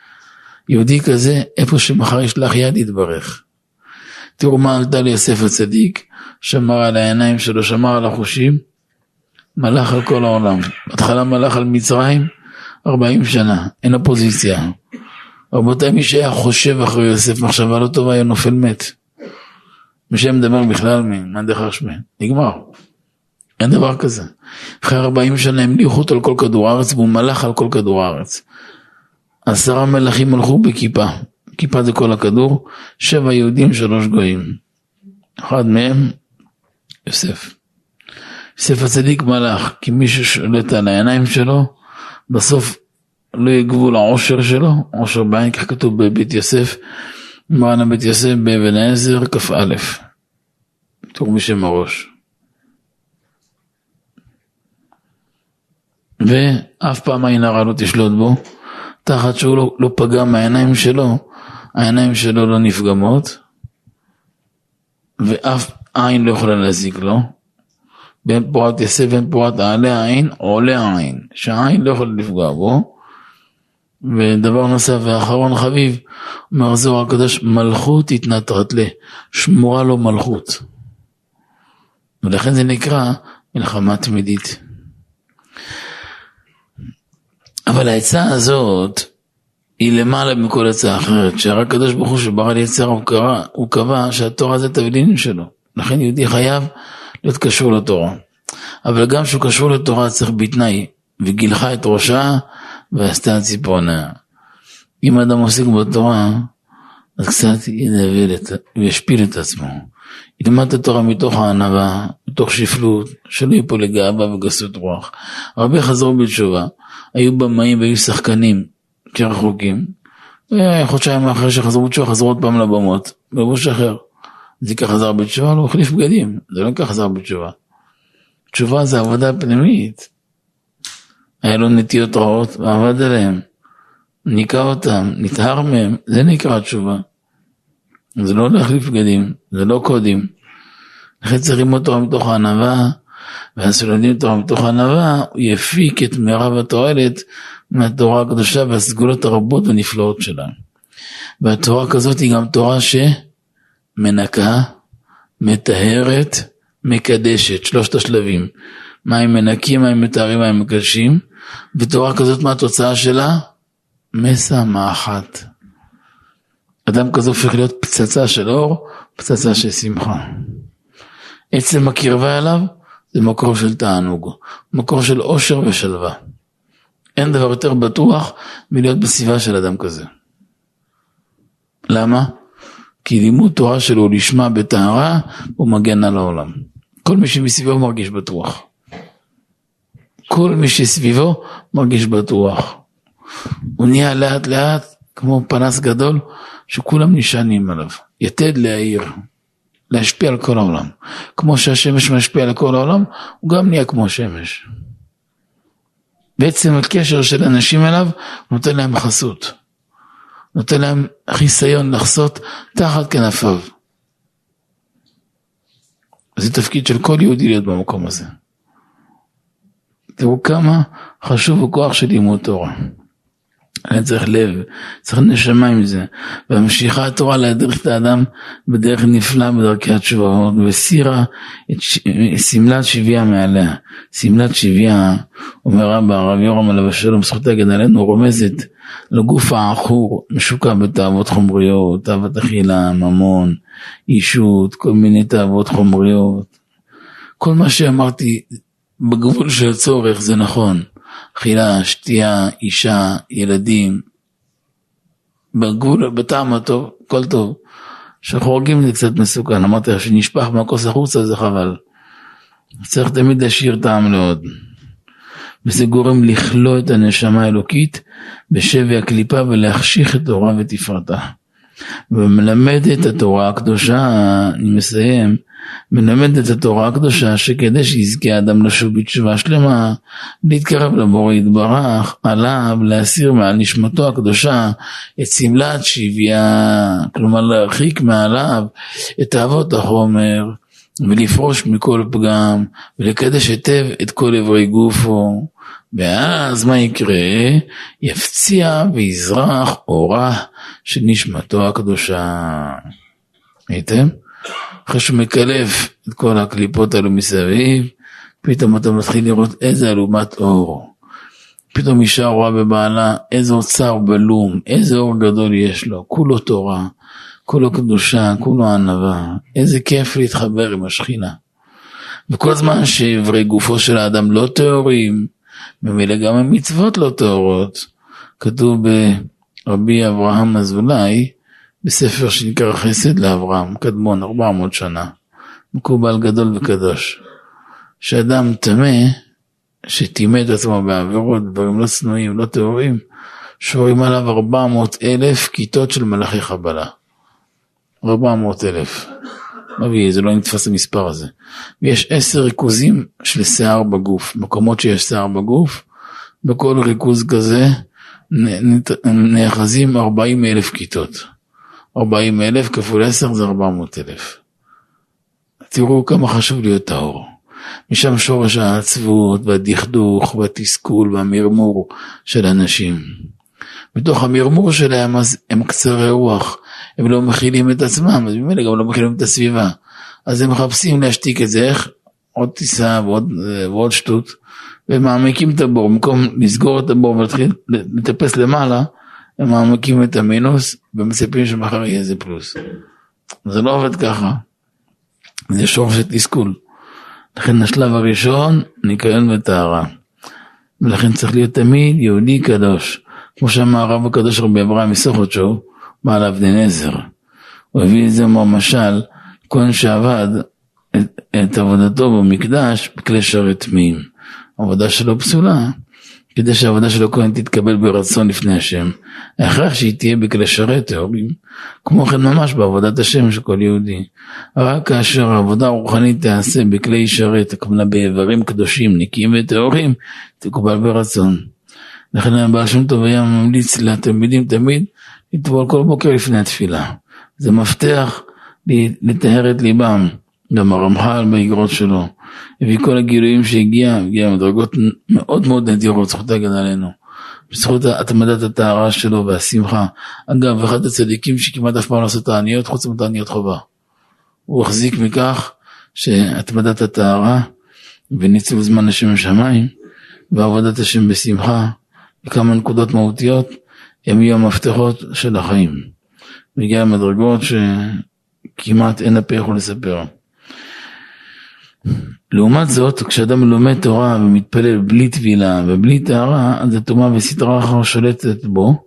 יהודי כזה, איפה שמחר ישלח יד יתברך. תראו מה עלתה ליוסף הצדיק, שמר על העיניים שלו, שמר על החושים, מלך על כל העולם. בהתחלה מלך על מצרים, 40 שנה, אין אופוזיציה. רבותיי, מי שהיה חושב אחרי יוסף מחשבה לא טובה, היה נופל מת. מי שהיה מדבר בכלל מאן דחרשבן, נגמר. אין דבר כזה. אחרי 40 שנה המליכו אותו על כל כדור הארץ והוא מלך על כל כדור הארץ. עשרה מלכים הלכו בכיפה, כיפה זה כל הכדור, שבע יהודים, שלוש גויים. אחד מהם, יוסף. יוסף הצדיק מלך, כי מי ששולט על העיניים שלו, בסוף לא יהיה גבול העושר שלו, עושר בעין, כך כתוב בבית יוסף, מרן הבית יוסף באבן העזר, כ"א. תראו בשם הראש. ואף פעם עין הרע לא תשלוט בו, תחת שהוא לא, לא פגע מהעיניים שלו, העיניים שלו לא נפגמות, ואף עין לא יכולה להזיק לו. בין פורת יסף בין פורת העלה העין, עולה העין, שהעין לא יכולה לפגוע בו. ודבר נוסף ואחרון חביב, אומר זוהר הקדוש, מלכות התנתרת לה, שמורה לו מלכות. ולכן זה נקרא מלחמה תמידית. אבל העצה הזאת היא למעלה מכל עצה אחרת, שהרי הקדוש ברוך הוא שברא לי יצר הוא, קרא, הוא קבע שהתורה זה תבלינים שלו. לכן יהודי חייב להיות קשור לתורה. אבל גם כשהוא קשור לתורה צריך בתנאי, וגילחה את ראשה ועשתה ציפורניה. אם אדם עוסק בתורה, אז קצת ינבל וישפיל את עצמו. ילמד את התורה מתוך הענווה, מתוך שפלות, שלא ייפול לגאווה וגסות רוח. הרבה חזרו בתשובה, היו במאים והיו שחקנים כרחוקים, חודשיים אחרי שחזרו בתשובה חזרו עוד פעם לבמות, בבוש אחר. זיקה חזר בתשובה, לא החליף בגדים, זה לא נקרא חזר בתשובה. תשובה זה עבודה פנימית. היה לו נטיות רעות ועבד עליהן. ניקה אותם, נטהר מהם, זה נקרא תשובה. זה לא להחליף בגדים, זה לא קודים. לכן צריך ללמוד תורה מתוך הענווה, ואז כשלומדים תורה מתוך הענווה, הוא יפיק את מירב התועלת מהתורה הקדושה והסגולות הרבות והנפלאות שלה. והתורה כזאת היא גם תורה שמנקה, מטהרת, מקדשת, שלושת השלבים. מים מנקים, מים מטהרים, מים מקדשים, ותורה כזאת מה התוצאה שלה? משמחת. אדם כזה הופך להיות פצצה של אור, פצצה של שמחה. עצם הקרבה אליו זה מקור של תענוג, מקור של אושר ושלווה. אין דבר יותר בטוח מלהיות בסביבה של אדם כזה. למה? כי לימוד תורה שלו לשמה בטהרה, הוא מגן על העולם. כל מי שמסביבו מרגיש בטוח. כל מי שסביבו מרגיש בטוח. הוא נהיה לאט לאט כמו פנס גדול שכולם נשענים עליו. יתד להעיר, להשפיע על כל העולם. כמו שהשמש משפיע על כל העולם, הוא גם נהיה כמו השמש. בעצם הקשר של אנשים אליו נותן להם חסות. נותן להם חיסיון לחסות תחת כנפיו. זה תפקיד של כל יהודי להיות במקום הזה. תראו כמה חשוב הכוח של לימוד תורה. היה צריך לב, צריך נשמה עם זה. וממשיכה התורה להדריך את האדם בדרך נפלאה בדרכי התשובה, וסירה את שמלת שביעה מעליה. שמלת שביעה, אומר רבא, הרב יורם עליו השלום, זכות להגן עלינו, רומזת לגוף העכור, משוקע בתאוות חומריות, תאוות אכילה, ממון, אישות, כל מיני תאוות חומריות. כל מה שאמרתי בגבול של הצורך זה נכון. אכילה, שתייה, אישה, ילדים, בגבול, בטעם הטוב, הכל טוב. כשחורגים זה קצת מסוכן, אמרתי לך שנשפך מהכוס החוצה זה חבל. צריך תמיד להשאיר טעם לעוד. וזה גורם לכלוא את הנשמה האלוקית בשבי הקליפה ולהחשיך את תורה ותפארתה. ומלמד את התורה הקדושה, אני מסיים, מלמד את התורה הקדושה שכדי שיזכה האדם לשוב בתשובה שלמה, להתקרב לבורא יתברך, עליו להסיר מעל נשמתו הקדושה את שמלת שבייה, כלומר להרחיק מעליו את תאוות החומר, ולפרוש מכל פגם, ולקדש היטב את כל אברי גופו. ואז מה יקרה? יפציע ויזרח אורה של נשמתו הקדושה. הייתם? אחרי שהוא מקלף את כל הקליפות האלו מסביב, פתאום אתה מתחיל לראות איזה אלומת אור. פתאום אישה רואה בבעלה איזה אוצר בלום, איזה אור גדול יש לו, כולו תורה, כולו קדושה, כולו ענווה, איזה כיף להתחבר עם השכינה. וכל זמן שאיברי גופו של האדם לא טהורים, ממילא גם המצוות לא טהורות. כתוב ברבי אברהם אזולאי, בספר שנקרא חסד לאברהם, קדמון, 400 שנה, מקובל גדול וקדוש. שאדם טמא, שטימא את עצמו בעבירות, דברים לא צנועים, לא טהורים, שורים עליו 400 אלף כיתות של מלאכי חבלה. 400 אלף. מביא, זה לא נתפס המספר הזה. ויש עשר ריכוזים של שיער בגוף, מקומות שיש שיער בגוף, בכל ריכוז כזה נאחזים 40 אלף כיתות. 40 אלף כפול 10 זה 400 אלף. תראו כמה חשוב להיות טהור. משם שורש העצבות והדכדוך והתסכול והמרמור של אנשים. בתוך המרמור שלהם אז הם קצרי רוח, הם לא מכילים את עצמם, אז ממילא גם לא מכילים את הסביבה. אז הם מחפשים להשתיק את זה, איך? עוד טיסה ועוד, ועוד שטות, ומעמיקים את הבור, במקום לסגור את הבור ולהתחיל לטפס למעלה, הם מעמיקים את המינוס ומצפים שמחר יהיה איזה פלוס. זה לא עובד ככה. זה שורש של תסכול. לכן השלב הראשון, ניקיון וטהרה. ולכן צריך להיות תמיד יהודי קדוש. כמו שאמר הרב הקדוש רבי אברהם מסוכותשו, בעל אבני נזר. הוא הביא את זה משל, כהן שעבד את, את עבודתו במקדש בכלי שרת טמאים. עבודה שלו פסולה, כדי שהעבודה של הכהן תתקבל ברצון לפני השם, ההכרח שהיא תהיה בכלי שרת טהורים, כמו כן ממש בעבודת השם של כל יהודי. רק כאשר העבודה הרוחנית תיעשה בכלי שרת, הכוונה באיברים קדושים, נקיים וטהורים, תקובל ברצון. לכן הבעל שם טוב היה ממליץ לתלמידים תמיד לטבול כל בוקר לפני התפילה. זה מפתח לטהר את ליבם. גם הרמח"ל באגרות שלו, הביא כל הגילויים שהגיע, הגיע מדרגות מאוד מאוד נדירות, זכות הגנה עלינו. בזכות התמדת הטהרה שלו והשמחה. אגב, אחד הצדיקים שכמעט אף פעם לא עשה תעניות, חוץ מתעניות חובה. הוא החזיק מכך שהתמדת הטהרה וניצול זמן לשם השמיים ועבודת השם בשמחה וכמה נקודות מהותיות הם יהיו המפתחות של החיים. מגיע למדרגות שכמעט אין הפה יכול לספר. לעומת זאת, כשאדם לומד תורה ומתפלל בלי טבילה ובלי טהרה, אז הטומאה וסדרה אחר שולטת בו,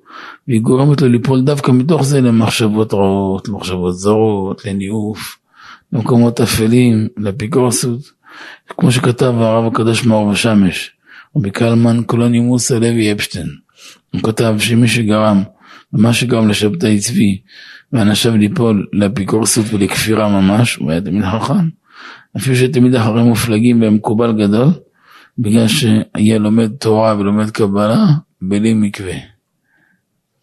והיא גורמת לו ליפול דווקא מתוך זה למחשבות רעות, למחשבות זרות, לניאוף, למקומות אפלים, לאפיקורסות, כמו שכתב הרב הקדוש מאור ושמש, רבי קלמן קולוני מוסא לוי אפשטיין. הוא כתב שמי שגרם, ומה שגרם לשבתאי צבי, ואנשיו ליפול לאפיקורסות ולכפירה ממש, הוא היה תמיד חכם. אפילו שתמיד אחרים מופלגים והם מקובל גדול, בגלל שהיה לומד תורה ולומד קבלה בלי מקווה,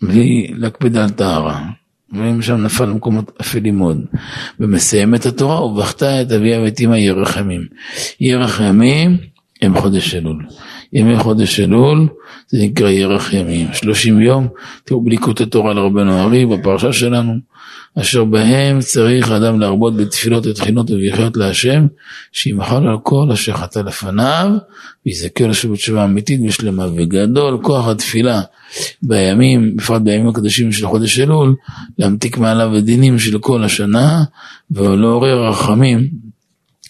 בלי להקפיד על טהרה. ומשם נפל למקומות אפלים מאוד. ומסיים את התורה ובכתה את אביה ואת אמא ירחמים. ירחמים הם חודש אלול. ימי חודש אלול זה נקרא ירח ימים. שלושים יום, תראו בליקוט התורה לרבנו ארי בפרשה שלנו. אשר בהם צריך האדם להרבות בתפילות ותחינות וברכיות להשם, שימחל על כל אשר חטא לפניו, ויזכה לשוב בתשובה אמיתית ושלמה. וגדול כוח התפילה בימים, בפרט בימים הקדושים של חודש אלול, להמתיק מעליו הדינים של כל השנה, ולעורר רחמים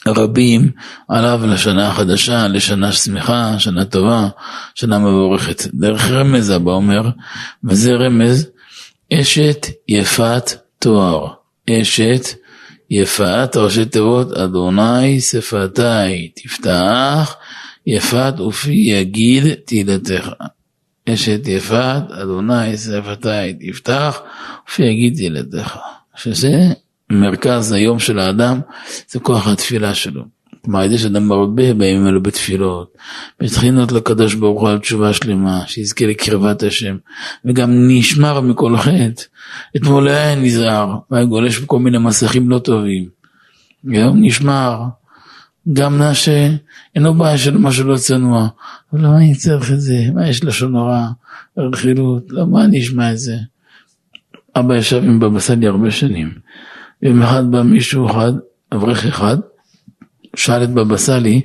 רבים עליו לשנה החדשה, לשנה שמחה, שנה טובה, שנה מבורכת. דרך רמז אבא אומר, וזה רמז אשת יפת תואר, אשת יפת, ראשי תיבות, אדוני שפתי תפתח, יפת ופי יגיד תהילתך. אשת יפת, אדוני שפתי תפתח, ופי יגיד תהילתך. שזה מרכז היום של האדם, זה כוח התפילה שלו. כלומר, יש אדם מרבה בימים האלו בתפילות, בתחינות לקדוש ברוך הוא על תשובה שלמה, שיזכה לקרבת השם, וגם נשמר מכל חטא. אתמול היה נזהר, והיה גולש בכל מיני מסכים לא טובים. היום נשמר, גם נעשה, אינו בעיה של משהו לא צנוע, אבל למה אני צריך את זה? מה יש לשון הרע, רכילות, למה אני אשמע את זה? אבא ישב עם בבא סאלי הרבה שנים. יום אחד בא מישהו אחד, אברך אחד, שאל את בבא סאלי,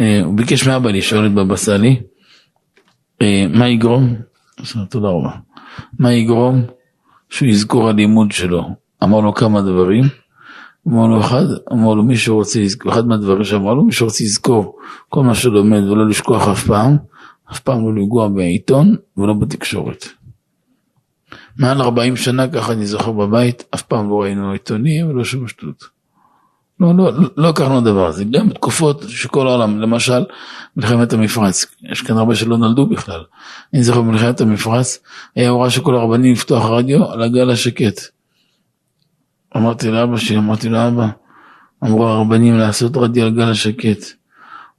אה, הוא ביקש מאבא לשאול את בבא סאלי, אה, מה יגרום, תודה רבה, מה יגרום שהוא יזכור הלימוד שלו. אמר לו כמה דברים, אמר לו אחד, אמר לו מי שרוצה לזכור, אחד מהדברים שאמר לו, מי שרוצה לזכור כל מה שלומד ולא לשכוח אף פעם, אף פעם לא לגוע בעיתון ולא בתקשורת. מעל 40 שנה ככה אני זוכר בבית, אף פעם לא ראינו עיתונים ולא שום שטות. לא, לא, לא לקחנו דבר הזה, גם בתקופות שכל העולם, למשל מלחמת המפרץ, יש כאן הרבה שלא נולדו בכלל. אני זוכר במלחמת המפרץ, היה הוראה של כל הרבנים לפתוח רדיו על הגל השקט. אמרתי לאבא שלי, אמרתי לאבא, אמרו הרבנים לעשות רדיו על גל השקט.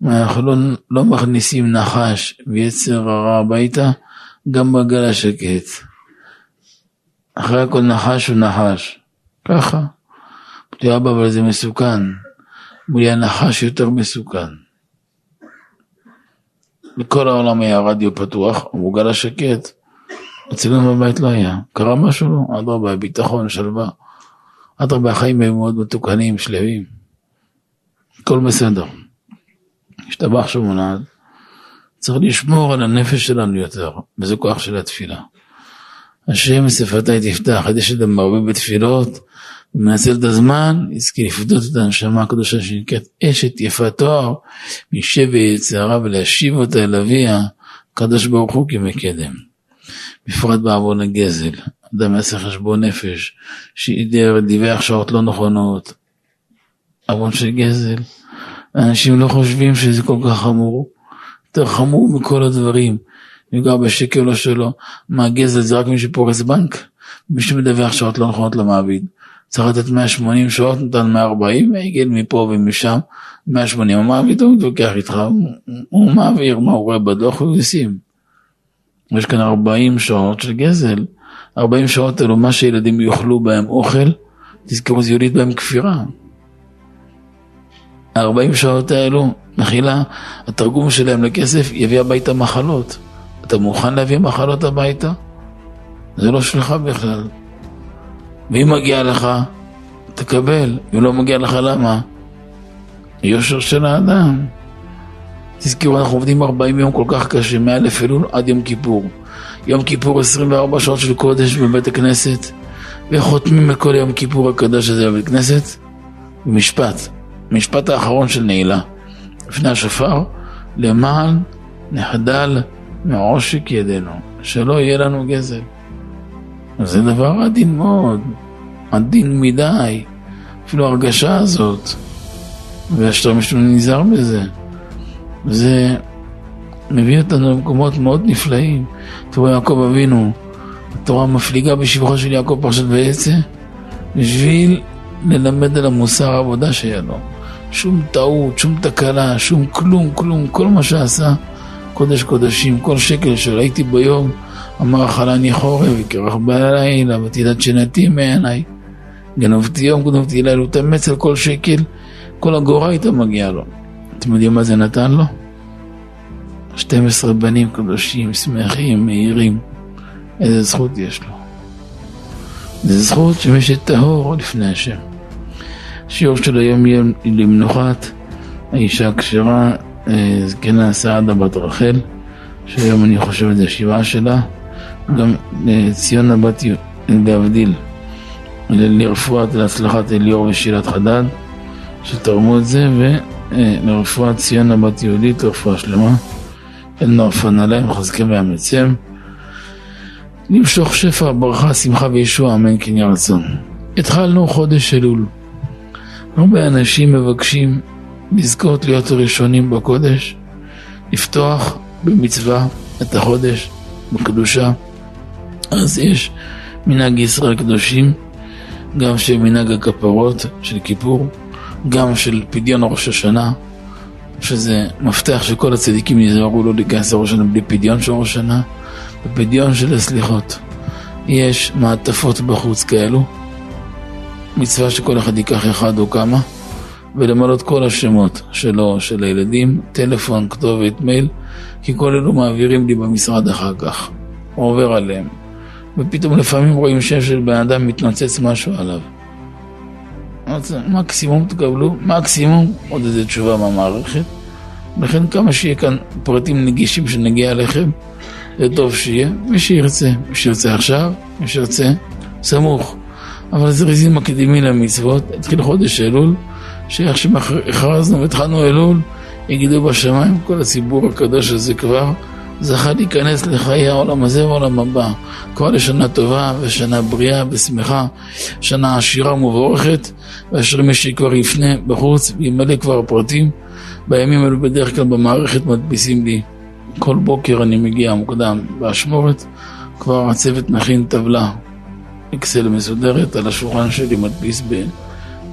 אנחנו לא, לא מכניסים נחש ויצר הרע הביתה, גם בגל השקט. אחרי הכל נחש הוא נחש. ככה. אמרתי, אבא, אבל זה מסוכן. אמרו לי, הנחש יותר מסוכן. בכל העולם היה רדיו פתוח, אמרו גל השקט. אצלנו בבית לא היה. קרה משהו? לא. אדרבה, ביטחון, שלווה. אדרבה, החיים היו מאוד מתוקנים, שלווים. הכל בסדר. השתבח שמונד. צריך לשמור על הנפש שלנו יותר, וזה כוח של התפילה. השם שפתי תפתח, עד יש אדם מרבה בתפילות, ומנצל את הזמן, יזכה לפדות את הנשמה הקדושה שנקראת אשת יפת תואר, משבי יצרה ולהשיב אותה אל אביה, הקדוש ברוך הוא כמקדם. בפרט בעוון הגזל, אדם יעשה חשבון נפש, שידר, דיווח שעות לא נכונות, עוון של גזל, אנשים לא חושבים שזה כל כך חמור, יותר חמור מכל הדברים. גר בשקל או שלא, מה גזל זה רק מי שפורס בנק, מי שמדווח שעות לא נכונות למעביד. צריך לתת 180 שעות, נתן 140, והגיע מפה ומשם, 180, המעביד הוא מתווכח איתך, הוא, הוא מעביר, מה הוא רואה בדוח, הוא ישים. יש כאן 40 שעות של גזל. 40 שעות אלו מה שילדים יאכלו בהם אוכל, תזכרו זה יוליד בהם כפירה. 40 שעות האלו, מחילה, התרגום שלהם לכסף יביא הביתה מחלות. אתה מוכן להביא מחלות הביתה? זה לא שלך בכלל. ואם מגיע לך, תקבל. אם לא מגיע לך, למה? יושר של האדם. תזכרו, אנחנו עובדים 40 יום כל כך קשה, מא' אלול עד יום כיפור. יום כיפור 24 שעות של קודש בבית הכנסת, וחותמים את כל יום כיפור הקדוש הזה בבית כנסת, במשפט, משפט האחרון של נעילה, לפני השופר, למען נחדל מעושק ידינו, שלא יהיה לנו גזל. זה דבר עדין מאוד, עדין מדי, אפילו הרגשה הזאת, והשתרם שלנו נזהר בזה. זה מביא אותנו למקומות מאוד נפלאים. תראו יעקב אבינו, התורה מפליגה בשבחו של יעקב פרשת ויצא, בשביל ללמד על המוסר העבודה שהיה לו. שום טעות, שום תקלה, שום כלום, כלום, כל מה שעשה, קודש קודשים, כל שקל שראיתי ביום, אמר אכלני חורב, וקרח בלילה, ותדעת שנתי מעיניי. גנבתי יום, גנבתי לילה, הוא תאמץ על כל שקל, כל אגורה הייתה מגיעה לו. אתם יודעים מה זה נתן לו? 12 בנים קדושים, שמחים, מהירים. איזה זכות יש לו. זו זכות שמי שטהור לפני השם. השיעור של היום יהיה למנוחת האישה הכשרה, אה, זקנה סעדה בת רחל, שהיום אני חושב את השבעה שלה, גם אה, ציונה בת להבדיל, לרפואת, להצלחת אליאור ושילת חדד, שתרמו את זה, ולרפואת ציונה בת יהודית, רפואה שלמה. אל נעפן עליהם, חזקם ואמצם. למשוך שפע, ברכה, שמחה וישוע, אמן כן יהיה רצון. התחלנו חודש אלול. הרבה אנשים מבקשים לזכות להיות הראשונים בקודש, לפתוח במצווה את החודש, בקדושה. אז יש מנהג ישראל קדושים, גם של מנהג הכפרות של כיפור, גם של פדיון ראש השנה, שזה מפתח שכל הצדיקים יזהרו לא להיכנס לראש השנה בלי פדיון של ראש השנה, ופדיון של הסליחות. יש מעטפות בחוץ כאלו, מצווה שכל אחד ייקח אחד או כמה, ולמלא כל השמות שלו, של הילדים, טלפון, כתובת, מייל, כי כל אלו מעבירים לי במשרד אחר כך, עובר עליהם. ופתאום לפעמים רואים שם של בן אדם מתנוצץ משהו עליו. מקסימום תקבלו, מקסימום עוד איזה תשובה מהמערכת. לכן כמה שיהיה כאן פרטים נגישים שנגיע אליכם, זה טוב שיהיה, מי שירצה, מי שירצה עכשיו, מי שירצה, סמוך. אבל זריזים מקדימים למצוות, התחיל חודש אלול, שאיך שהכרזנו והתחלנו אלול, יגידו בשמיים, כל הציבור הקדוש הזה כבר זכה להיכנס לחיי העולם הזה והעולם הבא. כבר לשנה טובה ושנה בריאה ושמחה, שנה עשירה ומבורכת, ואשר מי שכבר יפנה בחוץ וימלא כבר פרטים, בימים האלו בדרך כלל במערכת מדפיסים לי. כל בוקר אני מגיע מוקדם באשמורת, כבר הצוות מכין טבלה, אקסל מסודרת, על השולחן שלי מדפיס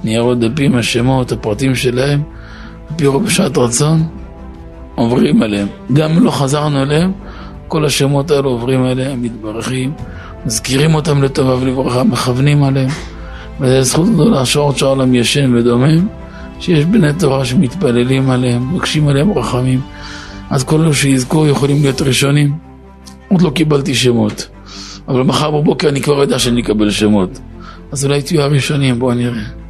בניירות דפים, השמות, הפרטים שלהם, על פי בשעת רצון, עוברים עליהם. גם אם לא חזרנו אליהם, כל השמות האלו עוברים אליהם, מתברכים, מזכירים אותם לטובה ולברכה, מכוונים עליהם. וזו זכות גדולה שעוד שהעולם ישן ודומם, שיש בני תורה שמתפללים עליהם, מבקשים עליהם רחמים. אז כל אלו שיזכו יכולים להיות ראשונים. עוד לא קיבלתי שמות, אבל מחר בבוקר אני כבר יודע שאני אקבל שמות. אז אולי תהיו הראשונים, בואו נראה.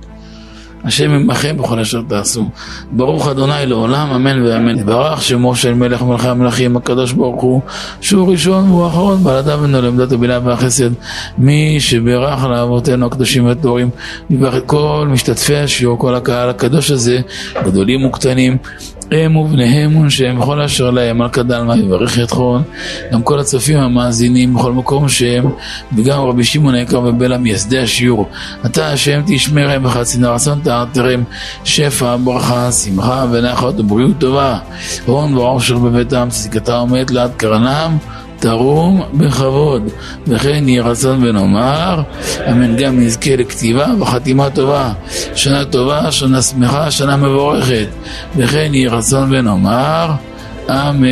השם עמכם בכל אשר תעשו. ברוך אדוני לעולם, אמן ואמן. ברך שמו של מלך מלכי המלכים, הקדוש ברוך הוא, שהוא ראשון והוא האחרון, בעל אדם אינו לעמדת הבינה והחסד. מי שברך לאבותינו הקדושים והטהורים, נברך את כל משתתפי השיעור, כל הקהל הקדוש הזה, גדולים וקטנים, הם ובניהם ונשיהם וכל אשר להם על כדלמה יברך יתכון גם כל הצופים המאזינים בכל מקום שהם וגם רבי שמעון היקר ובלה מייסדי השיעור. אתה השם תשמרם וחצי רצון תארתרם שפע ברכה שמחה ונחת ובריאות טובה. הון ועושר בביתם צדקתה עומדת לעד קרנם תרום בכבוד, וכן יהי רצון ונאמר, אמן גם נזכה לכתיבה וחתימה טובה, שנה טובה, שנה שמחה, שנה מבורכת, וכן יהי רצון ונאמר, אמן.